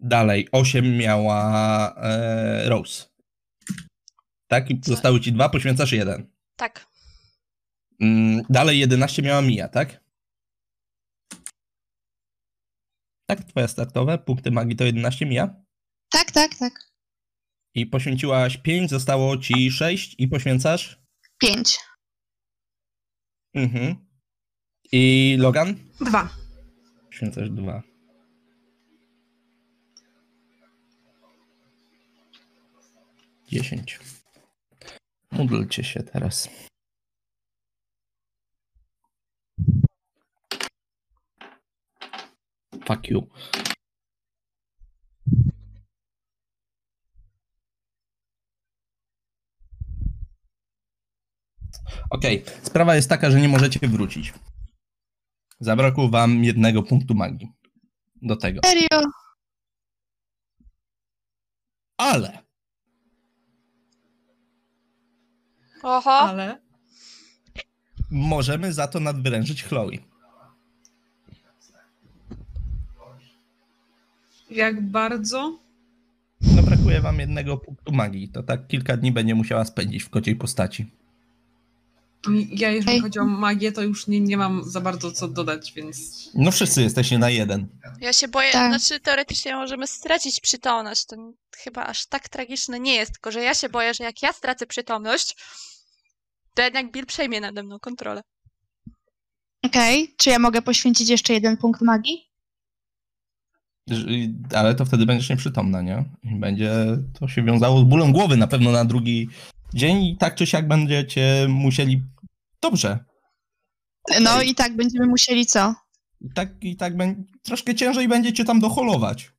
[SPEAKER 2] Dalej, 8 miała e, Rose. Tak, i zostały ci dwa, poświęcasz jeden.
[SPEAKER 3] Tak.
[SPEAKER 2] Mm, dalej 11 miała Mia, tak? Tak, twoje startowe, punkty magii to 11 Mia.
[SPEAKER 4] Tak, tak, tak.
[SPEAKER 2] I poświęciłaś 5, zostało ci 6 i poświęcasz?
[SPEAKER 4] Pięć.
[SPEAKER 2] Mhm. I Logan?
[SPEAKER 5] Dwa.
[SPEAKER 2] Poświęcasz 2. Dziesięć. Módlcie się teraz. Fuck you. Okej, sprawa jest taka, że nie możecie wrócić. Zabrakło wam jednego punktu magii. Do tego.
[SPEAKER 4] Serio?
[SPEAKER 2] Ale
[SPEAKER 3] Oho.
[SPEAKER 5] Ale
[SPEAKER 2] możemy za to nadwyrężyć Chloe.
[SPEAKER 5] Jak bardzo?
[SPEAKER 2] No brakuje wam jednego punktu magii. To tak kilka dni będzie musiała spędzić w kociej postaci.
[SPEAKER 5] Ja, jeżeli
[SPEAKER 4] Ej.
[SPEAKER 5] chodzi o magię, to już nie, nie mam za bardzo co dodać, więc
[SPEAKER 2] No wszyscy jesteście na jeden.
[SPEAKER 3] Ja się boję,
[SPEAKER 4] Tak.
[SPEAKER 3] znaczy teoretycznie możemy stracić przytomność. To chyba aż tak tragiczne nie jest, tylko że ja się boję, że jak ja stracę przytomność, to jednak Bill przejmie nade mną kontrolę.
[SPEAKER 4] Okej. Czy ja mogę poświęcić jeszcze jeden punkt magii?
[SPEAKER 2] Ale to wtedy będziesz nieprzytomna, nie? I Będzie to się wiązało z bólem głowy na pewno na drugi dzień i tak czy siak będziecie musieli. Dobrze.
[SPEAKER 4] No i tak będziemy musieli co?
[SPEAKER 2] I tak, i tak będzie. Troszkę ciężej będziecie tam doholować.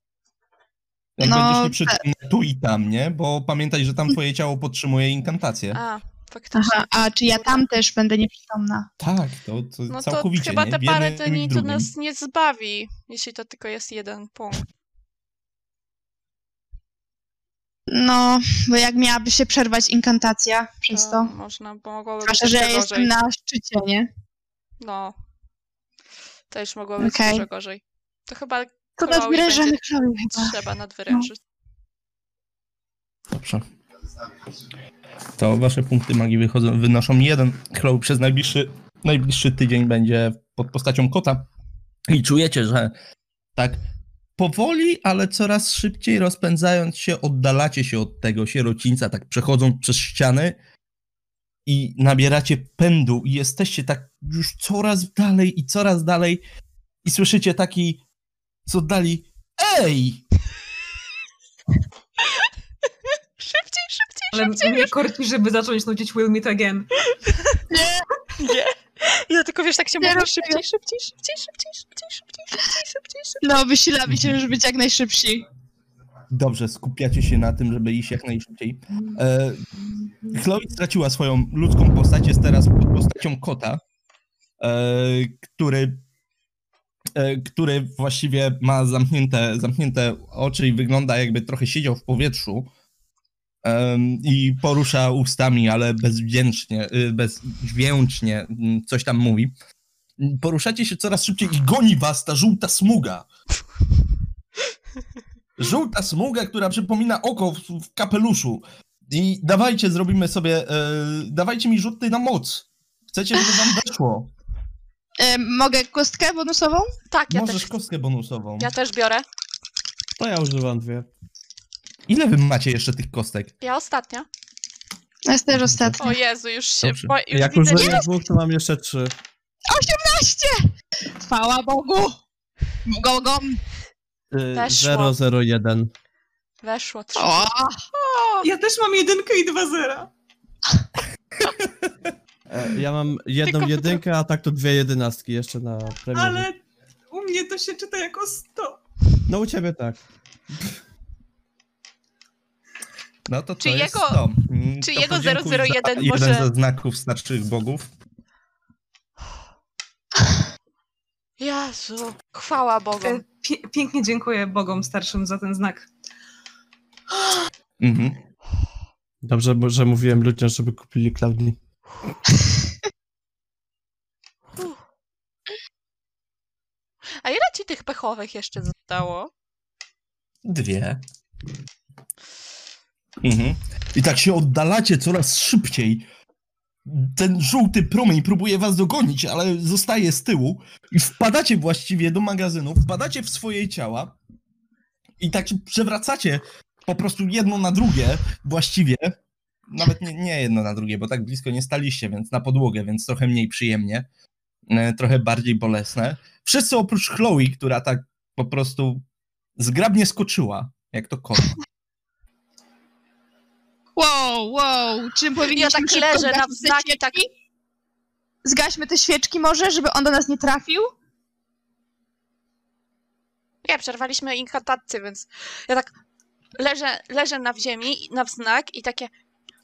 [SPEAKER 2] Jak
[SPEAKER 4] No,
[SPEAKER 2] będziesz nieprzytomny tu i tam, nie? Bo pamiętaj, że tam twoje ciało podtrzymuje inkantację.
[SPEAKER 3] A, faktycznie.
[SPEAKER 4] Aha, a czy ja tam też będę nieprzytomna?
[SPEAKER 2] Tak, to, to
[SPEAKER 3] No to
[SPEAKER 2] całkowicie.
[SPEAKER 3] chyba
[SPEAKER 2] nie?
[SPEAKER 3] te parę dni to nas nie zbawi, jeśli to tylko jest jeden punkt.
[SPEAKER 4] No, bo jak miałaby się przerwać inkantacja przez
[SPEAKER 3] To
[SPEAKER 4] to.
[SPEAKER 3] Można, bo mogłoby
[SPEAKER 4] Zwłaszcza,
[SPEAKER 3] być
[SPEAKER 4] że ja jestem na szczycie, nie?
[SPEAKER 3] No. To już mogło być dużo gorzej. To chyba
[SPEAKER 4] To chyba.
[SPEAKER 3] trzeba nadwyrężyć.
[SPEAKER 2] Dobrze. To wasze punkty magii wychodzą, wynoszą jeden. Chloe przez najbliższy, najbliższy tydzień będzie pod postacią kota. I czujecie, że tak powoli, ale coraz szybciej rozpędzając się, oddalacie się od tego sierocińca, tak przechodząc przez ściany i nabieracie pędu i jesteście tak już coraz dalej i coraz dalej i słyszycie taki z oddali Ej!
[SPEAKER 5] Ale
[SPEAKER 3] szybciej.
[SPEAKER 5] mnie korci, żeby zacząć nucić Will Meet Again.
[SPEAKER 3] Nie. Ja tylko wiesz, tak się
[SPEAKER 4] Nie
[SPEAKER 3] mówi szybciej, szybciej, szybciej, szybciej, szybciej, szybciej, szybciej, szybciej, szybciej.
[SPEAKER 4] No, wysilamy się, żeby być jak najszybsi.
[SPEAKER 2] Dobrze, skupiacie się na tym, żeby iść jak najszybciej. E, Chloe straciła swoją ludzką postać, jest teraz pod postacią kota, e, który, e, który właściwie ma zamknięte, zamknięte oczy i wygląda jakby trochę siedział w powietrzu i porusza ustami, ale bezdźwięcznie, y, bezdźwięcznie mm, coś tam mówi. Poruszacie się coraz szybciej i goni was ta żółta smuga. Żółta smuga, która przypomina oko w, w kapeluszu. I dawajcie, zrobimy sobie. E, dawajcie mi rzuty na moc. Chcecie, żeby wam weszło?
[SPEAKER 4] E, mogę kostkę bonusową?
[SPEAKER 3] Tak, ja
[SPEAKER 2] Możesz
[SPEAKER 3] też,
[SPEAKER 2] kostkę bonusową.
[SPEAKER 3] ja też biorę.
[SPEAKER 6] To ja używam dwie.
[SPEAKER 2] Ile wy macie jeszcze tych kostek?
[SPEAKER 3] Ja ostatnia.
[SPEAKER 4] Ja jest też ostatnia.
[SPEAKER 3] O Jezu, już się...
[SPEAKER 2] Dobrze.
[SPEAKER 3] Bo, już
[SPEAKER 6] Jak
[SPEAKER 3] widzę,
[SPEAKER 6] użyję dwóch, to mam jeszcze trzy.
[SPEAKER 4] 18! Chwała Bogu! Gogom!
[SPEAKER 6] Y,
[SPEAKER 3] Weszło.
[SPEAKER 6] 001.
[SPEAKER 3] Weszło trzy.
[SPEAKER 4] O!
[SPEAKER 5] Ja też mam jedynkę i dwa zera.
[SPEAKER 6] E, Ja mam jedną
[SPEAKER 3] Tylko-
[SPEAKER 6] jedynkę, a tak to dwie jedenastki jeszcze na premierze.
[SPEAKER 5] Ale u mnie to się czyta jako 100.
[SPEAKER 6] No u ciebie tak.
[SPEAKER 2] No to to
[SPEAKER 3] Czy
[SPEAKER 2] jest
[SPEAKER 3] jego-
[SPEAKER 2] to. Mm,
[SPEAKER 3] czy
[SPEAKER 2] to
[SPEAKER 3] jego
[SPEAKER 2] podziękuj
[SPEAKER 3] 001
[SPEAKER 2] za
[SPEAKER 3] może-
[SPEAKER 2] Jeden ze znaków starszych bogów.
[SPEAKER 3] Jezu, chwała Bogu.
[SPEAKER 5] E, pięknie dziękuję Bogom starszym za ten znak.
[SPEAKER 2] Mhm.
[SPEAKER 6] Dobrze, że mówiłem ludziom, żeby kupili Cloudly.
[SPEAKER 3] A ile ci tych pechowych jeszcze zostało?
[SPEAKER 2] Dwie. Mhm. I tak się oddalacie coraz szybciej. Ten żółty promień próbuje was dogonić, ale zostaje z tyłu. I wpadacie właściwie do magazynu, wpadacie w swoje ciała i tak przewracacie po prostu jedno na drugie właściwie. Nawet nie, nie jedno na drugie, bo tak blisko nie staliście, więc na podłogę, więc trochę mniej przyjemnie. E, Trochę bardziej bolesne. Wszyscy oprócz Chloe, która tak po prostu zgrabnie skoczyła, jak to kot.
[SPEAKER 4] Wow, wow! Czy powinniśmy
[SPEAKER 3] Ja tak leżę na wznaki, tak-?
[SPEAKER 4] Zgaśmy te świeczki może, żeby on do nas nie trafił?
[SPEAKER 3] Nie, przerwaliśmy inkantację, więc ja tak leżę, leżę na ziemi, na wznak i takie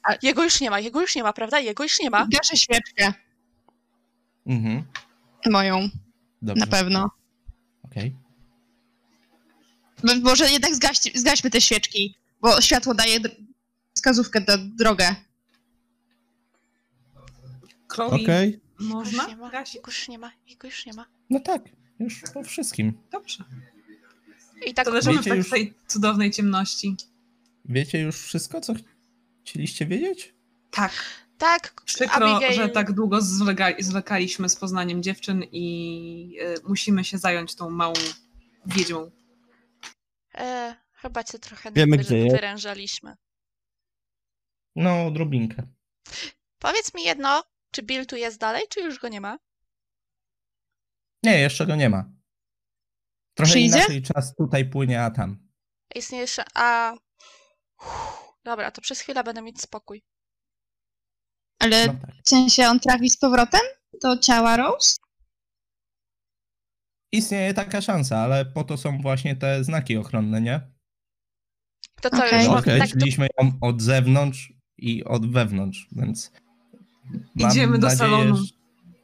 [SPEAKER 4] A-
[SPEAKER 3] jego już nie ma, jego już nie ma, prawda? Jego już nie ma.
[SPEAKER 4] Gaszę świeczkę.
[SPEAKER 2] Mhm.
[SPEAKER 4] Moją,
[SPEAKER 2] Dobrze.
[SPEAKER 4] na pewno.
[SPEAKER 2] Okej.
[SPEAKER 4] Bo- Może jednak zgaś, zgaśmy te świeczki, bo światło daje wskazówkę do drogę.
[SPEAKER 5] Chloe,
[SPEAKER 6] Okej.
[SPEAKER 3] Jego już nie
[SPEAKER 5] można
[SPEAKER 3] ma,
[SPEAKER 5] gasić?
[SPEAKER 3] jego już nie ma, jego już nie ma.
[SPEAKER 2] No tak, już po wszystkim.
[SPEAKER 5] Dobrze.
[SPEAKER 3] I tak
[SPEAKER 5] To leżymy w
[SPEAKER 2] Wiecie
[SPEAKER 5] tak
[SPEAKER 2] już-
[SPEAKER 5] tej cudownej ciemności.
[SPEAKER 2] Wiecie już wszystko, co chcieliście wiedzieć?
[SPEAKER 5] Tak.
[SPEAKER 3] tak,
[SPEAKER 5] Przykro,
[SPEAKER 3] Abigail,
[SPEAKER 5] że tak długo zwleka, zwlekaliśmy z poznaniem dziewczyn i y, musimy się zająć tą małą wiedźmą.
[SPEAKER 3] e, chyba cię trochę
[SPEAKER 6] Wiemy,
[SPEAKER 3] wy,
[SPEAKER 6] gdzie jest.
[SPEAKER 3] wyrężaliśmy.
[SPEAKER 2] No, odrobinkę.
[SPEAKER 3] Powiedz mi jedno, czy Bill tu jest dalej, czy już go nie ma?
[SPEAKER 2] Nie, jeszcze go nie ma. Trochę
[SPEAKER 4] Przyjdzie?
[SPEAKER 2] inaczej czas tutaj płynie, a tam.
[SPEAKER 3] Istnieje jeszcze, a... Uff, dobra, to przez chwilę będę mieć spokój.
[SPEAKER 4] Ale
[SPEAKER 2] No tak.
[SPEAKER 4] w sensie on trafi z powrotem do ciała Rose?
[SPEAKER 2] Istnieje taka szansa, ale po to są właśnie te znaki ochronne, nie?
[SPEAKER 3] To co,
[SPEAKER 4] Okej.
[SPEAKER 3] już
[SPEAKER 2] Okej,
[SPEAKER 3] tak, to,
[SPEAKER 2] Widzieliśmy ją od zewnątrz i od wewnątrz, więc mam
[SPEAKER 5] Idziemy do
[SPEAKER 2] nadzieję,
[SPEAKER 5] salonu.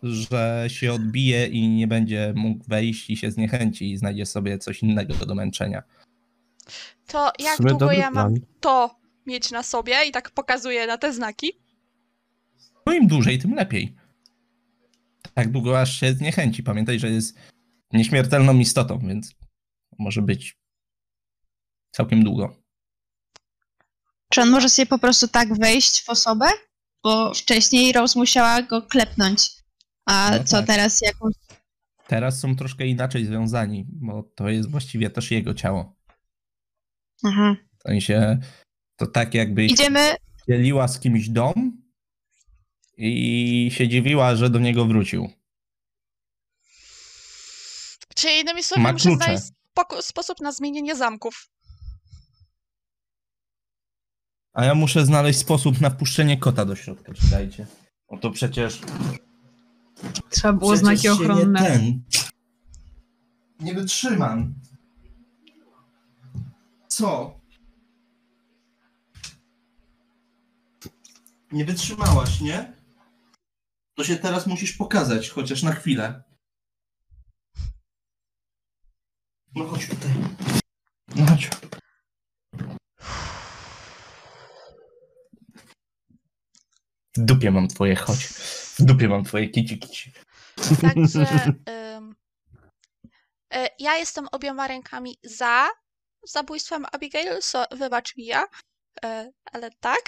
[SPEAKER 2] że się odbije i nie będzie mógł wejść i się zniechęci i znajdzie sobie coś innego do męczenia.
[SPEAKER 3] to jak
[SPEAKER 6] sumie
[SPEAKER 3] długo
[SPEAKER 6] dobry
[SPEAKER 3] ja mam
[SPEAKER 6] plan.
[SPEAKER 3] to mieć na sobie i tak pokazuję na te znaki?
[SPEAKER 2] No im dłużej, tym lepiej. Tak długo, aż się zniechęci. Pamiętaj, że jest nieśmiertelną istotą, więc może być całkiem długo.
[SPEAKER 4] Czy on może sobie po prostu tak wejść w osobę? Bo wcześniej Rose musiała go klepnąć. A
[SPEAKER 2] No
[SPEAKER 4] co
[SPEAKER 2] tak.
[SPEAKER 4] teraz jakąś.
[SPEAKER 2] Teraz są troszkę inaczej związani, bo to jest właściwie też jego ciało.
[SPEAKER 4] Aha.
[SPEAKER 2] W sensie, to tak jakby
[SPEAKER 4] Idziemy.
[SPEAKER 2] dzieliła z kimś dom i się dziwiła, że do niego wrócił.
[SPEAKER 3] Czy innymi słowy,
[SPEAKER 2] Ma
[SPEAKER 3] muszę
[SPEAKER 2] klucze.
[SPEAKER 3] znaleźć spoko- sposób na zmienienie zamków.
[SPEAKER 2] A ja muszę znaleźć sposób na wpuszczenie kota do środka, czekajcie. No to przecież...
[SPEAKER 5] Trzeba było
[SPEAKER 2] przecież
[SPEAKER 5] znaki
[SPEAKER 2] się
[SPEAKER 5] ochronne.
[SPEAKER 2] Nie, ten. nie wytrzymam. Co? Nie wytrzymałaś, nie? To się teraz musisz pokazać, chociaż na chwilę. No chodź tutaj. No chodź. W dupie mam twoje, chodź. W dupie mam twoje kici kici.
[SPEAKER 3] Także [laughs] ym, e, ja jestem obiema rękami za zabójstwem Abigail, so, wybacz mi ja, e, ale tak.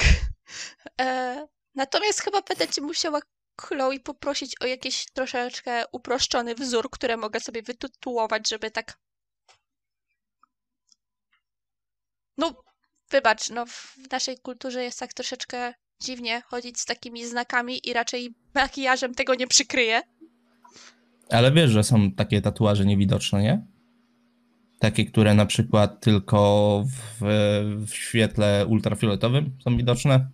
[SPEAKER 3] E, natomiast chyba będę ci musiała Chloe poprosić o jakiś troszeczkę uproszczony wzór, który mogę sobie wytytułować, żeby tak no wybacz, no w naszej kulturze jest tak troszeczkę dziwnie chodzić z takimi znakami i raczej makijażem tego nie przykryje.
[SPEAKER 2] Ale wiesz, że są takie tatuaże niewidoczne, nie? Takie, które na przykład tylko w, w świetle ultrafioletowym są widoczne.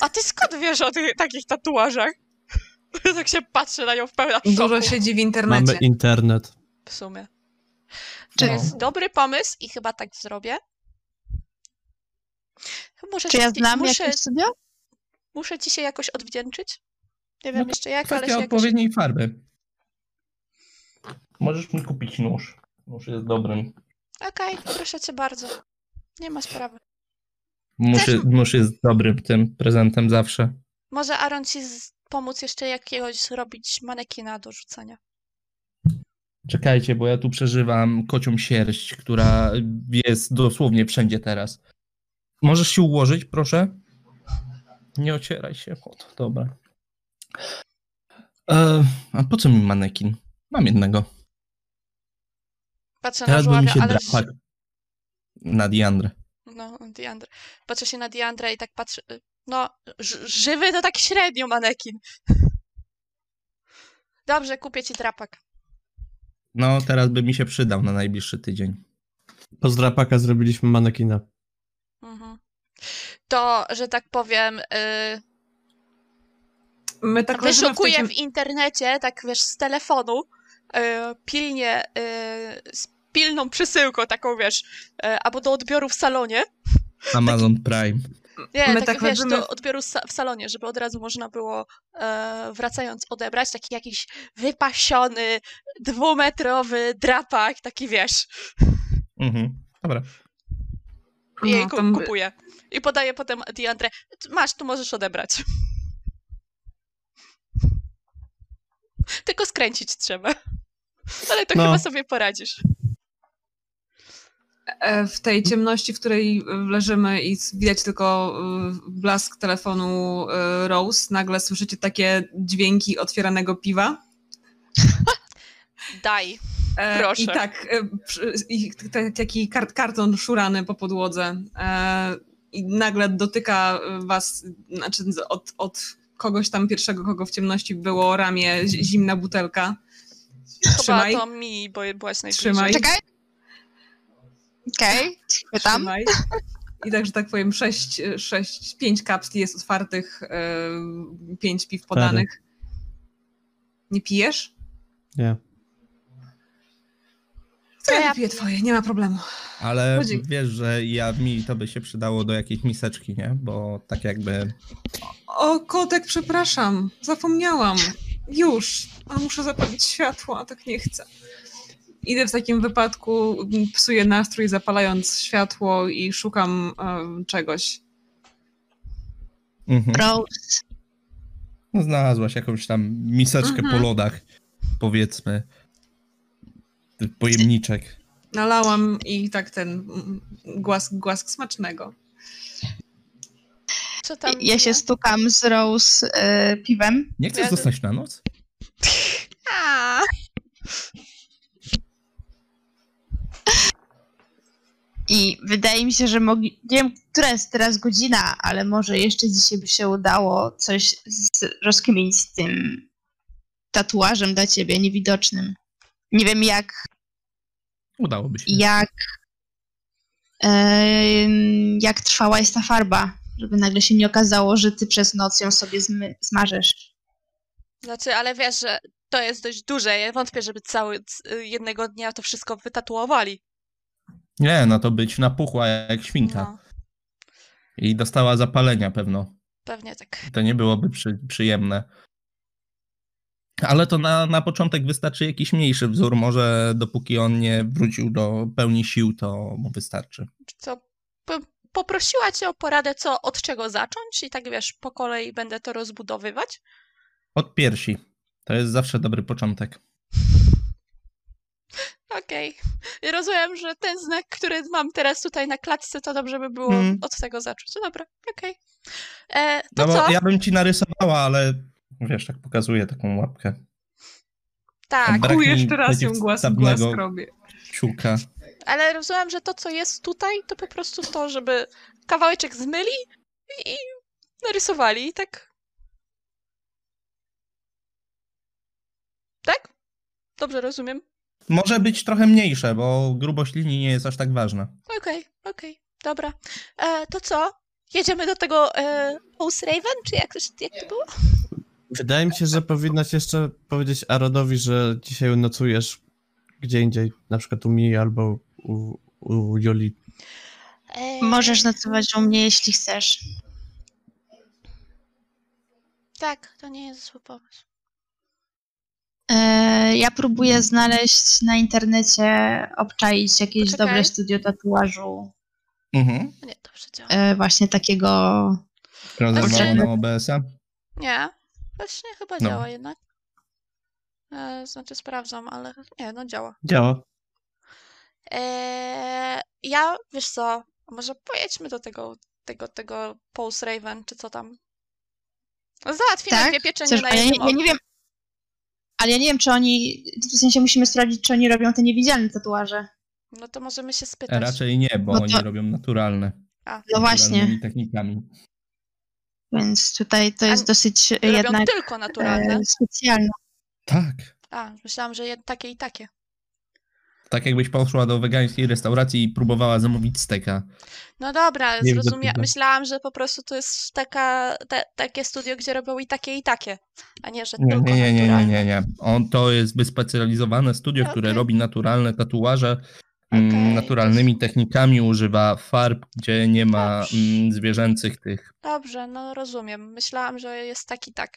[SPEAKER 3] A ty skąd wiesz o tych takich tatuażach? [laughs] tak się patrzę na nią w pełna
[SPEAKER 5] Dużo
[SPEAKER 3] szoku
[SPEAKER 5] siedzi w internecie.
[SPEAKER 6] Mamy internet.
[SPEAKER 3] w sumie. To
[SPEAKER 2] No.
[SPEAKER 3] jest dobry pomysł i chyba tak zrobię. Muszę,
[SPEAKER 4] Czy ja
[SPEAKER 3] ci-
[SPEAKER 4] znam
[SPEAKER 3] muszę,
[SPEAKER 4] jakieś
[SPEAKER 3] muszę ci się jakoś odwdzięczyć. Nie
[SPEAKER 2] No
[SPEAKER 3] wiem
[SPEAKER 2] to
[SPEAKER 3] jeszcze jak, ale się
[SPEAKER 2] Kwestia
[SPEAKER 3] jakoś...
[SPEAKER 2] odpowiedniej farby. Możesz mi kupić nóż. Nóż jest dobrym.
[SPEAKER 3] Okej, proszę cię bardzo. Nie ma sprawy.
[SPEAKER 2] Nóż,
[SPEAKER 3] Też-
[SPEAKER 2] nóż jest dobrym tym prezentem zawsze.
[SPEAKER 3] Może Aaron ci pomóc jeszcze jakiegoś zrobić manekina do rzucania.
[SPEAKER 2] Czekajcie, bo ja tu przeżywam kocią sierść, która jest dosłownie wszędzie teraz. Możesz się ułożyć, proszę? Nie ocieraj się. O, dobra. E, a po co mi manekin? Mam jednego.
[SPEAKER 3] Patrzę na
[SPEAKER 2] Teraz by mi się
[SPEAKER 3] ale...
[SPEAKER 2] na Diandrę.
[SPEAKER 3] No, Diandra. Patrzę się na Diandra i tak patrzę... No, ż- żywy to tak średnio manekin. [laughs] Dobrze, kupię ci drapak.
[SPEAKER 2] No, teraz by mi się przydał na najbliższy tydzień.
[SPEAKER 6] Z drapaka zrobiliśmy manekina.
[SPEAKER 3] Mhm. To, że tak powiem, y,
[SPEAKER 5] My tak leżymy w
[SPEAKER 3] wyszukuję
[SPEAKER 5] takim...
[SPEAKER 3] w internecie, tak wiesz, z telefonu, y, pilnie, y, z pilną przesyłką taką, wiesz, y, albo do odbioru w salonie.
[SPEAKER 2] Amazon Prime.
[SPEAKER 3] Nie,
[SPEAKER 5] My
[SPEAKER 3] tak,
[SPEAKER 5] tak
[SPEAKER 3] wiesz, do odbioru sa- w salonie, żeby od razu można było e, wracając odebrać taki jakiś wypasiony, dwumetrowy drapak, taki wiesz,
[SPEAKER 2] Mhm. Dobra.
[SPEAKER 3] i jej
[SPEAKER 5] No, tam-
[SPEAKER 3] kupuję. I podaję potem Diandre, masz, tu możesz odebrać. Tylko skręcić trzeba. Ale to
[SPEAKER 6] No.
[SPEAKER 3] chyba sobie poradzisz.
[SPEAKER 5] E, w tej ciemności, w której leżymy i widać tylko e, blask telefonu e, Rose, nagle słyszycie takie dźwięki otwieranego piwa. [laughs]
[SPEAKER 3] Daj. Proszę.
[SPEAKER 5] I tak, i taki kart, karton szurany po podłodze. I nagle dotyka was, znaczy od, od kogoś tam pierwszego, kogo w ciemności było ramię, zi- zimna butelka.
[SPEAKER 3] Chyba
[SPEAKER 5] Trzymaj.
[SPEAKER 3] to mi, bo byłaś najbliżej.
[SPEAKER 5] Trzymaj.
[SPEAKER 4] Czekaj. Okej, pytam.
[SPEAKER 5] Trzymaj. I także tak powiem, sześć, sześć, pięć kapsli jest otwartych, e, pięć piw podanych. Nie pijesz?
[SPEAKER 6] Nie.
[SPEAKER 5] To ja
[SPEAKER 3] ja
[SPEAKER 5] wypiję twoje, nie ma problemu.
[SPEAKER 2] Ale
[SPEAKER 5] Chodzi-
[SPEAKER 2] wiesz, że ja mi to by się przydało do jakiejś miseczki, nie? Bo tak jakby.
[SPEAKER 5] O, kotek, przepraszam, zapomniałam. Już, a muszę zapalić światło, a tak nie chcę. Idę w takim wypadku, m, psuję nastrój, zapalając światło i szukam em, czegoś.
[SPEAKER 2] Mhm.
[SPEAKER 4] Rose.
[SPEAKER 2] No, znalazłaś jakąś tam miseczkę
[SPEAKER 5] Mhm.
[SPEAKER 2] po lodach, powiedzmy. Pojemniczek.
[SPEAKER 5] Nalałam i tak ten mm, głask, głask smacznego.
[SPEAKER 3] Co tam?
[SPEAKER 4] Ja się stukam z Rose e, piwem
[SPEAKER 2] Nie chcesz
[SPEAKER 3] Ja-
[SPEAKER 2] zostać na noc? [laughs]
[SPEAKER 3] A,
[SPEAKER 4] i wydaje mi się, że mogli... Nie wiem, która jest teraz godzina, ale może jeszcze dzisiaj by się udało coś z... rozkminić z tym tatuażem dla ciebie niewidocznym. Nie wiem jak
[SPEAKER 2] Udałoby się.
[SPEAKER 4] jak, jak trwała jest ta farba, żeby nagle się nie okazało, że ty przez noc ją sobie zmy, zmarzesz.
[SPEAKER 3] Znaczy, ale wiesz, że to jest dość duże. Ja wątpię, żeby cały jednego dnia to wszystko wytatuowali.
[SPEAKER 2] Nie, no to być napuchła jak świnka.
[SPEAKER 3] No,
[SPEAKER 2] I dostała zapalenia pewno.
[SPEAKER 3] pewnie tak.
[SPEAKER 2] To nie byłoby przy, przyjemne. Ale to na, na początek wystarczy jakiś mniejszy wzór. Może dopóki on nie wrócił do pełni sił, to mu wystarczy.
[SPEAKER 3] Co? Po, poprosiła cię o poradę, co, od czego zacząć i tak wiesz, po kolei będę to rozbudowywać.
[SPEAKER 2] Od piersi. To jest zawsze dobry początek. [laughs]
[SPEAKER 3] Okej. I Rozumiem, że ten znak, który mam teraz tutaj na klatce, to dobrze by było
[SPEAKER 2] Mm.
[SPEAKER 3] od tego zacząć. No dobra, okej. E,
[SPEAKER 2] No
[SPEAKER 3] To
[SPEAKER 2] bo
[SPEAKER 3] co?
[SPEAKER 2] ja bym ci narysowała, ale wiesz, tak pokazuję taką łapkę.
[SPEAKER 3] Tak,
[SPEAKER 5] U, jeszcze raz ją
[SPEAKER 2] przeciwstawnego
[SPEAKER 5] głask robię.
[SPEAKER 2] Kciuka.
[SPEAKER 3] ale rozumiem, że to, co jest tutaj, to po prostu to, żeby kawałeczek zmyli i narysowali, tak? Tak? Dobrze rozumiem.
[SPEAKER 2] Może być trochę mniejsze, bo grubość linii nie jest aż tak ważna.
[SPEAKER 3] Okej, okej, dobra. E, to co? Jedziemy do tego e, House Raven, czy jak, to- jak to było?
[SPEAKER 6] Wydaje mi się, że powinnaś jeszcze powiedzieć Aronowi, że dzisiaj nocujesz gdzie indziej, na przykład u Mi albo u, u Juli.
[SPEAKER 3] E,
[SPEAKER 4] Możesz nocować u mnie, jeśli chcesz.
[SPEAKER 3] Tak, to nie jest zły pomysł.
[SPEAKER 4] E, ja próbuję znaleźć na internecie, obczaić jakieś
[SPEAKER 3] Poczekaj.
[SPEAKER 4] dobre studio tatuażu,
[SPEAKER 2] Mhm.
[SPEAKER 3] Nie, dobrze działa.
[SPEAKER 4] e, właśnie takiego
[SPEAKER 2] Rozerwało
[SPEAKER 3] Znaczy-
[SPEAKER 2] nam OBS-a.
[SPEAKER 3] Nie, właśnie chyba
[SPEAKER 2] No.
[SPEAKER 3] działa jednak. E, znaczy sprawdzam, ale nie, no działa.
[SPEAKER 6] Działa.
[SPEAKER 3] Ja, wiesz co, może pojedźmy do tego, tego, tego Pulse Raven, czy co tam. Załatwimy
[SPEAKER 4] Tak?
[SPEAKER 3] dwie pieczenie
[SPEAKER 4] Chcesz,
[SPEAKER 3] na
[SPEAKER 4] ja,
[SPEAKER 3] jednym
[SPEAKER 4] nie, ja nie wiem. Ale ja nie wiem, czy oni. W sensie musimy sprawdzić, czy oni robią te niewidzialne tatuaże.
[SPEAKER 3] No to możemy się spytać.
[SPEAKER 2] Raczej nie, bo
[SPEAKER 4] No to-
[SPEAKER 2] oni robią naturalne.
[SPEAKER 3] A,
[SPEAKER 4] No właśnie.
[SPEAKER 2] technikami.
[SPEAKER 4] Więc tutaj to
[SPEAKER 3] A
[SPEAKER 4] jest dosyć
[SPEAKER 3] robią
[SPEAKER 4] jednak
[SPEAKER 3] tylko naturalne.
[SPEAKER 4] e, specjalne.
[SPEAKER 2] Tak.
[SPEAKER 3] A, myślałam, że takie i takie.
[SPEAKER 2] Tak jakbyś poszła do wegańskiej restauracji i próbowała zamówić steka.
[SPEAKER 3] No dobra,
[SPEAKER 6] Nie widzę
[SPEAKER 3] zrozumia-
[SPEAKER 6] tego.
[SPEAKER 3] myślałam, że po prostu to jest taka, te, takie studio, gdzie robią i takie, i takie, a nie, że
[SPEAKER 2] Nie,
[SPEAKER 3] tylko
[SPEAKER 2] nie, nie, nie, nie, nie, nie. On to jest wyspecjalizowane studio, które
[SPEAKER 3] Okej.
[SPEAKER 2] robi naturalne tatuaże. mm,
[SPEAKER 3] Okej.
[SPEAKER 2] Naturalnymi technikami używa farb, gdzie nie ma
[SPEAKER 3] Dobrze.
[SPEAKER 2] mm, zwierzęcych tych.
[SPEAKER 3] Dobrze, no rozumiem. Myślałam, że jest tak i tak.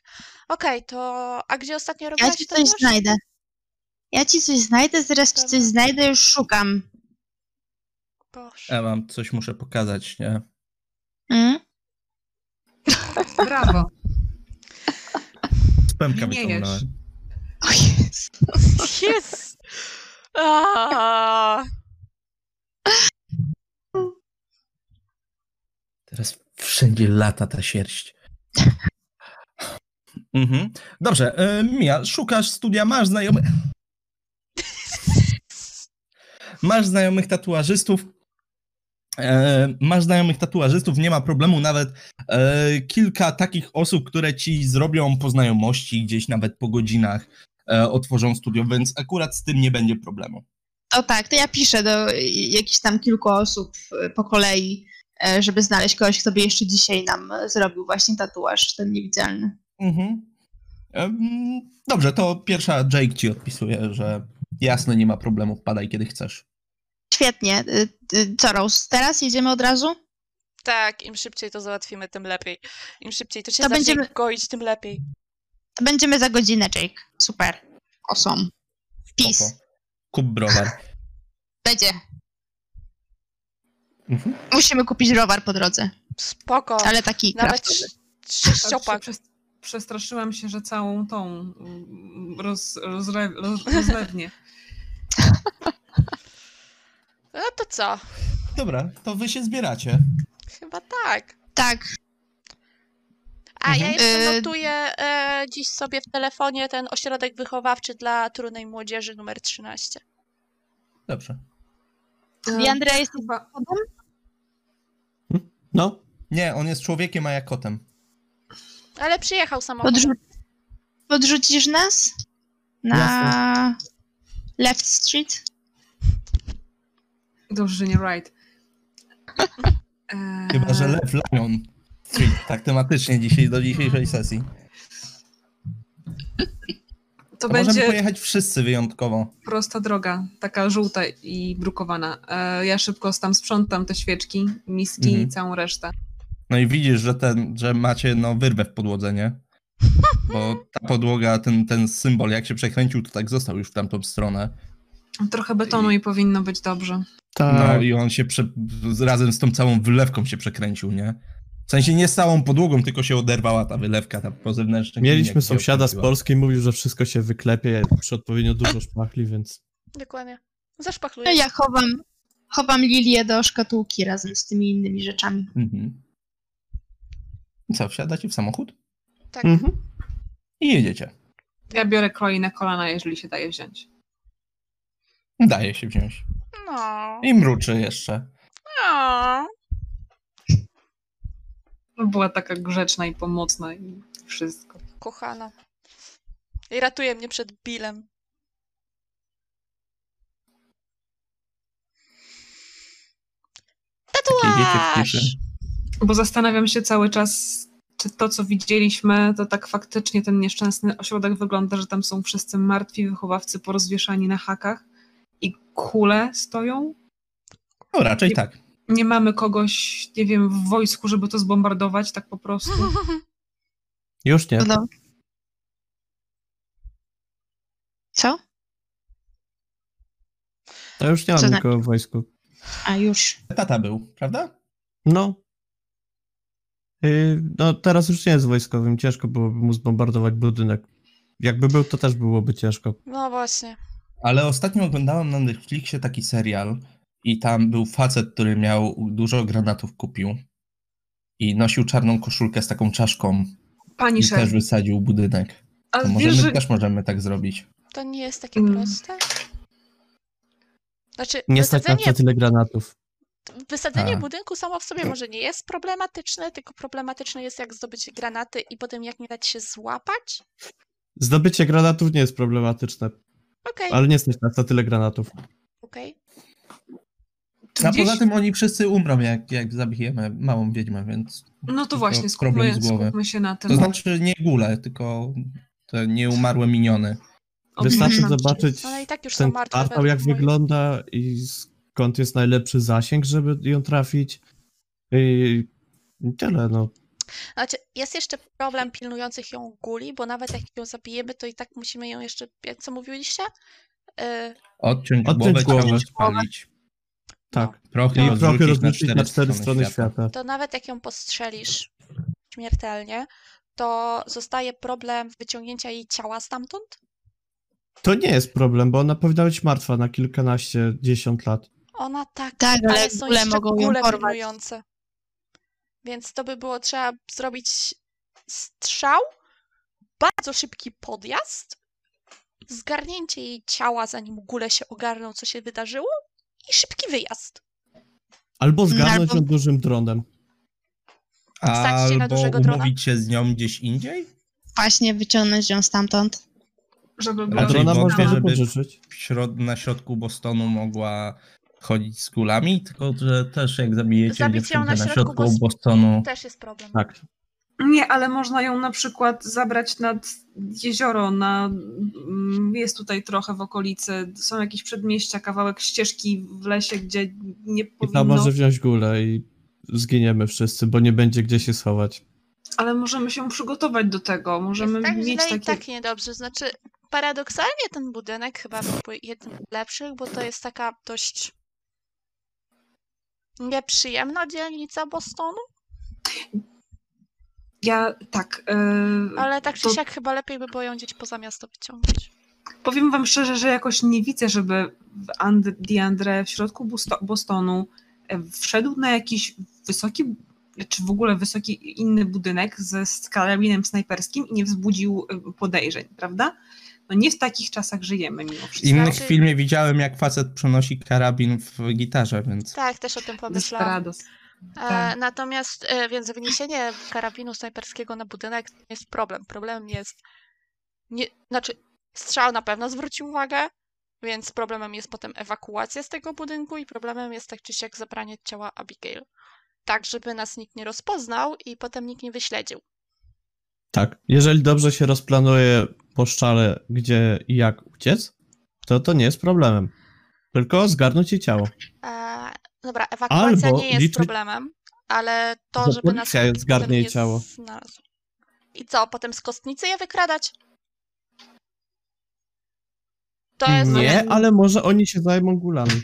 [SPEAKER 3] Okej, to a gdzie ostatnio
[SPEAKER 4] Ja
[SPEAKER 3] robiłaś
[SPEAKER 4] ci coś znajdę. Ja ci coś znajdę, zaraz ci coś znajdę, już szukam.
[SPEAKER 3] Boże.
[SPEAKER 2] Ja wam coś muszę pokazać, nie?
[SPEAKER 4] Mm? [laughs]
[SPEAKER 5] Brawo.
[SPEAKER 2] Pępka
[SPEAKER 5] Nie
[SPEAKER 2] wyciągnąłem.
[SPEAKER 5] jesz.
[SPEAKER 4] O Jezu.
[SPEAKER 3] Jest! Aaaa!
[SPEAKER 2] Teraz wszędzie lata ta sierść. Mhm. Dobrze, e, Mia, szukasz studia, masz znajomych. Masz znajomych tatuażystów. E, masz znajomych tatuażystów, nie ma problemu, nawet e, kilka takich osób, które ci zrobią po znajomości, gdzieś nawet po godzinach e, otworzą studio, więc akurat z tym nie będzie problemu.
[SPEAKER 4] O tak, to ja piszę do jakichś tam kilku osób po kolei, żeby znaleźć kogoś, kto by jeszcze dzisiaj nam zrobił właśnie tatuaż, ten niewidzialny.
[SPEAKER 2] Mhm. Dobrze, to pierwsza Jake ci odpisuje, że jasne, nie ma problemu, wpadaj kiedy chcesz.
[SPEAKER 4] Świetnie. Y, y, Co, Rose, teraz jedziemy od razu?
[SPEAKER 3] Tak, im szybciej to załatwimy, tym lepiej. Im szybciej to się
[SPEAKER 4] To
[SPEAKER 3] zacznie
[SPEAKER 4] będziemy-
[SPEAKER 3] goić, tym lepiej.
[SPEAKER 4] To będziemy za godzinę, Jake. Super. Awesome. Peace.
[SPEAKER 2] Kup browar. [laughs]
[SPEAKER 4] Będzie.
[SPEAKER 2] Mhm.
[SPEAKER 4] Musimy kupić browar po drodze,
[SPEAKER 3] Spoko.
[SPEAKER 4] ale taki
[SPEAKER 3] Nawet sześciopak.
[SPEAKER 5] Przez, przestraszyłam się, że całą tą mm, roz, rozle, roz, rozlewnię. [laughs]
[SPEAKER 3] No to co?
[SPEAKER 2] Dobra, to wy się zbieracie.
[SPEAKER 3] Chyba tak.
[SPEAKER 4] Tak,
[SPEAKER 3] A ja
[SPEAKER 2] Mhm.
[SPEAKER 3] jeszcze
[SPEAKER 4] Y-
[SPEAKER 3] notuję e, dziś sobie w telefonie ten ośrodek wychowawczy dla trudnej młodzieży numer 13.
[SPEAKER 2] Dobrze.
[SPEAKER 4] I Andrea jest
[SPEAKER 5] Chyba,
[SPEAKER 6] No,
[SPEAKER 2] Nie, on jest człowiekiem, a ja kotem.
[SPEAKER 3] Ale przyjechał samochodem.
[SPEAKER 4] Podrzu- podrzucisz nas na Left Street?
[SPEAKER 5] Dobrze, że nie right. Eee, [laughs]
[SPEAKER 2] Chyba, że Lew Lion Street, tak tematycznie dzisiaj, do dzisiejszej sesji.
[SPEAKER 5] To
[SPEAKER 2] To możemy
[SPEAKER 5] będzie
[SPEAKER 2] pojechać wszyscy wyjątkowo.
[SPEAKER 5] prosta droga, taka żółta i brukowana. E, ja szybko tam sprzątam te świeczki, miski
[SPEAKER 2] Mhm.
[SPEAKER 5] i całą resztę.
[SPEAKER 2] No i widzisz, że, ten, że macie no, wyrwę w podłodze, nie? Bo ta podłoga, ten, ten symbol, jak się przekręcił, to tak został już w tamtą stronę.
[SPEAKER 5] Trochę betonu i powinno być dobrze.
[SPEAKER 6] Tak.
[SPEAKER 2] No i on się prze, z- razem z tą całą wylewką się przekręcił, nie? W sensie nie z całą podłogą, tylko się oderwała ta wylewka, ta po zewnętrznej.
[SPEAKER 6] Mieliśmy sąsiada z. Polski, mówił, że wszystko się wyklepie przy odpowiednio dużo szpachli, więc
[SPEAKER 3] Dokładnie.
[SPEAKER 4] No
[SPEAKER 3] Zaszpachluję.
[SPEAKER 4] ja chowam, chowam lilię do szkatułki razem z tymi innymi rzeczami.
[SPEAKER 2] Mhm. Co, wsiadacie w samochód
[SPEAKER 3] Tak.
[SPEAKER 6] Mhm.
[SPEAKER 2] i jedziecie.
[SPEAKER 5] Ja biorę Chloe na kolana, jeżeli się daje wziąć.
[SPEAKER 2] Daje się wziąć.
[SPEAKER 3] No.
[SPEAKER 2] I mruczy jeszcze.
[SPEAKER 3] no.
[SPEAKER 5] Była taka grzeczna i pomocna i wszystko.
[SPEAKER 3] Kochana. I ratuje mnie przed
[SPEAKER 2] w
[SPEAKER 3] Tatuaż!
[SPEAKER 5] Bo zastanawiam się cały czas, czy to, co widzieliśmy, to tak faktycznie ten nieszczęsny ośrodek wygląda, że tam są wszyscy martwi wychowawcy porozwieszani na hakach i kule stoją.
[SPEAKER 2] No raczej
[SPEAKER 5] Nie-
[SPEAKER 2] tak.
[SPEAKER 5] Nie mamy kogoś, nie wiem, w wojsku, żeby to zbombardować tak po prostu. [laughs]
[SPEAKER 6] już nie.
[SPEAKER 4] No. Co?
[SPEAKER 6] To już nie mam
[SPEAKER 4] Co
[SPEAKER 6] nikogo w wojsku.
[SPEAKER 4] A już.
[SPEAKER 2] Tata był, prawda?
[SPEAKER 6] No. Yy, no teraz już nie jest wojskowym, ciężko byłoby mu zbombardować budynek. Jakby był, to też byłoby ciężko.
[SPEAKER 3] No właśnie.
[SPEAKER 2] Ale ostatnio oglądałem na Netflixie taki serial i tam był facet, który miał dużo granatów kupił i nosił czarną koszulkę z taką czaszką
[SPEAKER 5] Pani
[SPEAKER 2] i też
[SPEAKER 5] szef,
[SPEAKER 2] wysadził budynek.
[SPEAKER 5] a
[SPEAKER 2] To
[SPEAKER 5] wiesz,
[SPEAKER 2] możemy,
[SPEAKER 5] że
[SPEAKER 2] też możemy tak zrobić.
[SPEAKER 3] To nie jest takie
[SPEAKER 5] Mm.
[SPEAKER 3] proste. Znaczy,
[SPEAKER 6] Nie stać
[SPEAKER 3] wysadzenie,
[SPEAKER 6] na tyle granatów.
[SPEAKER 3] wysadzenie
[SPEAKER 2] A.
[SPEAKER 3] budynku samo w sobie może nie jest problematyczne, tylko problematyczne jest jak zdobyć granaty i potem jak nie dać się złapać.
[SPEAKER 6] Zdobycie granatów nie jest problematyczne,
[SPEAKER 3] Okej,
[SPEAKER 6] ale nie stać nas na tyle granatów.
[SPEAKER 3] okej.
[SPEAKER 2] A
[SPEAKER 5] gdzieś-
[SPEAKER 2] poza tym oni wszyscy umrą, jak, jak zabijemy małą wiedźmę, więc
[SPEAKER 5] No to właśnie,
[SPEAKER 2] problem
[SPEAKER 5] skupmy,
[SPEAKER 2] z głowy.
[SPEAKER 5] skupmy się na tym.
[SPEAKER 2] to znaczy nie gule, tylko te nieumarłe miniony.
[SPEAKER 6] Wystarczy zobaczyć
[SPEAKER 3] Ale i tak już są
[SPEAKER 6] ten
[SPEAKER 3] martwe.
[SPEAKER 6] kwartał,
[SPEAKER 3] według
[SPEAKER 6] jak
[SPEAKER 3] moich-
[SPEAKER 6] wygląda i skąd jest najlepszy zasięg, żeby ją trafić. I tyle, no.
[SPEAKER 3] Znaczy, jest jeszcze problem pilnujących ją guli, bo nawet jak ją zabijemy, to i tak musimy ją jeszcze, jak co mówiliście? Yy,
[SPEAKER 2] Odciąć,
[SPEAKER 6] Odciąć
[SPEAKER 2] głowę, spalić.
[SPEAKER 6] Tak.
[SPEAKER 2] Prochy
[SPEAKER 6] I
[SPEAKER 2] rozrzucić,
[SPEAKER 6] trochę
[SPEAKER 2] na cztery,
[SPEAKER 6] na cztery strony świata.
[SPEAKER 3] to nawet jak ją postrzelisz śmiertelnie, to zostaje problem wyciągnięcia jej ciała stamtąd.
[SPEAKER 6] To nie jest problem, bo ona powinna być martwa na kilkanaście, dziesiąt lat.
[SPEAKER 3] Ona tak,
[SPEAKER 4] Tak, ale
[SPEAKER 3] ale są jeszcze
[SPEAKER 4] mogą ją
[SPEAKER 3] gule pilnujące. Więc to by było trzeba zrobić strzał, bardzo szybki podjazd, zgarnięcie jej ciała, zanim gule się ogarną, co się wydarzyło i szybki wyjazd.
[SPEAKER 6] Albo zgarnąć
[SPEAKER 4] Albo-
[SPEAKER 6] ją dużym dronem.
[SPEAKER 3] Wsadźcie na
[SPEAKER 2] Albo
[SPEAKER 3] dużego drona?
[SPEAKER 2] umówić się z nią gdzieś indziej?
[SPEAKER 4] Właśnie wyciągnąć ją stamtąd.
[SPEAKER 5] Żeby
[SPEAKER 6] A
[SPEAKER 5] było
[SPEAKER 2] Raczej
[SPEAKER 6] drona można
[SPEAKER 2] żeby- środ- na środku Bostonu mogła chodzić z kulami, tylko że też jak zabijecie
[SPEAKER 3] Zabić
[SPEAKER 2] dziewczynkę
[SPEAKER 3] na
[SPEAKER 2] na
[SPEAKER 3] środku
[SPEAKER 2] środku
[SPEAKER 3] Bos-
[SPEAKER 2] Bostonu,
[SPEAKER 3] Też jest problem.
[SPEAKER 6] Tak.
[SPEAKER 5] Nie, ale można ją na przykład zabrać nad jezioro, na, mm, jest tutaj trochę w okolicy, są jakieś przedmieścia, kawałek ścieżki w lesie, gdzie nie
[SPEAKER 6] I
[SPEAKER 5] powinno,
[SPEAKER 6] tam może wziąć gulę i zginiemy wszyscy, bo nie będzie gdzie się schować.
[SPEAKER 5] ale możemy się przygotować do tego, możemy
[SPEAKER 3] jest tak
[SPEAKER 5] mieć
[SPEAKER 3] źle
[SPEAKER 5] takie...
[SPEAKER 3] i tak niedobrze. Znaczy, paradoksalnie ten budynek chyba był jednym z lepszych, bo to jest taka dość nieprzyjemna dzielnica Bostonu,
[SPEAKER 5] Ja, tak, yy,
[SPEAKER 3] ale tak czy
[SPEAKER 5] To-
[SPEAKER 3] siak chyba lepiej by było ją gdzieś poza miasto wyciągnąć.
[SPEAKER 5] powiem wam szczerze, że jakoś nie widzę, żeby And- Diandre w środku Busto- Bostonu e, wszedł na jakiś wysoki, czy w ogóle wysoki inny budynek ze z karabinem snajperskim i nie wzbudził e, podejrzeń, prawda? No nie w takich czasach żyjemy mimo
[SPEAKER 2] W
[SPEAKER 5] wszystko.
[SPEAKER 2] innych
[SPEAKER 3] Znaczy-
[SPEAKER 2] filmie widziałem, jak facet przenosi karabin w gitarze, więc...
[SPEAKER 3] Tak, też o tym pomyślałam.
[SPEAKER 5] Desperados.
[SPEAKER 3] E,
[SPEAKER 5] tak.
[SPEAKER 3] natomiast, e, więc wyniesienie karabinu snajperskiego na budynek jest problem. Problemem jest, nie, znaczy strzał na pewno zwrócił uwagę, więc problemem jest potem ewakuacja z tego budynku i problemem jest tak czy siak zabranie ciała Abigail. Tak, żeby nas nikt nie rozpoznał i potem nikt nie wyśledził.
[SPEAKER 6] Tak. Jeżeli dobrze się rozplanuje po szczale, gdzie i jak uciec, to to nie jest problemem. Tylko zgarnąć jej ciało.
[SPEAKER 3] E, dobra, ewakuacja
[SPEAKER 6] Albo
[SPEAKER 3] nie jest
[SPEAKER 6] liczyć-
[SPEAKER 3] problemem, ale to,
[SPEAKER 6] Że
[SPEAKER 3] żeby nas
[SPEAKER 6] policja
[SPEAKER 3] nikt
[SPEAKER 6] zgarnie
[SPEAKER 3] potem
[SPEAKER 6] jej
[SPEAKER 3] nie
[SPEAKER 6] ciało.
[SPEAKER 3] znalazł. I co, potem z kostnicy je wykradać? To jest...
[SPEAKER 6] Nie, ale może oni się zajmą gulami.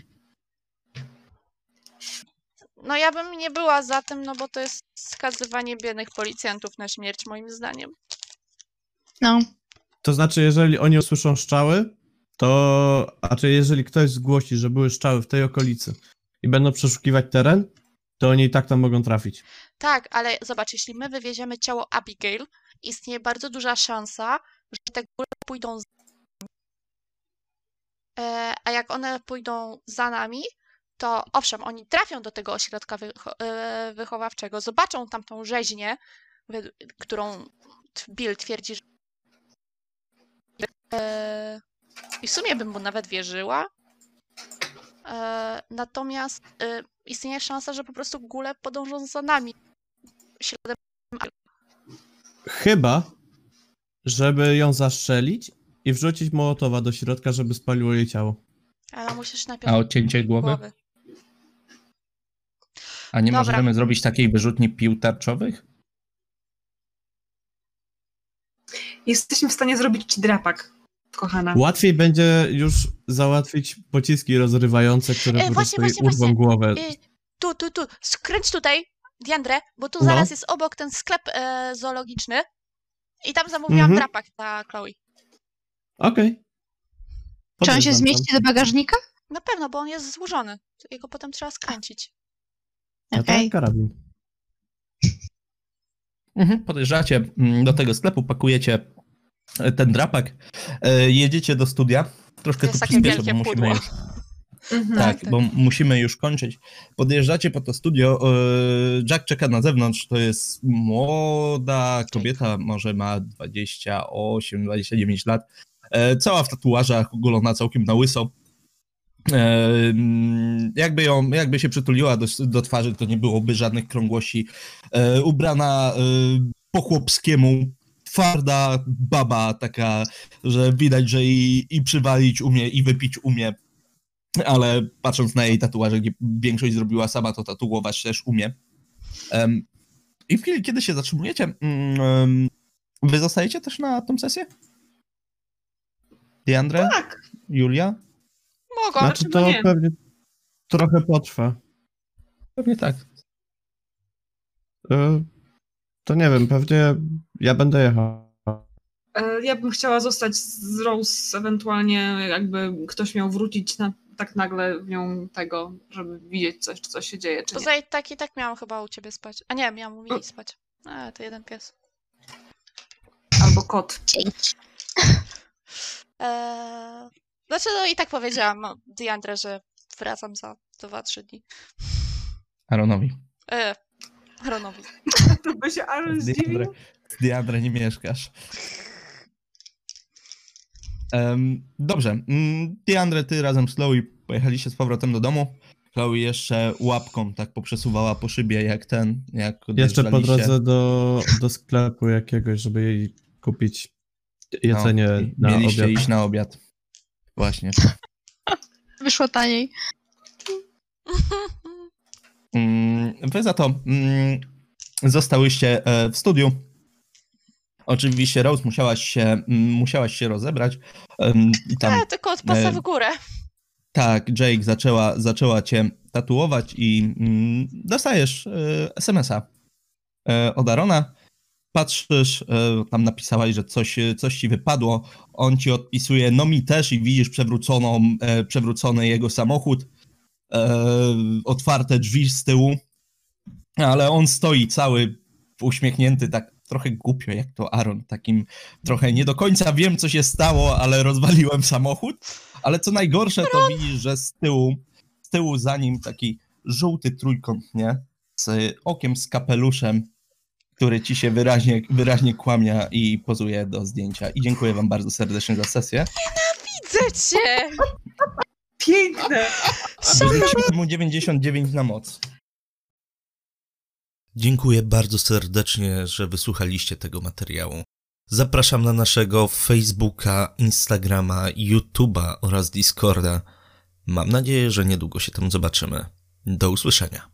[SPEAKER 3] No ja bym nie była za tym, no bo to jest skazywanie biednych policjantów na śmierć, moim zdaniem.
[SPEAKER 4] No,
[SPEAKER 6] To znaczy, jeżeli oni usłyszą strzały, to. A czy jeżeli ktoś zgłosi, że były strzały w tej okolicy i będą przeszukiwać teren, to oni i tak tam mogą trafić.
[SPEAKER 3] Tak, ale zobacz, jeśli my wywieziemy ciało Abigail, istnieje bardzo duża szansa, że te góry pójdą z... e, A jak one pójdą za nami, to owszem, oni trafią do tego ośrodka wycho- e, wychowawczego, zobaczą tam tą rzeźnię, którą Bill twierdzi, że... E, I w sumie bym mu nawet wierzyła. E, Natomiast e, istnieje szansa, że po prostu góle podążą za nami śladem
[SPEAKER 6] Chyba, żeby ją zastrzelić i wrzucić Mołotowa do środka, żeby spaliło jej ciało.
[SPEAKER 3] Ale musisz najpierw
[SPEAKER 2] A odcięcie głowy?
[SPEAKER 3] głowy.
[SPEAKER 2] A nie
[SPEAKER 3] Dobra.
[SPEAKER 2] możemy zrobić takiej wyrzutni pił tarczowych?
[SPEAKER 5] Jesteśmy w stanie zrobić ci drapak, kochana.
[SPEAKER 6] Łatwiej będzie już załatwić pociski rozrywające, które
[SPEAKER 3] E,
[SPEAKER 6] po
[SPEAKER 3] właśnie, właśnie,
[SPEAKER 6] urwą
[SPEAKER 3] właśnie.
[SPEAKER 6] głowę.
[SPEAKER 3] Y, tu, tu, tu, skręć tutaj, Diandre, bo tu
[SPEAKER 6] No.
[SPEAKER 3] zaraz jest obok ten sklep e, zoologiczny i tam zamówiłam
[SPEAKER 6] Mhm.
[SPEAKER 3] drapak dla Chloe.
[SPEAKER 6] Okej.
[SPEAKER 4] czy on się zmieści do bagażnika?
[SPEAKER 3] Na pewno, bo on jest złożony. Jego potem trzeba skręcić.
[SPEAKER 6] tam. A
[SPEAKER 4] Okej.
[SPEAKER 6] tak, karabin.
[SPEAKER 2] Mhm. Podjeżdżacie mm, do tego sklepu, pakujecie e, ten drapak, e, jedziecie do studia. Troszkę
[SPEAKER 3] To
[SPEAKER 2] tu przyspieszę, bo musimy
[SPEAKER 3] pudło.
[SPEAKER 2] już [laughs]
[SPEAKER 5] Mhm.
[SPEAKER 2] Tak,
[SPEAKER 3] tak.
[SPEAKER 2] bo musimy już kończyć. Podjeżdżacie po to studio. e, Jack czeka na zewnątrz. To jest młoda kobieta, może ma 28-29 lat. Cała w tatuażach, ogolona całkiem na łyso. E, mm, Jakby ją, jakby się przytuliła do, do twarzy, to nie byłoby żadnych krągłości. E, Ubrana e, po chłopskiemu, twarda baba, taka, że widać, że i, i przywalić umie, i wypić umie ale patrząc na jej tatuaże, gdzie większość zrobiła sama, to tatuować też umie. I w chwili, kiedy się zatrzymujecie, mm, wy zostajecie też na tą sesję? Diandre?
[SPEAKER 5] Tak.
[SPEAKER 2] Julia?
[SPEAKER 3] Mogą.
[SPEAKER 6] Znaczy to
[SPEAKER 5] nie?
[SPEAKER 6] pewnie trochę potrwa.
[SPEAKER 2] Pewnie tak.
[SPEAKER 6] E, To nie wiem, pewnie ja będę jechał.
[SPEAKER 5] E, Ja bym chciała zostać z Rose, ewentualnie jakby ktoś miał wrócić na, tak nagle w nią tego, żeby widzieć coś, coś się dzieje, czy nie.
[SPEAKER 3] Poza tak i tak miałam chyba u ciebie spać. A nie, miałam u Mili spać. A, to jeden pies.
[SPEAKER 5] Albo kot.
[SPEAKER 4] Dzięki.
[SPEAKER 3] Eee, znaczy, no i tak powiedziałam no, Diandre, że wracam za 2-3 dni.
[SPEAKER 2] Aaronowi.
[SPEAKER 3] E, Ronowi.
[SPEAKER 5] To by się Aaron zdziwił.
[SPEAKER 2] z Diandre nie mieszkasz. Em, dobrze. Mm, Diandre, ty razem z Chloe pojechaliście z powrotem do domu. Chloe jeszcze łapką tak poprzesuwała po szybie, jak ten, jak
[SPEAKER 6] Jeszcze po drodze do, do sklepu jakiegoś, żeby jej kupić jedzenie
[SPEAKER 2] No,
[SPEAKER 6] na
[SPEAKER 2] Mieliście
[SPEAKER 6] obiad.
[SPEAKER 2] iść na obiad. Właśnie. [laughs]
[SPEAKER 4] Wyszło taniej. [laughs]
[SPEAKER 2] Mm, Wy za to mm, zostałyście e, w studiu. Oczywiście Rose musiałaś się, mm, musiałaś się rozebrać. em, I tam
[SPEAKER 3] E, tylko od pasa
[SPEAKER 2] e,
[SPEAKER 3] w górę.
[SPEAKER 2] tak, Jake zaczęła, zaczęła cię tatuować i mm, dostajesz e, SMS-a e, od Arona. Patrzysz, e, tam napisałaś, że coś, coś ci wypadło, on ci odpisuje, no mi też i widzisz przewróconą, e, przewrócony jego samochód, e, otwarte drzwi z tyłu, ale on stoi cały uśmiechnięty, tak trochę głupio jak to Aaron, takim trochę nie do końca wiem co się stało, ale rozwaliłem samochód, ale co najgorsze to widzisz, że z tyłu, z tyłu za nim taki żółty trójkąt, nie? Z okiem, z kapeluszem, który ci się wyraźnie, wyraźnie kłamia i pozuje do zdjęcia. I dziękuję wam bardzo serdecznie za sesję.
[SPEAKER 3] Widzę cię!
[SPEAKER 5] Piękne!
[SPEAKER 2] Mu 99 na moc.
[SPEAKER 1] Dziękuję bardzo serdecznie, że wysłuchaliście tego materiału. Zapraszam na naszego Facebooka, Instagrama, YouTube'a oraz Discorda. Mam nadzieję, że niedługo się tam zobaczymy. Do usłyszenia.